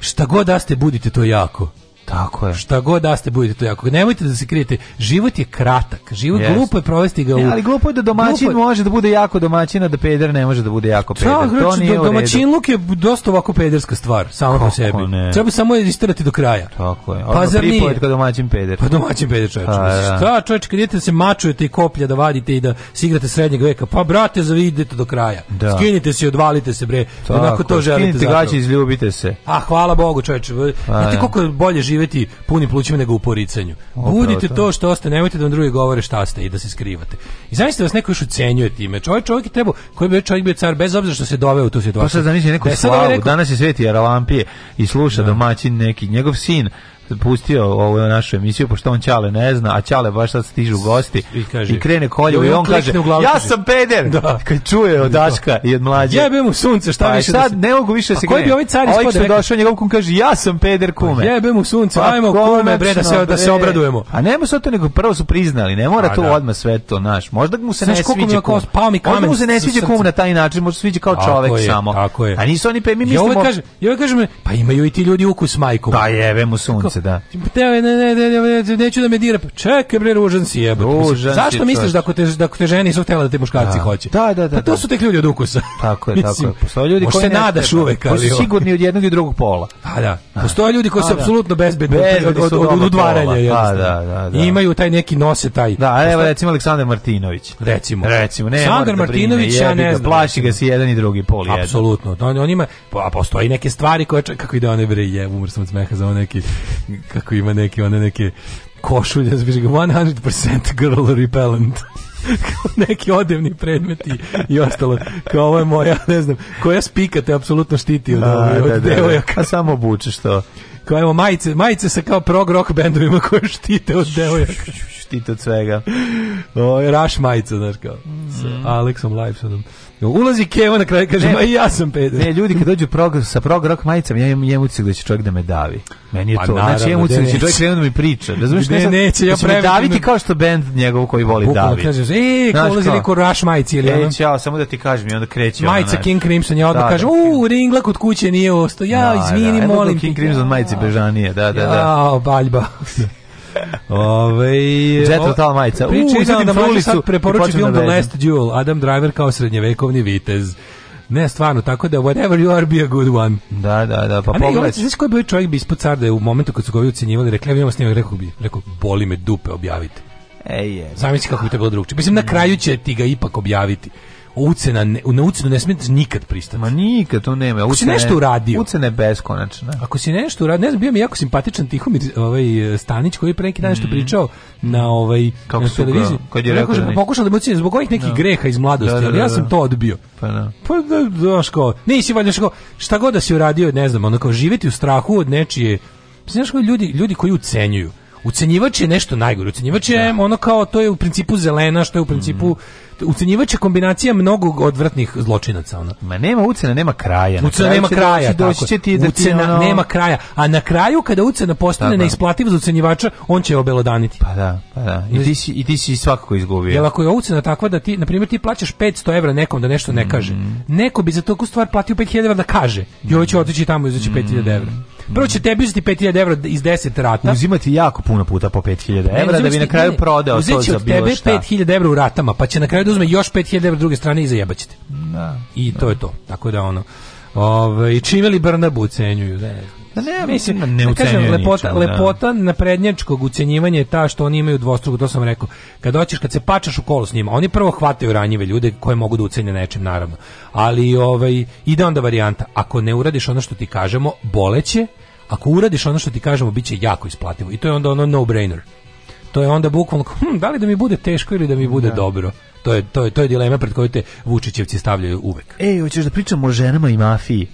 Šta god da ste budite, to jako. Tako je. Šta god da ste budete to jako. Nemojte da se krijete. Život je kratak. Život yes. glupo je provesti ga u. Ne, ali glupo je da domaćin glupo... može da bude jako domaćin, a da peder ne može da bude jako peder. Čak, to reči, nije do, domaćin luk je dosta ovako pederska stvar, samo po sebi. Ne. Treba samo je isterati do kraja. Tako je. Ono pa zar nije kao domaćin peder. Pa domaćin peder čoveče. Pa da. Šta čoveče, kad idete da se mačujete i koplja da vadite i da se igrate srednjeg veka, pa brate, zavidite do kraja. Da. Skinite se i odvalite se bre. Tako, Onako to želite. Skinite gaće, izljubite se. A hvala Bogu, čoveče. Pa Znate da. koliko bolje živeti puni plućima nego u poricanju. Budite da. to što ste, nemojte da vam drugi govore šta ste i da se skrivate. I zamislite da vas neko još ucenjuje time. Čovjek čovjek je trebao, koji bi čovjek bio car bez obzira što se doveo u tu situaciju. Pa sad zamisli neku slavu, danas je Sveti Jaralampije i sluša da. domaćin neki njegov sin pustio ovu našu emisiju, pošto on Ćale ne zna, a Ćale baš sad stižu gosti i, kaže, i krene kolje i on kaže, ja sam peder, da. kad čuje od da. Daška i od mlađe. Jebe mu sunce, šta pa više da sad, da se... ne mogu više pa se koji bi ovaj car ispod rekao? došao njegov kum kaže, ja sam peder pa kume. Pa jebe mu sunce, pa, ajmo kume, bre, da se, da se obradujemo. A nema sve to, nego prvo su priznali, ne mora a, to da. odmah sve to, naš. Možda mu se Znaš, ne sviđa kum. Pao mi kamen. mu se ne sviđa kum na taj način, možda sviđa kao čovek samo. A nisu oni, pa mi ovaj mislimo... Ja ovaj kaže, pa imaju i ti ljudi ukus majkom. Pa jebe mu sunce se, da. Teo je, ne, ne, ne, ne, neću da me dira. Pa čekaj, bre, ružan si jebote. Ružan Zašto misliš da ako te, da ako te žene su htjela da te muškarci da. hoće? Da, da, da. Pa to da. su tek ljudi od ukusa. Tako je, tako je. Postoje ljudi koji se nadaš uvek, Koji su sigurni od jednog i drugog pola. Pa da, da. Postoje ljudi koji su da. apsolutno bezbedni od, od, udvaranja. Pa da, da, da, da, Imaju taj neki nose taj. Da, evo recimo Aleksandar Martinović. Recimo. Recimo, ne, Aleksandar Martinović, ja ne znam. Plaši ga si jedan i drugi pol. Apsolutno. On, on ima, pa postoji neke stvari koje, kako ide one bre, je, umr sam od smeha za one neki kako ima neke, one neke košulje, zbiš ga 100% girl repellent. neki odevni predmeti i ostalo. Kao ovo je moja, ne znam, koja spika te apsolutno štiti od, A, da, od, da, da, da. devojaka. Da, samo obučeš što Kao evo majice, majice sa kao prog rock bendovima koje štite od devojaka. Štite od svega. O, raš majica, znaš kao. Sa mm. Lifesonom. Ulazi Keva na kraju, kaže, ne, ma i ja sam peder. Ne, ljudi kad dođu prog, sa prog rock majicama, ja imam jemuci da će čovjek da me davi. Meni je pa to. Znači, naravno, znači, jemuci da će čovjek krenuti da mi priča. Razumiješ, ne, ne, neće, ja da previjem. daviti kao što band njegov koji voli Bukalo davi. kažeš, e, ko ulazi neko Rush majici ili ono. E, čao, samo da ti kažem i onda kreće. Majica King Crimson, ja onda da, da. kažem, u, ringla kod kuće nije ostao, ja, da, izvini, molim. King Crimson majici bežanije, da, da, da. Jao, baljba. Ove, Jet Rotal majica. Pričaj sam da može sad preporuči film The Last Duel, Adam Driver kao srednjevekovni vitez. Ne, stvarno, tako da whatever you are, be a good one. Da, da, da, pa pogledaj. Znaš koji bi čovjek bi ispod carde u momentu kad su ga ovi ucenjivali, rekli, ja vidimo snimak, rekao bi, rekao, boli me dupe objaviti. Ej, je. Zamisli kako bi to bilo drugčije. Mislim, na kraju će ti ga ipak objaviti ucena, na ucenu ne smijete nikad pristati. Ma nikad, to nema. Ako ucene, si nešto uradio. Ucena beskonačna. Ako si nešto uradio, ne znam, bio mi jako simpatičan Tihomir ovaj, Stanić koji pre neki dan nešto mhm. pričao na, ovaj, Kako na televiziji. Kad je rekao da Pokušao da mu ucenu zbog ovih nekih no. Da. greha iz mladosti, da, da, da, ali ja da. sam to odbio. Pa da. Pa da, da, daš kao, nisi valjda što šta god da si uradio, ne znam, ono kao živjeti u strahu od nečije, pa znaš ljudi, ljudi koji ucenjuju, ucenjivač je nešto najgore. Ucenjivač je da. ono kao to je u principu zelena, što je u principu mm ucenjivača kombinacija mnogo odvratnih zločinaca ona. Ma nema ucena, nema kraja. Ucena nema kraja, doći će ti da ucena ono... nema kraja, a na kraju kada ucena postane neisplativa za ucenjivača, on će je obelodaniti. Pa da, pa da. I ti si i ti si svakako izgubio. Jel ako je ucena takva da ti na primjer ti plaćaš 500 evra nekom da nešto ne kaže. Mm Neko bi za takvu stvar platio 5000 evra da kaže. I hoće otići tamo izaći 5000 evra. Mm. Prvo će tebi uzeti 5000 evra iz 10 rata. Uzimati jako puno puta po 5000 evra da bi na kraju prodao to za bilo šta. od tebe 5000 evra u ratama, pa će na kraju da uzme još 5000 evra druge strane i zajebaćete. Da. I da. to je to. Tako da ono... Ove, I čime li Brnabu ucenjuju? Ne znam. Da ne, mislim, ne, da ne kažem, lepota, ničemu, lepota da. naprednjačkog ucenjivanja je ta što oni imaju dvostruko, to sam rekao. Kad hoćeš, kad se pačaš u kolo s njima, oni prvo hvataju ranjive ljude koje mogu da ucenje nečem, naravno. Ali ovaj, ide onda varijanta. Ako ne uradiš ono što ti kažemo, boleće, ako uradiš ono što ti kažemo, bit će jako isplativo. I to je onda ono no-brainer. To je onda bukvalno, hm, da li da mi bude teško ili da mi bude da. dobro? To je, to, je, to je dilema pred koju te Vučićevci stavljaju uvek. Ej, hoćeš da pričamo o ženama i mafiji?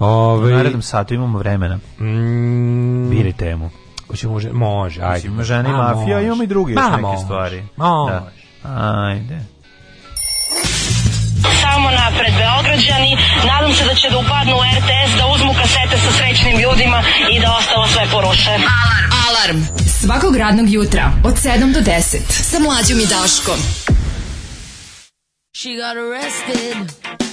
Ove, u narednom satu imamo vremena. Mm, Biri temu. Hoće može, može, ajde. Ima žena i mafija, može. imamo i druge Ma, neke može. stvari. Može. Da. Ajde. Samo napred Beograđani, nadam se da će da upadnu u RTS, da uzmu kasete sa srećnim ljudima i da ostalo sve poruše. Alarm! Alarm! Svakog radnog jutra od 7 do 10 sa mlađom i Daškom. She got arrested.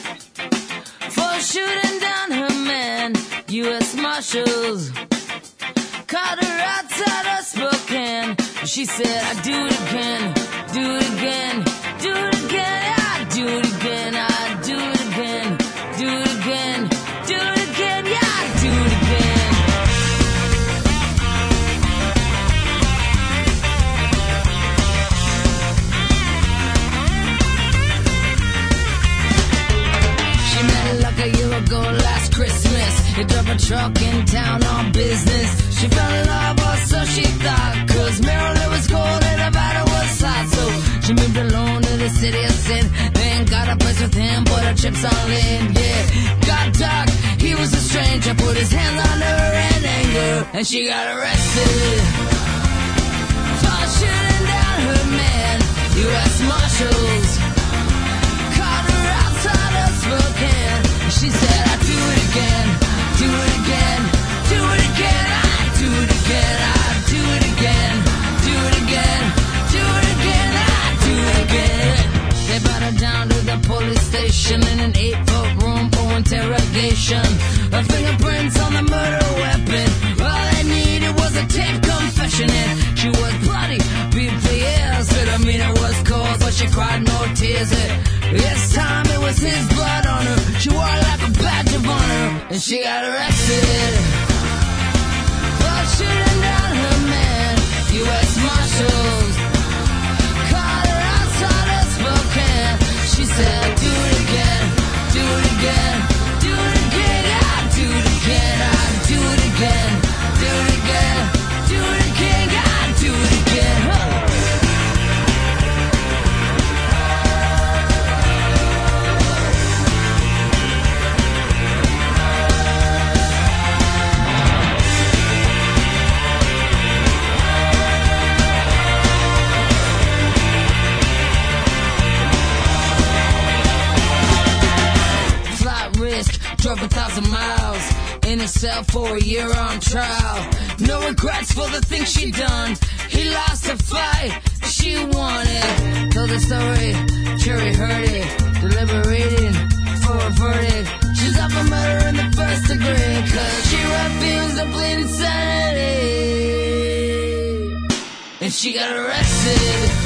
for shooting down her man. U.S. Marshals caught her outside of Spokane. She said, I do it again, do it again, do it again. He drove a truck in town on business. She fell in love, or so she thought. Cause Maryland was cold and Nevada was hot. So she moved alone to the city of sin. Then got a place with him, put her chips all in. Yeah, got dark. He was a stranger, put his hands on her in anger. And she got arrested. For shooting down her man, U.S. Marshals. Caught her outside of Spokane. She said, I'd do it again in an eight foot room for interrogation. Her fingerprints on the murder weapon. All I needed was a tape confession, and she was bloody, beat the air. Said, I mean, was cold, but she cried no tears. It, this time it was his blood on her. She wore and she got arrested for shooting down her man, U.S. Marshal. drove a thousand miles in a cell for a year on trial. No regrets for the things she done. He lost a fight, she won it. Told the story, jury heard it, deliberating for a verdict. She's up for murder in the first degree, cause she refused to plead insanity. And she got arrested.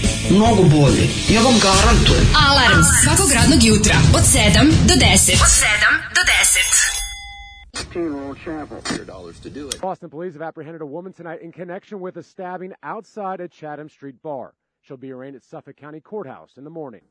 mnogo bolje. Ja vam garantujem. Alarm svakog radnog jutra od 7 do 10. Od 7 do 10. Boston police have apprehended a woman tonight in connection with a stabbing outside a Chatham Street bar. She'll be arraigned at Suffolk County Courthouse in the morning.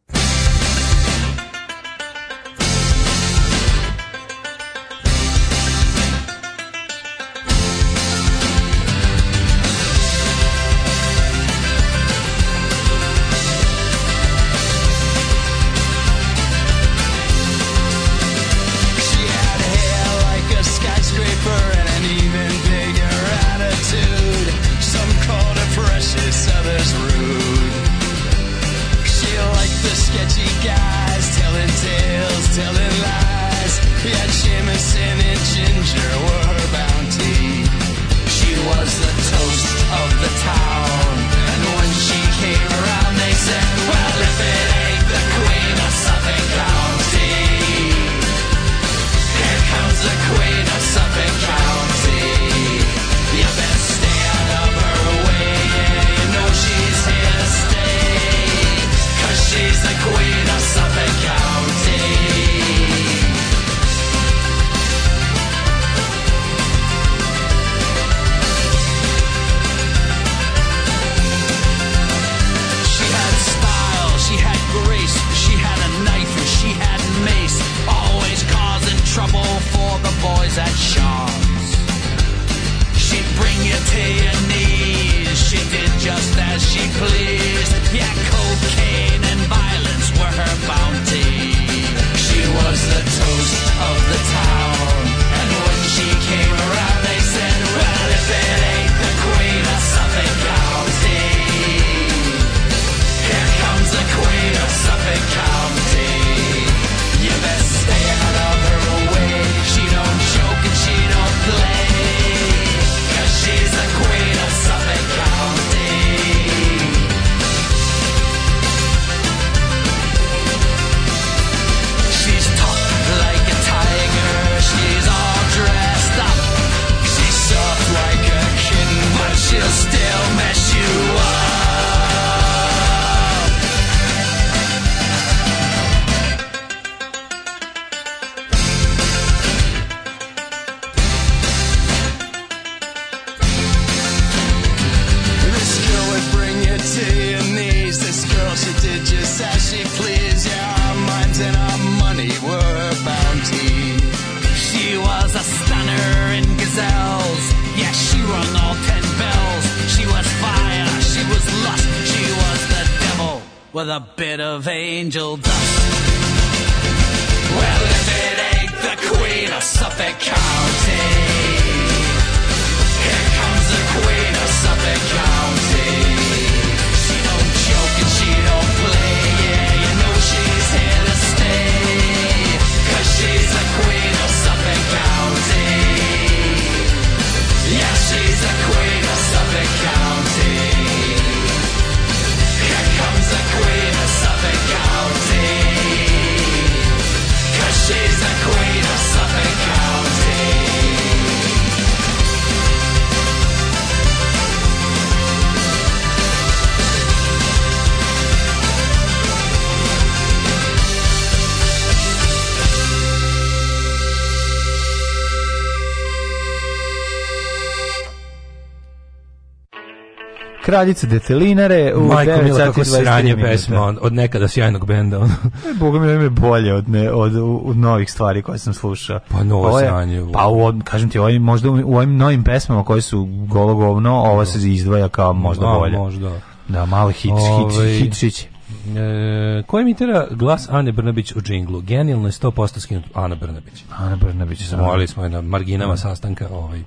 kraljica detelinare u Majko Mila, kako sranje pesma od nekada sjajnog benda. Ono. E, Boga mi je bolje od, ne, od, od novih stvari koje sam slušao. Pa novo sranje. Pa u, kažem ti, ovaj, možda u ovim novim pesmama koje su golo govno, ova se izdvaja kao možda A, bolje. Možda. Da, malo hit, Ove... hit, hit, ovaj, E, ko emitira glas Ane Brnabić u džinglu? Genijalno je 100% skinut Ana Brnabić. Ana Brnabić. Zamolili da. smo je na marginama sastanka ovaj,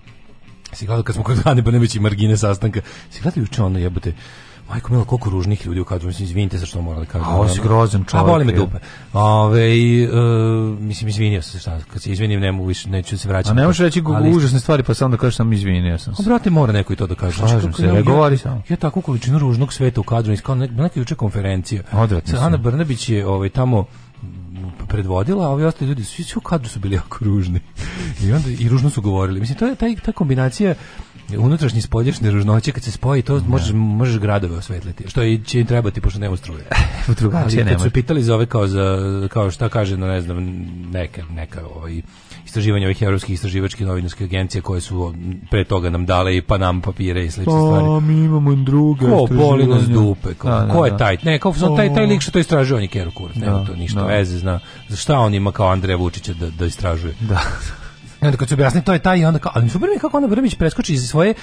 Si gledao kad smo kod Hane Brnebić i margine sastanka, si gledao juče ono jebote, Majko Mila, koliko ružnih ljudi u kadru, mislim, izvinite za što morali da kažem. A on si grozan čovjek. A boli me da dupe. Ove, uh, mislim, izvinio se šta, kad se izvinim, ne mogu više, neću se vraćati. A ne možeš reći go, ali, užasne stvari, pa sam da kažeš sam izvinio sam se. A brate, mora neko i to da kaže. Slažem se, ne, ja, govori sam. Ja, ja takvu količinu ružnog sveta u kadru, kao neka juče konferencija. Odvratno. Ana Brnabić je ovaj, tamo, predvodila, a ovi ostali ljudi svi su u kadru su bili jako ružni. I onda i ružno su govorili. Mislim to je taj ta kombinacija unutrašnji spoljašnji ružnoće kad se spoji to da. možeš možeš gradove osvetliti što i će im trebati pošto nema struje. Drugačije nema. Su pitali za ove kao za kao šta kaže no ne znam neka neka ovaj istraživanja ovih evropskih istraživačkih novinarskih agencija koje su pre toga nam dale i pa nam papire i slične pa, stvari. Pa mi imamo druge ko boli nas dupe, kao, da, da, ko je da. taj? Ne, kao sam taj, taj lik što to istražuje, on je Kero Kurac, nema da, to ništa da. veze, zna. Za šta on ima kao Andreja Vučića da, da istražuje? Da. I onda kad se objasni, to je taj i onda kao, ali super mi kako onda Brmić preskoči iz svoje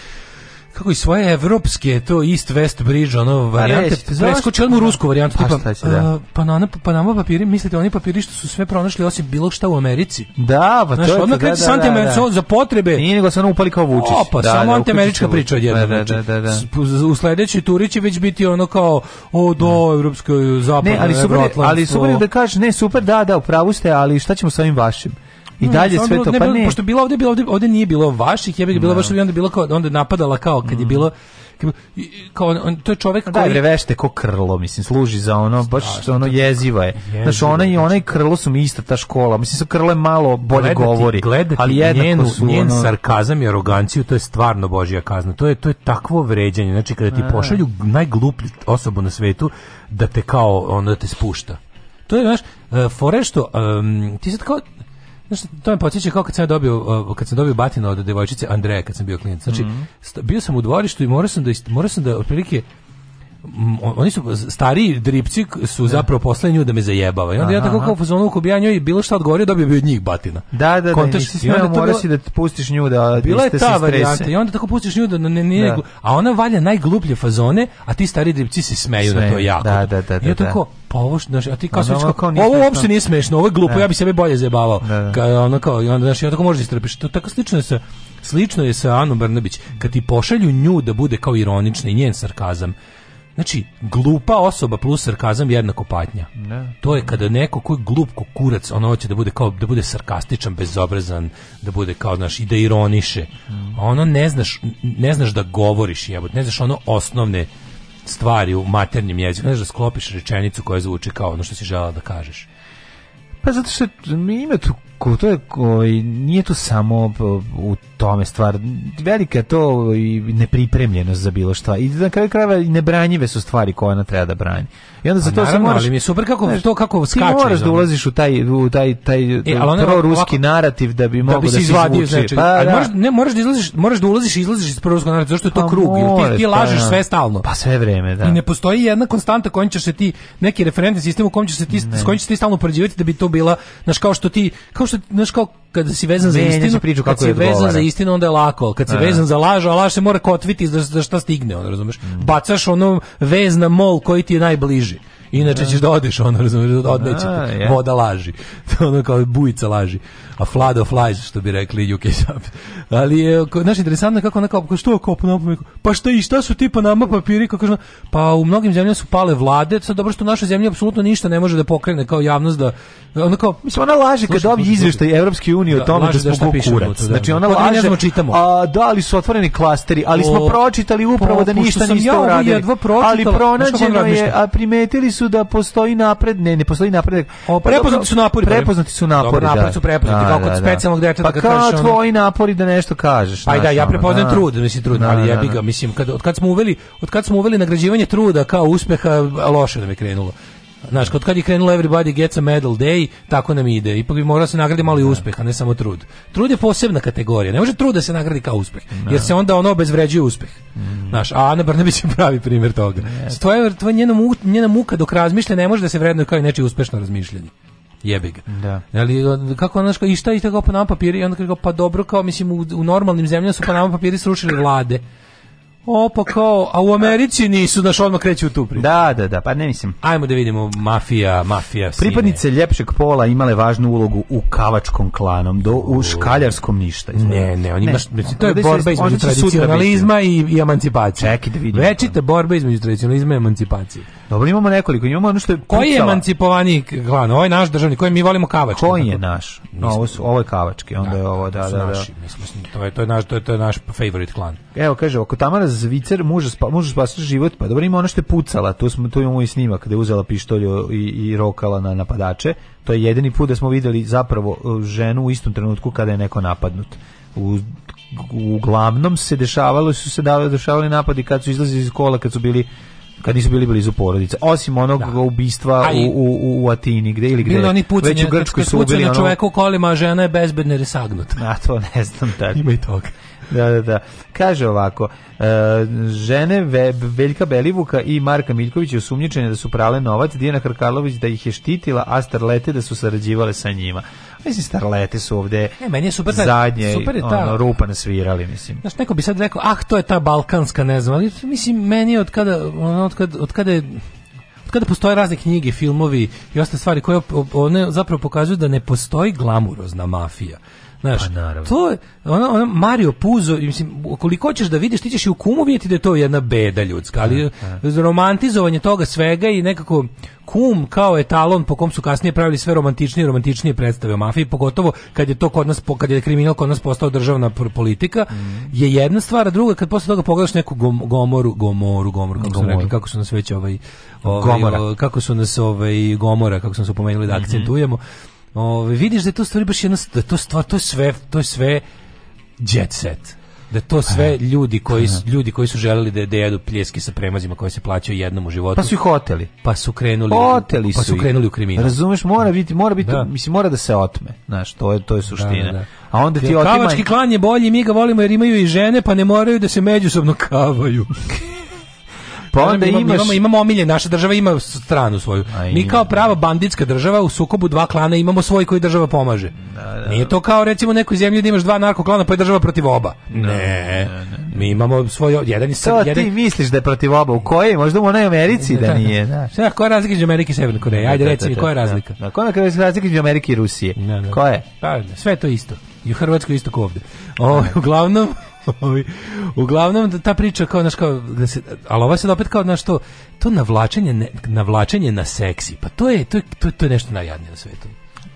kako i svoje evropske, to East West Bridge, ono, pa varijante, preskoči odmah u rusku varijantu, tipa, pa, će, da. Uh, Panama, Panama papiri, mislite, oni papiri što su sve pronašli osim bilo šta u Americi. Da, pa to Znaš, je odmah da, kreće da, da, da, da. za potrebe. Nije nego se ono upali kao Vučić. Opa, da, samo da, antiamerička priča odjedno. Pa da, znači, da, da, da, da. U sledećoj turi će već biti ono kao, o, do, da. evropskoj, zapadne, ne, ali super, ali super da kažeš, ne, super, da, da, u ste, ali šta ćemo sa ovim vašim? i mm, dalje sve bilo, to ne, pa ne. Pošto bilo ovde bilo ovde ovde nije bilo vaših, jebe bih bilo vaših, da. onda bilo kao onda napadala kao kad je mm. bilo kao on, on, to je čovjek koji Daj, vešte ko krlo, mislim, služi za ono baš Staš, ono jeziva je. Jeziva, Znaš, ona i ona i krlo su mi ista ta škola. Mislim se krlo je malo bolje gledati, govori, gledati ali jednako njenu, njen ono... sarkazam i aroganciju, to je stvarno božja kazna. To je to je takvo vređanje. Znači kada ti pošalju najgluplju osobu na svetu da te kao onda te spušta. To je, znaš, uh, fore što um, ti sad kao Znaš, to me podsjeća kao kad sam dobio, kad sam dobio batina od devojčice Andreja kad sam bio klinac. Znači, mm -hmm. bio sam u dvorištu i morao sam da, morao sam da otprilike oni su stari dripci su da. zapravo poslednju da me zajebava. I onda aha, ja tako kao fazonu ako bi bilo šta odgovorio dobio bi od njih batina. Da, da, da Kontaš, da, nisi smela, moraš si da pustiš nju da Bila je ta varijanta i onda tako pustiš nju da ne, ne, da. a ona valja najgluplje fazone, a ti stari dripci se smeju Sme, na to jako. Da, da, da, da, ja da. tako, pa ovo znaš, a ti kao sve ovo uopšte nije smešno, ovo je glupo, da. ja bi sebe bolje zajebavao. Da, da. Ka, ono kao, onda znaš, ja tako možeš istrpiš. To tako slično je sa Slično je sa Anom Brnabić, kad ti pošalju nju da bude kao ironična i njen sarkazam, Znači, glupa osoba plus sarkazam jednako patnja. Ne. To je kada neko koji je glup ko kurac, ono hoće da bude kao da bude sarkastičan, bezobrazan, da bude kao znaš i da ironiše. Mm. A ono ne znaš ne znaš da govoriš, jebote, ne znaš ono osnovne stvari u maternjem jeziku, ne znaš da sklopiš rečenicu koja zvuči kao ono što si želeo da kažeš. Pa zato što ima tu to je koji nije to samo pa, u tome stvar. Velika to i nepripremljenost za bilo šta. I na kraju krajeva nebranjive su stvari koje ona treba da brani. I onda za pa to se moraš... Ali mi je super kako znaš, to kako skače. Ti moraš da ulaziš u taj, u taj, taj e, proruski narativ da bi mogao da, bi da se izvadio, znači, pa, ali da. Moraš, ne, moraš da, izlaziš, moraš da ulaziš i izlaziš iz proruskog narativa, zašto je to pa, krug. Jer ti, ti lažeš pa, da. sve stalno. Pa sve vreme, da. I ne postoji jedna konstanta kojom ćeš se ti, neki referentni sistem u kom ćeš se ti, ne. s kojim ćeš ti stalno upoređivati da bi to bila, znaš, kao što ti, kao što, znaš, kao kada si vezan za istinu, priču kako je vezan za istinu onda je lako, ali kad se da, da. vezan za lažu, a laž se mora kotviti za, za šta stigne, on razumeš. Mm. Bacaš ono vez na mol koji ti je najbliži. Inače da. ćeš da odeš, ono, razumiješ, odneće te, voda laži. ono kao bujica laži a flood of flies, što bi rekli UK Sub. Ali je, znaš, interesantno kako ona kao, što je kopno, pa šta i šta su ti pa nama papiri, kako kažu, pa u mnogim zemljama su pale vlade, sad dobro što naša zemlja apsolutno ništa ne može da pokrene kao javnost da, onako kao, mislim, ona laže kad dobije izveštaj Evropske unije o da, tome da, da smo kurac. Da, znači, da. ona pa laže, znamo, čitamo. a da li su otvoreni klasteri, ali smo pročitali upravo da ništa niste uradili. Ali pronađeno je, a primetili su da postoji napred, ne, ne postoji napredak. Pa prepoznati su napori. Prepoznati su napori, napred su prepoznati kao da, kod da, da. specijalnog deteta pa kad kao kažeš tvoji napori da nešto kažeš pa da ja prepoznajem da. trud mislim trud ali jebi ga mislim kad od kad smo uveli od kad smo uveli nagrađivanje truda kao uspeha loše nam je krenulo Znaš, kod kad je krenulo Everybody Gets a Medal Day, tako nam ide. Ipak bi morao se nagradi malo i uspeh, a ne samo trud. Trud je posebna kategorija. Ne može trud da se nagradi kao uspeh, jer se onda ono obezvređuje uspeh. Mm. Znaš, a Ana Brnabić je pravi primjer toga. Yes. Tvoja, tvoja njena, muka, njena muka dok razmišlja ne može da se vrednuje kao i nečije uspešno razmišljanje jebi ga. Da. Ali kako ono što i šta i tako pa nam papiri i onda kao pa dobro kao mislim u, u normalnim zemljama su pa nam papiri srušili vlade O, pa kao, a u Americi nisu, znaš, odmah kreću u tu priču. Da, da, da, pa ne mislim. Ajmo da vidimo mafija, mafija. Sine. Pripadnice ljepšeg pola imale važnu ulogu u kavačkom klanom, do u škaljarskom ništa. Izgleda. Ne, ne, oni ne. Baš, mislim, to je borba između tradicionalizma i, i emancipacije. Čekaj da vidimo. Večita borba između tradicionalizma i emancipacije. Dobro, imamo nekoliko, imamo ono što je... Koji je emancipovaniji klan? Ovo je naš državni, koji mi volimo kavački. Koji je naš? No, ovo, su, ovo je kavački, onda da, je ovo, da, da, da. Naši, mislim, to, je, to, je naš, to, je, to je naš favorite klan. Evo, kaže, oko Tamara zvicer može spa, muža spasiti život, pa dobro ima ono što je pucala, tu, smo, tu imamo i snimak gde je uzela pištolju i, i rokala na napadače, to je jedini put da smo videli zapravo e, ženu u istom trenutku kada je neko napadnut. U, uglavnom se dešavalo su se davali dešavali napadi kad su izlazili iz kola, kad su bili kad nisu bili blizu porodice osim onog da. ubistva u, u, u Atini gde ili gde bilo oni pucanje, već u Grčkoj su ubili ono čoveku kolima a žena je bezbedno ili sagnuta a to ne znam tako ima i toga da, da, da. Kaže ovako, e, žene Ve, Veljka Belivuka i Marka Miljkovića osumnjičene da su prale novac, Dijana Hrkalović da ih je štitila, a starlete da su sarađivale sa njima. Mislim, starlete su ovde e, meni je super, zadnje super je ta, ono, rupa nasvirali, mislim. Znaš, neko bi sad rekao, ah, to je ta balkanska, ne znam, ali mislim, meni je od kada, ono, od kada, od kada je kada postoje razne knjige, filmovi i ostale stvari koje one zapravo pokazuju da ne postoji glamurozna mafija. Znaš, pa, to je, ono, ono, Mario Puzo, mislim, koliko hoćeš da vidiš, ti ćeš i u kumu vidjeti da je to jedna beda ljudska, ali a, da, da. romantizovanje toga svega i nekako kum kao etalon po kom su kasnije pravili sve romantičnije romantičnije predstave o mafiji, pogotovo kad je to kod nas, kad je kriminal kod nas postao državna politika, mm. je jedna stvar, a druga kad posle toga pogledaš neku gom, gomoru, gomoru, gomoru, kako, gomoru. Su rekli, kako su nas već ovaj, ovaj, ovaj kako su nas ovaj gomora, kako smo se opomenuli da mm -hmm. akcentujemo, Ove, vidiš da je to stvari baš jedna, da to stvar, to je sve, to je sve jet set da to sve ljudi koji ljudi koji su želeli da, da jedu pljeske sa premazima koje se plaćaju jednom u životu. Pa su ih hoteli. Pa su krenuli. Hoteli pa su krenuli u kriminal. Razumeš, mora biti, mora biti, da. mislim mora da se otme, znaš, to je to je suština. Da, da. da. A onda ti otimaj. Kavački klan je bolji, mi ga volimo jer imaju i žene, pa ne moraju da se međusobno kavaju. Pa onda imamo, imaš... imamo, imamo omilje, naša država ima stranu svoju. Aj, mi kao prava banditska država u sukobu dva klana imamo svoj koji država pomaže. Da, da. da. Nije to kao recimo nekoj zemlji da imaš dva narkoklana pa je država protiv oba. Da, da, ne. ne, ne. Mi imamo svoj jedan i sad jedan. ti misliš da je protiv oba u kojoj? Možda u onoj Americi da, da nije, da. Šta koja je razlika između Amerike i Severne Koreje? Ajde reci mi koja je razlika? Da, koja je razlika između Amerike i Rusije? Koja je? Pa sve to isto. I u Hrvatskoj isto kao ovde. O, uglavnom Uglavnom, ta priča kao, znaš, kao, da se, ali ova se opet kao, znaš, to, to navlačenje, ne, navlačenje na seksi, pa to je, to je, to je, to je nešto najjadnije na svetu.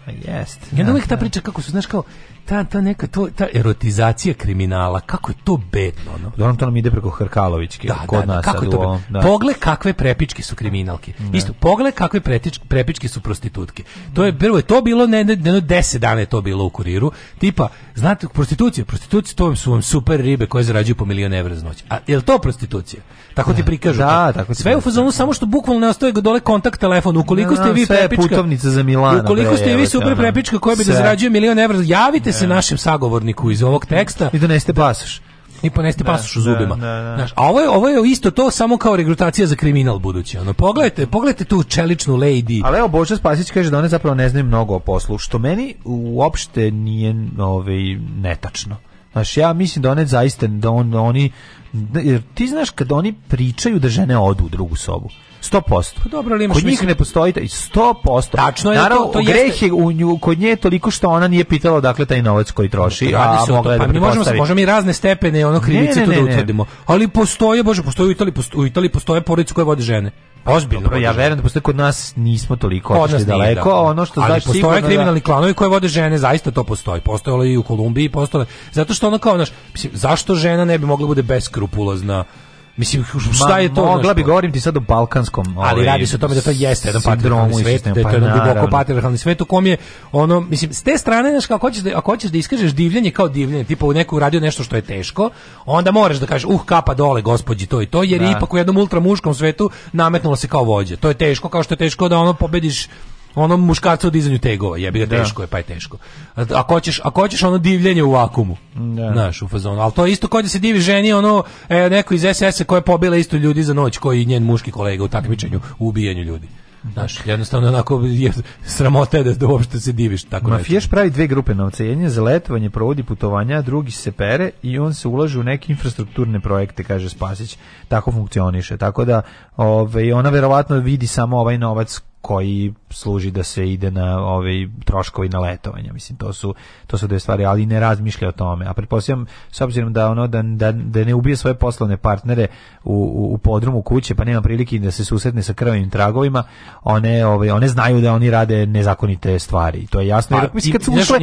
Pa jest. I onda da, uvijek ta da. priča kako su, znaš, kao, ta, ta neka to, ta erotizacija kriminala, kako je to bedno, no? Dobro, da, to nam ide preko Hrkalovićke, da, kod da, da, nas. Kako to ovom, da. Pogle kakve prepičke su kriminalke. Da. Isto, pogle kakve pretič, prepičke su prostitutke. To je prvo je to bilo ne, ne, 10 dana je to bilo u kuriru. Tipa, znate, prostitucija, prostitucije to su vam super ribe koje zarađuju po milion evra za noć. A jel to prostitucija? Tako ti da. prikažu. Da, tako sve u fazonu samo što bukvalno ne ostaje dole kontakt telefon. Ukoliko ste da, vi prepička, putovnica za Milano. Ukoliko ste vi super prepička koja bi da zarađuje milion evra, javite se da. našem sagovorniku iz ovog teksta. I donesite da- pasoš. I poneste da, pasoš u zubima. Da, da, Znaš, a ovo je, ovo je isto to samo kao regrutacija za kriminal budući. Ono, pogledajte, pogledajte tu čeličnu lady. Ali evo Boža Spasić kaže da one zapravo ne znaju mnogo o poslu, što meni uopšte nije ovaj, netačno. Znaš, ja mislim da one zaista, da, on, da oni, jer ti znaš kad oni pričaju da žene odu u drugu sobu. 100%. Pa dobro, ali imaš kod njih mislim... ne postoji taj 100%. Tačno je da Naravno, to, to greh jeste... je u nju, kod nje toliko što ona nije pitala dakle taj novac koji troši, to, a mogla je pa, da mi možemo možemo i razne stepene ono krivice ne, ne, ne, tu da utvrdimo. Ali postoje, bože, postoje u Italiji, postoje, u Italiji postoje porodice koje vode žene. Pa Ozbiljno, Dobro, ja verujem da postoje kod nas nismo toliko kod daleko, da. ono što znači postoje da- kriminalni da... klanovi koji vode žene, zaista to postoji. Postojalo je i u Kolumbiji, postojalo. Zato što ona kao, znaš, zašto žena ne bi mogla da bude beskrupulozna? Mislim, šta je to? mogla bi govorim ti sad o balkanskom. Ali ovaj, radi se o tome da to jeste jedan patriarhalni svet, da je pa to jedan duboko patriarhalni svet u kom je ono, mislim, s te strane, znaš, ako hoćeš da, ako hoćeš da iskažeš divljenje kao divljenje, tipa u neku radio nešto što je teško, onda moraš da kažeš, uh, kapa dole, gospođi, to i to, jer da. ipak u jednom ultramuškom svetu nametnulo se kao vođa. To je teško, kao što je teško da ono pobediš Ono muškarca u dizanju tegova, jebi ga da. teško je, pa je teško. Ako hoćeš, ako hoćeš ono divljenje u vakumu. Da. Znaš, u fazonu. Al to je isto kao da se divi ženi ono e, neko iz SS-a koja je pobila isto ljudi za noć, koji i njen muški kolega u takmičenju, u ubijanju ljudi. Znaš, jednostavno onako je sramota je da, da uopšte se diviš tako Mafijaš pravi dve grupe novca, jedan za letovanje, provodi putovanja, drugi se pere i on se ulaže u neke infrastrukturne projekte, kaže Spasić, tako funkcioniše. Tako da, ove, ovaj, ona verovatno vidi samo ovaj novac koji služi da se ide na ove troškovi na letovanja mislim to su to su dve stvari ali ne razmišlja o tome a pretpostavljam s obzirom da ono da, da, da ne ubije svoje poslovne partnere u, u, u podrumu kuće pa nema prilike da se susretne sa krvavim tragovima one ove one znaju da oni rade nezakonite stvari to je jasno pa, jer, pa, mislim, kad su ušle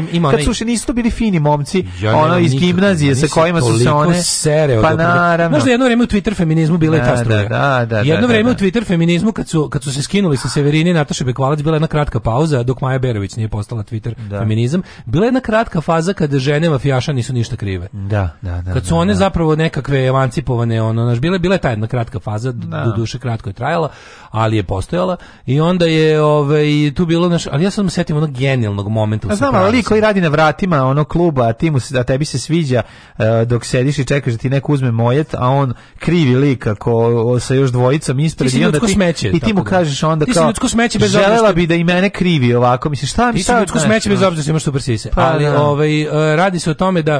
kad su nisu bili fini momci ja ono iz gimnazije sa kojima su se one sere pa naravno možda jedno vrijeme u Twitter feminizmu bila je ta da, struja da, da, jedno da, vrijeme da. u Twitter feminizmu kad su kad su se skinuli sa Severine postavljanje Nataše Bekvalac bila jedna kratka pauza dok Maja Berović nije postala Twitter da. feminizam. Bila jedna kratka faza kada žene mafijaša nisu ništa krive. Da, da, da. Kad su da, one da. zapravo nekakve emancipovane, ono, naš, bila, bila je ta jedna kratka faza, da. do duše kratko je trajala, ali je postojala i onda je ovaj, tu bilo, naš, ali ja sam setim onog genijalnog momenta. Ja znam, ali koji radi na vratima onog kluba, a, ti mu, a tebi se sviđa e, dok sediš i čekaš da ti neko uzme mojet, a on krivi lik ako sa još dvojicom ispred ti i onda ti, smeće, i ti mu da. kažeš onda ti kao smeće bez obzira. Želela bi da i mene krivi ovako, mislim šta mi šta. Ljudsko smeće bez obzira što imaš super sise. Pa, ali da. ovaj e, radi se o tome da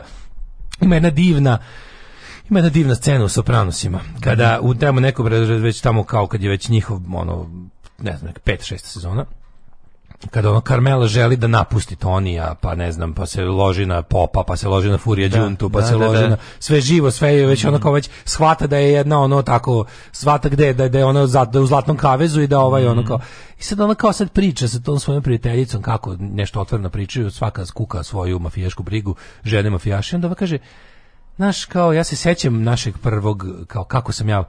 ima jedna divna ima jedna divna scena u Sopranosima kada u tamo nekog već tamo kao kad je već njihov ono ne znam, pet, šest sezona kada ono Carmela želi da napusti Tonija, pa ne znam, pa se loži na Popa, pa se loži na Furija da, Đuntu, pa da, se da, loži da. na sve živo, sve je već mm. ono kao već shvata da je jedna ono tako shvata gde da, da je ono da je u zlatnom kavezu i da ovaj mm. ono kao mhm. i sad ona kao sad priča sa tom svojom prijateljicom kako nešto otvoreno pričaju, svaka skuka svoju mafijašku brigu, žene mafijaši, onda ona kaže Znaš, kao, ja se sećam našeg prvog, kao, kako sam ja,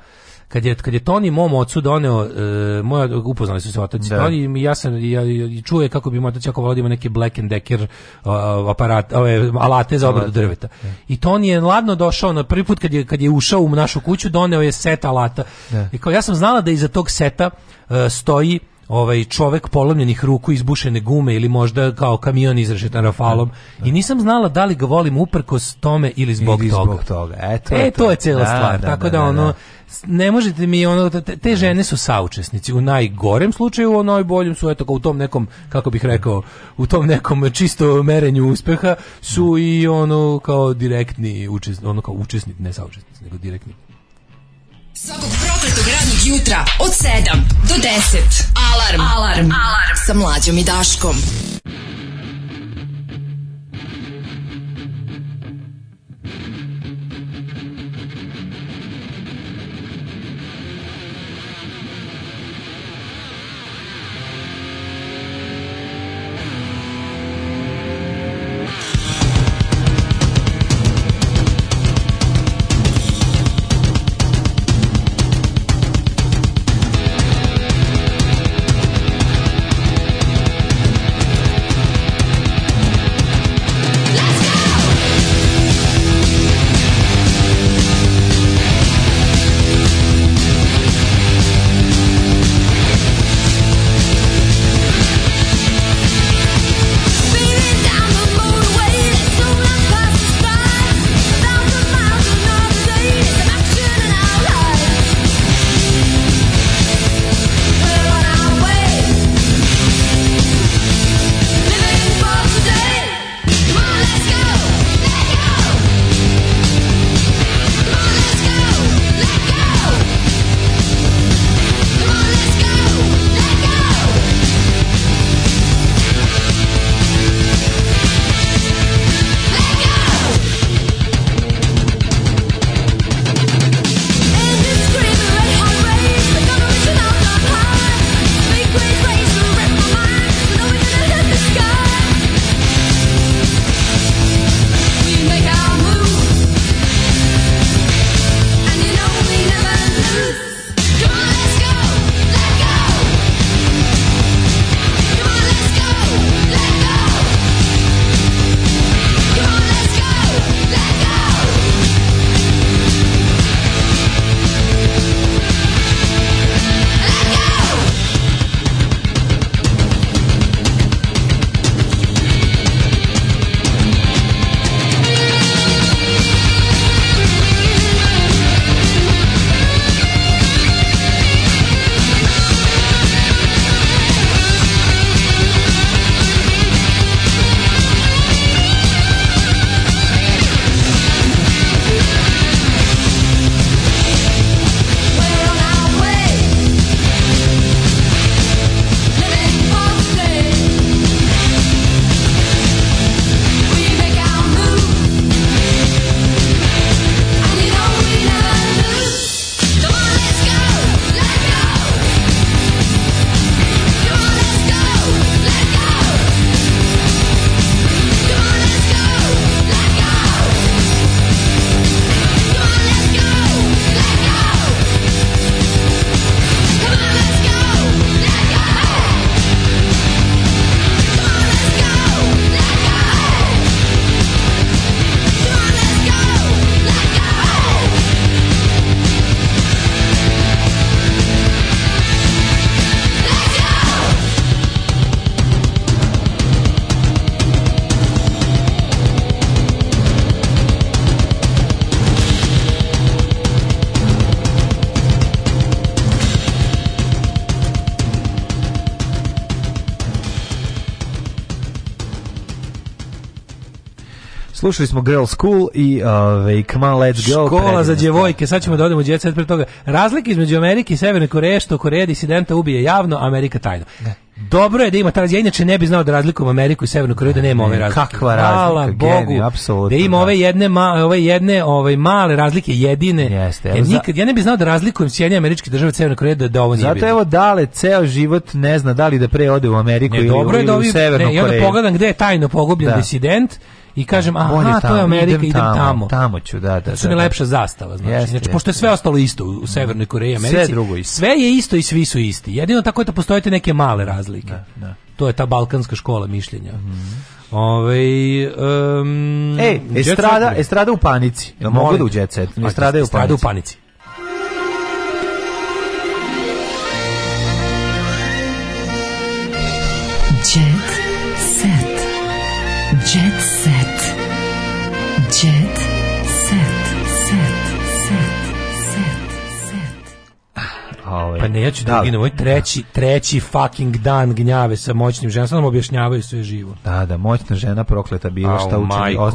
kad je kad je Toni mom ocu doneo e, moja upoznali su se otac da. Toni i ja sam ja, ja čuje kako bi moj otac jako volio da neke Black and Decker a, e, aparat ove alate za obradu drveta. Da. I Toni je ladno došao na prvi put kad je kad je ušao u našu kuću doneo je set alata. Da. I kao ja sam znala da iza tog seta uh, stoji ovaj čovek polomljenih ruku izbušene gume ili možda kao kamion izrešetan rafalom da, da. i nisam znala da li ga volim uprkos tome ili zbog ili Zbog toga. E, to, e, to, je, e, to je cela da, stvar. Da, Tako da, ono ne možete mi ono te, žene su saučesnici u najgorem slučaju u najboljem su eto u tom nekom kako bih rekao u tom nekom čisto merenju uspeha su da. i ono kao direktni učesnik ono kao učesnik ne saučesnici nego direktni Svakog prokletog radnog jutra od 7 do 10 alarm alarm alarm sa mlađom i Daškom Slušali smo Girl School i ove, Come on, let's go. Škola za djevojke, sad ćemo da odemo u djeca pred toga. Razlike između Amerike i Severne Koreje što Koreja disidenta ubije javno, Amerika tajno. Dobro je da ima ta ja inače ne bi znao da razlikujem Ameriku i Severnu Koreju da nema ove razlike. Kakva razlika? Hvala Bogu. apsolutno. Da ima da. ove jedne ma, ove jedne, ove male razlike jedine. Jeste. Jer nikad ja ne bi znao da razlikujem Sjedinjene Američke Države i Severne Koreje da, da ovo nije. Zato bilo. evo dale ceo život ne zna da li da pre ode u Ameriku ne, ili, dobro je da ovi, u Severnu ne, Koreju. Ja da pogledam gde je tajno pogubljen da. disident i kažem, aha, tamo, to je Amerika, idem, idem tamo, tamo. Tamo ću, da, da. da su mi da. lepša zastava, znači. Jest, znači, pošto je sve ostalo isto u Severnoj Koreji, Americi, sve, drugo isto. sve je isto i svi su isti. Jedino tako je da postoje neke male razlike. Da, da. To je ta balkanska škola mišljenja. Mm -hmm. Ove, ovaj, um, Ej, estrada, estrada u panici. Jel mogu da u jet set? Pa, estrada, estrada u panici. u panici. Pa ne, ja ću da, drugi, da ovo je treći, da. treći fucking dan gnjave sa moćnim ženama, samo objašnjavaju sve živo. Da, da, moćna žena prokleta bila šta učini od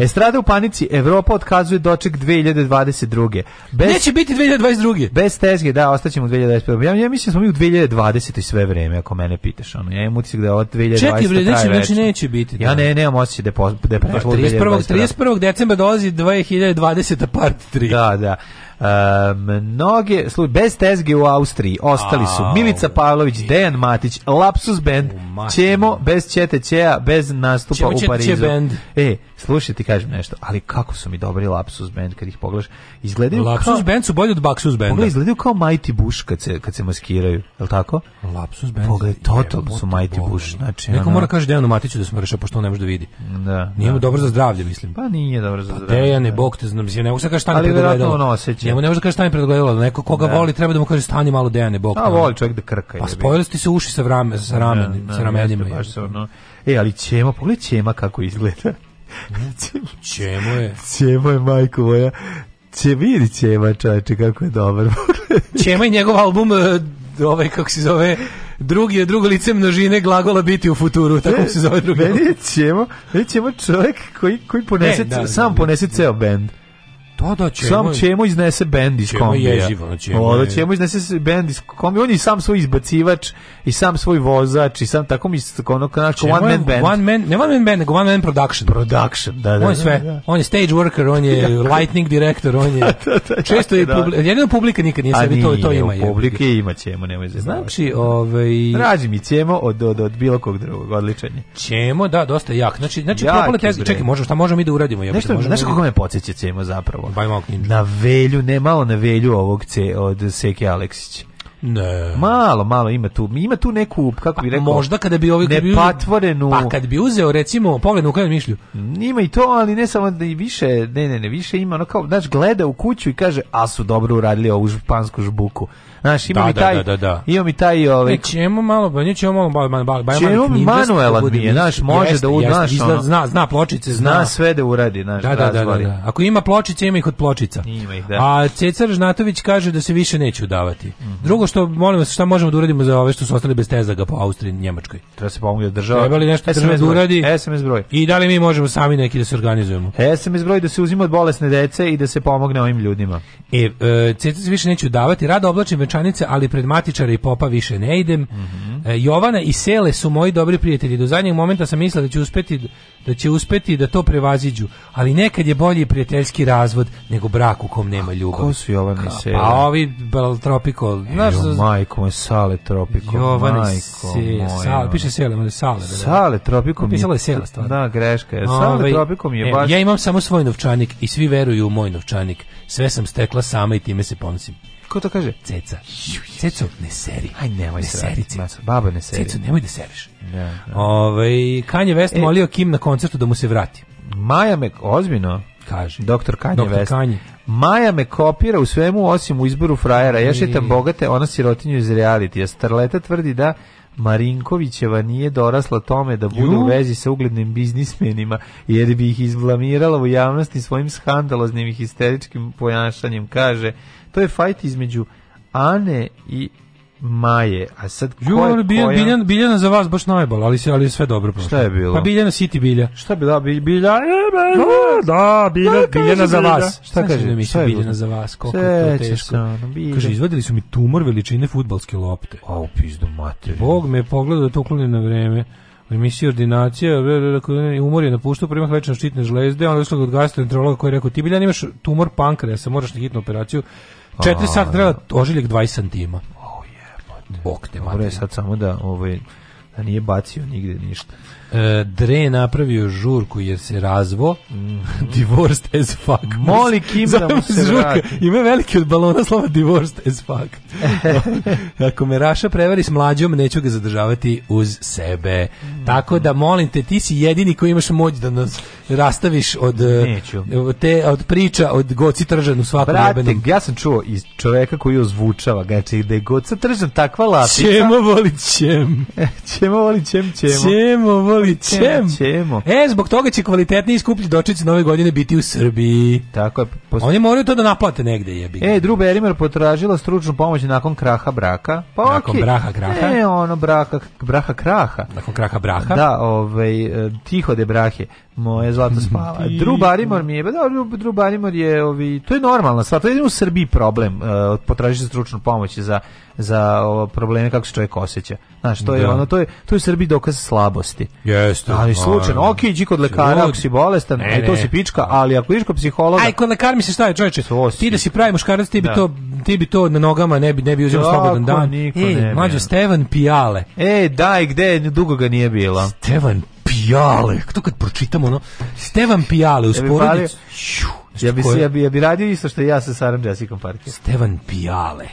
Estrada u panici, Evropa otkazuje doček 2022. Bez, Neće biti 2022. Bez tezge, da, ostaćemo u 2021. Ja, ja mislim da smo mi u 2020. sve vreme, ako mene pitaš. Ono. Ja imam utisak da je od 2020. Čekaj, bre, neće, znači neće biti. Da. Ja ne, nemam osjećaj da je, da je prešlo 31. 31. decembra dolazi 2020. part 3. Da, da mnoge, sluj, bez tezge u Austriji ostali su Milica Pavlović, Dejan Matić, Lapsus Band, Ćemo, bez Čete Ćeja, bez nastupa u Parizu. E, Slušaj, ti kažem nešto, ali kako su mi dobri Lapsus Band kad ih pogledaš. Izgledaju Lapsus kao... Band su bolji od Baxus Band. Pogledaj, izgledaju kao Mighty Bush kad se, kad se maskiraju, je li tako? Lapsus Band. Pogledaj, total su Mighty boli. Bush. Znači, Neko ono... mora kaže Dejanu Matiću da smo rešao, pošto on ne može da vidi. Da. Nije mu da. dobro za zdravlje, mislim. Pa nije dobro za pa zdravlje. Pa Dejane, da. Bog te znam, ne mogu se kaže šta mi predogledalo. Ali verovatno Njemu ne može da kaže šta mi predogledalo. Neko koga da. voli treba da mu kaže stani malo Dejane, Bog. A voli čovjek da krka. Pa spojili ste se uši sa, vrame, sa, ramen, sa ramenima. E, ali Ćema, pogledaj Ćema kako izgleda. Čemu je? Čemu je, majko moja? Če vidi Čema, čače, kako je dobar. Čema i njegov album, e, ovaj, kako se zove, drugi je drugo lice množine glagola biti u futuru, tako se zove drugi. Meni je Čemo, meni je Čemo čovjek koji, koji ponese, ne, da, sam da, ponese da, ceo da. bend. Da, da, čemu. Sam čemu iznese bend iz kombija. čemu da, je... da, čemu iznese bend iz kombija. On je sam svoj izbacivač i sam svoj vozač i sam tako mi tako ono kao one man band. One man, ne one man band, nego one man production. Production, da, da. On je da, sve, da, da. on je stage worker, on je lightning director, on je da, često je publika, jedino publika nikad nije sebi to to ima. A publike ima ćemo, nemoj se. Znači, ovaj Rađi mi ćemo od, od, od bilo kog drugog, odličan je. Ćemo, da, dosta jak. Znači, znači propale teze, čekaj, možemo šta možemo mi da uradimo, ja Nešto, nešto kako me podseća ćemo zapravo malo. Baj malo klinča. Na velju, ne, malo na velju ovog ce, od Seke Aleksić. Ne. Malo, malo ima tu. Ima tu neku kako bi rekao. A možda kada bi ovaj bi patvorenu. Pa kad bi uzeo recimo pogled u kojem mišlju. Ima i to, ali ne samo da i više, ne, ne, ne, više ima ono kao znaš gleda u kuću i kaže, a su dobro uradili ovu špansku žbuku. Znaš, ima da, mi da, taj, da, da, da. ima mi taj ovaj. Ne, čemu malo, ba, nećemo malo ba, ba, ba, ba, čemu Manuela da mi je, znaš, može jeste, da u, znaš, izla, zna, zna pločice, zna, zna sve da uradi, znaš, da, da, da, da, da. Ako ima pločice, ima ih od pločica. Ima ih, da. A Cecar Žnatović kaže da se više neće udavati. Mm -hmm. Drugo što molim vas, šta možemo da uradimo za ove što su ostali bez tezaga po Austriji i Njemačkoj? Treba se pomogne da država. Treba li nešto država da uradi? SMS broj. I da li mi možemo sami neki da se organizujemo? SMS broj da se uzima od bolesne dece i da se pomogne ovim ljudima. E, e Cecar više neće udavati, rado oblačim novčanice, ali pred matičara i popa više ne idem. Mm -hmm. e, Jovana i Sele su moji dobri prijatelji. Do zadnjeg momenta sam mislila da će uspeti da će uspeti da to prevaziđu, ali nekad je bolji prijateljski razvod nego brak u kom nema ljubavi. Ko su Jovana i Sele? Pa ovi Tropiko, e, znaš, e, jo, majko, moj Sale Tropiko. Jovana i Sale, piše Sele, moj Sale. Da, da, da. sale Tropiko. Pisalo je Sele stvarno. Da, greška je. Sale Ove, ovaj, mi je e, baš. Ja imam samo svoj novčanik i svi veruju u moj novčanik. Sve sam stekla sama i time se ponosim ko to kaže? Ceca. Ceco, ne seri. Aj, nemoj ne se seri, Ceco. Baba, ne seri. Ceco, nemoj da seriš. Ja, da, ja. Da. Ove, ovaj, Kanje West e, molio Kim na koncertu da mu se vrati. Maja me, ozbiljno, kaže. Doktor Kanje Doktor West. Kanje. Maja me kopira u svemu osim u izboru frajera. Ja šetam bogate, ona sirotinju iz reality. A Starleta tvrdi da Marinkovićeva nije dorasla tome da bude u vezi sa uglednim biznismenima, jer bi ih izblamirala u javnosti svojim skandaloznim i histeričkim pojašanjem, kaže to je fajt između Ane i Maje, a sad jo, ko je biljan, koja... biljan, biljana za vas baš najbala, ali, ali je sve dobro prošlo. Šta je bilo? Pa biljana City bilja. Šta bi da, bilja, bilja, da, da bilja, da, biljana za vas. Šta, šta kaže? Mi šta biljana za vas, koliko je to teško. Sam, kaže, izvadili su mi tumor veličine futbalske lopte. A u pizdu mater. Bog me pogleda da to ukloni na vreme u emisiji ordinacija, umorio je napuštao, primah lečna štitne žlezde, onda išla od gastroenterologa koji je rekao, ti biljan imaš tumor pankresa, moraš na hitnu operaciju, četiri sata da. treba ožiljak 20 santima. Oh, yeah, Bog te mater. Dobro je sad samo da, ovaj, da nije bacio nigde ništa. E, Dre napravio žurku jer se razvo mm. divorced as fuck moli Kim da mu se vrati ima veliki od balona slova divorced as fuck ako me Raša prevari s mlađom neću ga zadržavati uz sebe mm. tako da molim te ti si jedini koji imaš moć da nas rastaviš od e, te od priča od Goci Tržan u svakom Brate, jebenom. ja sam čuo iz čoveka koji ozvučava znači da je Goca Tržan takva lapica ćemo voli čem. ćemo voli ćem ćemo ćemo voli ili ćem. ćemo. E, zbog toga će kvalitetniji skuplji dočeci nove godine biti u Srbiji. Tako je. Posto... Oni moraju to da naplate negde, jebi. E, Drew Barrymore potražila stručnu pomoć nakon kraha braka. Pa nakon okay. braha kraha. E, ono braka, braha kraha. Nakon kraha braha. Da, ovaj, e, tiho de brahe moje zlato spava. Drew Barrymore mi je, da, pa Drew Barrymore je, ovi, to je normalno, sva, to je u Srbiji problem, uh, e, potražiti stručnu pomoć za, za o, probleme kako se čovjek osjeća. Znaš, to je da. ono, to je, to je u Srbiji dokaz slabosti. Jeste. Ali pa, slučajno, ok, iđi kod lekara ako si bolestan, ne, ne. to si pička, ali ako iš kod psihologa... Aj, kod lekara mi se staje, čovječe, ti da si pravi muškarac, ti bi, da. to, ti bi to na nogama ne bi, ne bi uzeo slobodan dan. Niko, e, ne, Stevan Pijale. E, daj, gde, dugo ga nije bilo. Stevan Pijale, to kad pročitam ono, Stevan Pijale u sporodicu. Znači, ja bi, ja, bi, ja bi radio isto što ja sa Sarom Jessicom Parker. Stevan Pijale.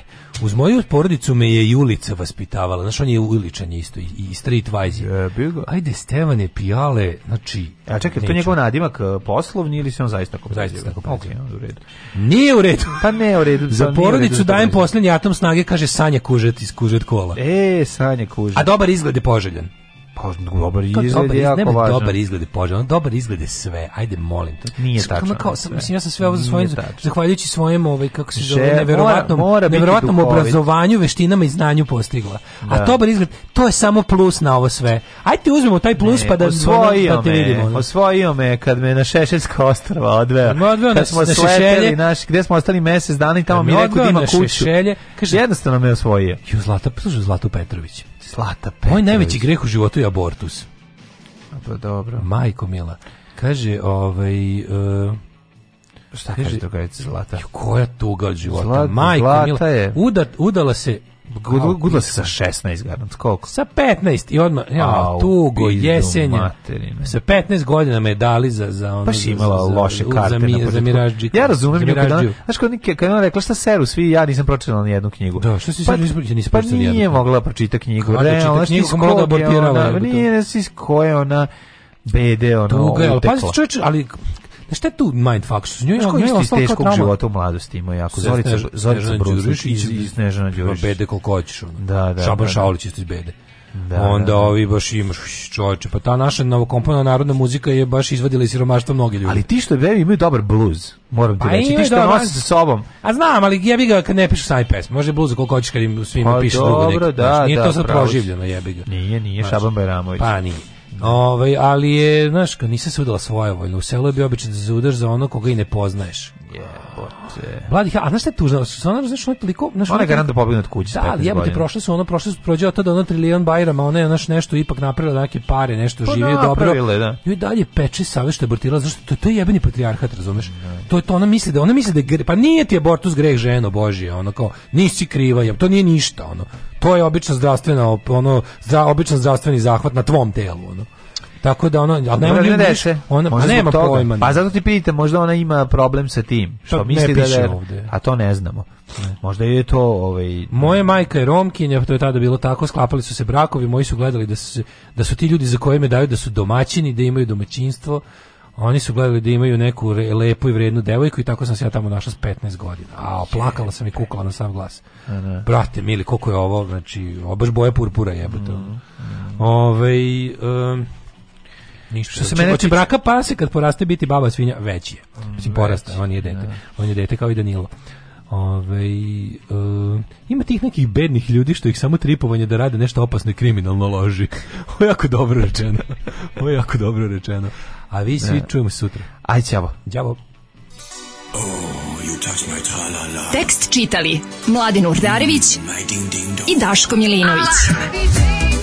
Uz moju porodicu me je Julica vaspitavala. Znaš, on je uličan isto i, i street wise. Yeah, Ajde, Stevane Pijale, znači... A čekaj, neću. to je njegov nadimak e, poslovni ili se on zaista tako Zaista tako okay. u redu. Nije u redu. Pa ne u redu. Za porodicu da dajem posljednji atom snage, kaže Sanja Kužet iz Kužet kola. E, Sanja Kužet. A dobar izgled je poželjan. Pa, dobar izgled je jako važno. Dobar izgled je poželjno, dobar izgled je sve, ajde molim to. Nije S, tačno. Kao, sam, Mislim, ja sam sve ovo za svojim, zahvaljujući svojem, ovaj, kako se zove, neverovatnom, mora, mora neverovatnom obrazovanju, veštinama i znanju postigla. Da. A dobar izgled, to je samo plus na ovo sve. Ajde uzmemo taj plus ne, pa da, osvojio da te vidimo. Me, osvojio me kad me na Šešeljska ostrava odveo. Me odveo kad na, smo na sleteli, naš, gde smo ostali mesec dana i tamo mi rekao da ima kuću. Šešelje, kaže, Jednostavno me osvojio. Ju, Zlata, slušaj, Petrović. Zlata Petrović. Moj najveći greh u životu je abortus. A to dobro. Majko mila. Kaže, ovaj... Uh, Šta kaže, kaže Zlata? Koja tuga od života. Zlata, Majko Zlata mila. Je. Udar, udala se Gudla gudla se sa 16 godina, koliko? Sa 15 i odmah ja Au, tugo jesenje. Materine. Sa 15 godina me dali za za ono. Baš imala za, loše karte za, mi, za Mirađi. Ja razumem nju kada. Znaš kako nike ona rekla šta seru svi ja nisam pročitala ni jednu knjigu. Da, što si pa, nisam pa pročitala, nisam pročitala. Pa nije jednu. mogla pročita knjigu. Kada pročita knjigu, kako pa da abortirala. Nije, nisi si koja ona BD ono. Tuga, ali pazi čoveče, ali Na šta je tu mindfuck? Su njoj njoj je ostalo teškog života u mladosti imao jako. Zorica, Zorica Bružić i Snežana Đurišić. Bede koliko hoćeš. Da, da, Šaban da, da. Šaulić isto iz Bede. Da, da onda da, da. ovi baš imaš čoveče pa ta naša novokomponovana narodna muzika je baš izvadila iz siromaštva mnoge ljude ali ti što bebi imaju dobar bluz moram ti pa reći ti što dobar... nose sa sobom a znam ali jebi ga kad ne pišu sami pesme može bluz koliko hoćeš kad im svima pa, piše drugo dobro, da, znači, nije da, to sad proživljeno jebi ga nije nije Šaban Bajramović pa nije Ove, ovaj, ali je, znaš, nisam se udala svojevoljno. U selu je bio običaj da se udaš za ono koga i ne poznaješ. Jebote. Mladi, a znaš šta je tužno? Ona, znaš, ona je toliko... Znaš, ona je garant da pobigne od kuće. Da, ali jebote, prošle su ono, prošle su prođeo tada ono trilion bajrama, ona je naš nešto ipak napravila neke pare, nešto pa živije da, dobro. Pravile, da. Joj dalje peče save što je abortirala, znaš, to, to je jebeni patrijarhat, razumeš? Da. To je to, ona misli da, ona misli da, gre, pa nije ti abortus greh ženo, božije, ono kao, nisi kriva, jeb, to nije ništa, ono. To je obična zdravstvena, ono, zdra, običan zdravstveni zahvat na tvom telu, ono. Tako da ono, al nema ne reče. Ona pa nema toga. pojma. Pa zato ti pitate, možda ona ima problem sa tim, pa što to misli da je, a to ne znamo. Ne. Možda je to ovaj Moja majka je Romkinja, to je tada bilo tako, sklapali su se brakovi, moji su gledali da su da su ti ljudi za koje me daju da su domaćini, da imaju domaćinstvo. Oni su gledali da imaju neku lepu i vrednu devojku i tako sam se ja tamo našla s 15 godina. A plakala sam i kukala na sav glas. Ne. Da. Brate, mili, koliko je ovo, znači, obaš boje purpura jebote. Mm, mm. Ovaj um, Ništa. Što se znači, mene tiče braka pase kad poraste biti baba svinja veći je. Mm, Mislim porasta, on je dete. Da. On je dete kao i Danilo. Ove, ovaj, uh, ima tih nekih bednih ljudi što ih samo tripovanje da rade nešto opasno i kriminalno loži. Ovo je jako dobro rečeno. Ovo je jako dobro rečeno. A vi svi ne. Da. čujemo sutra. Aj, ćavo. Ćavo. Oh, Tekst čitali Mladin Urdarević i Daško Milinović. Ah.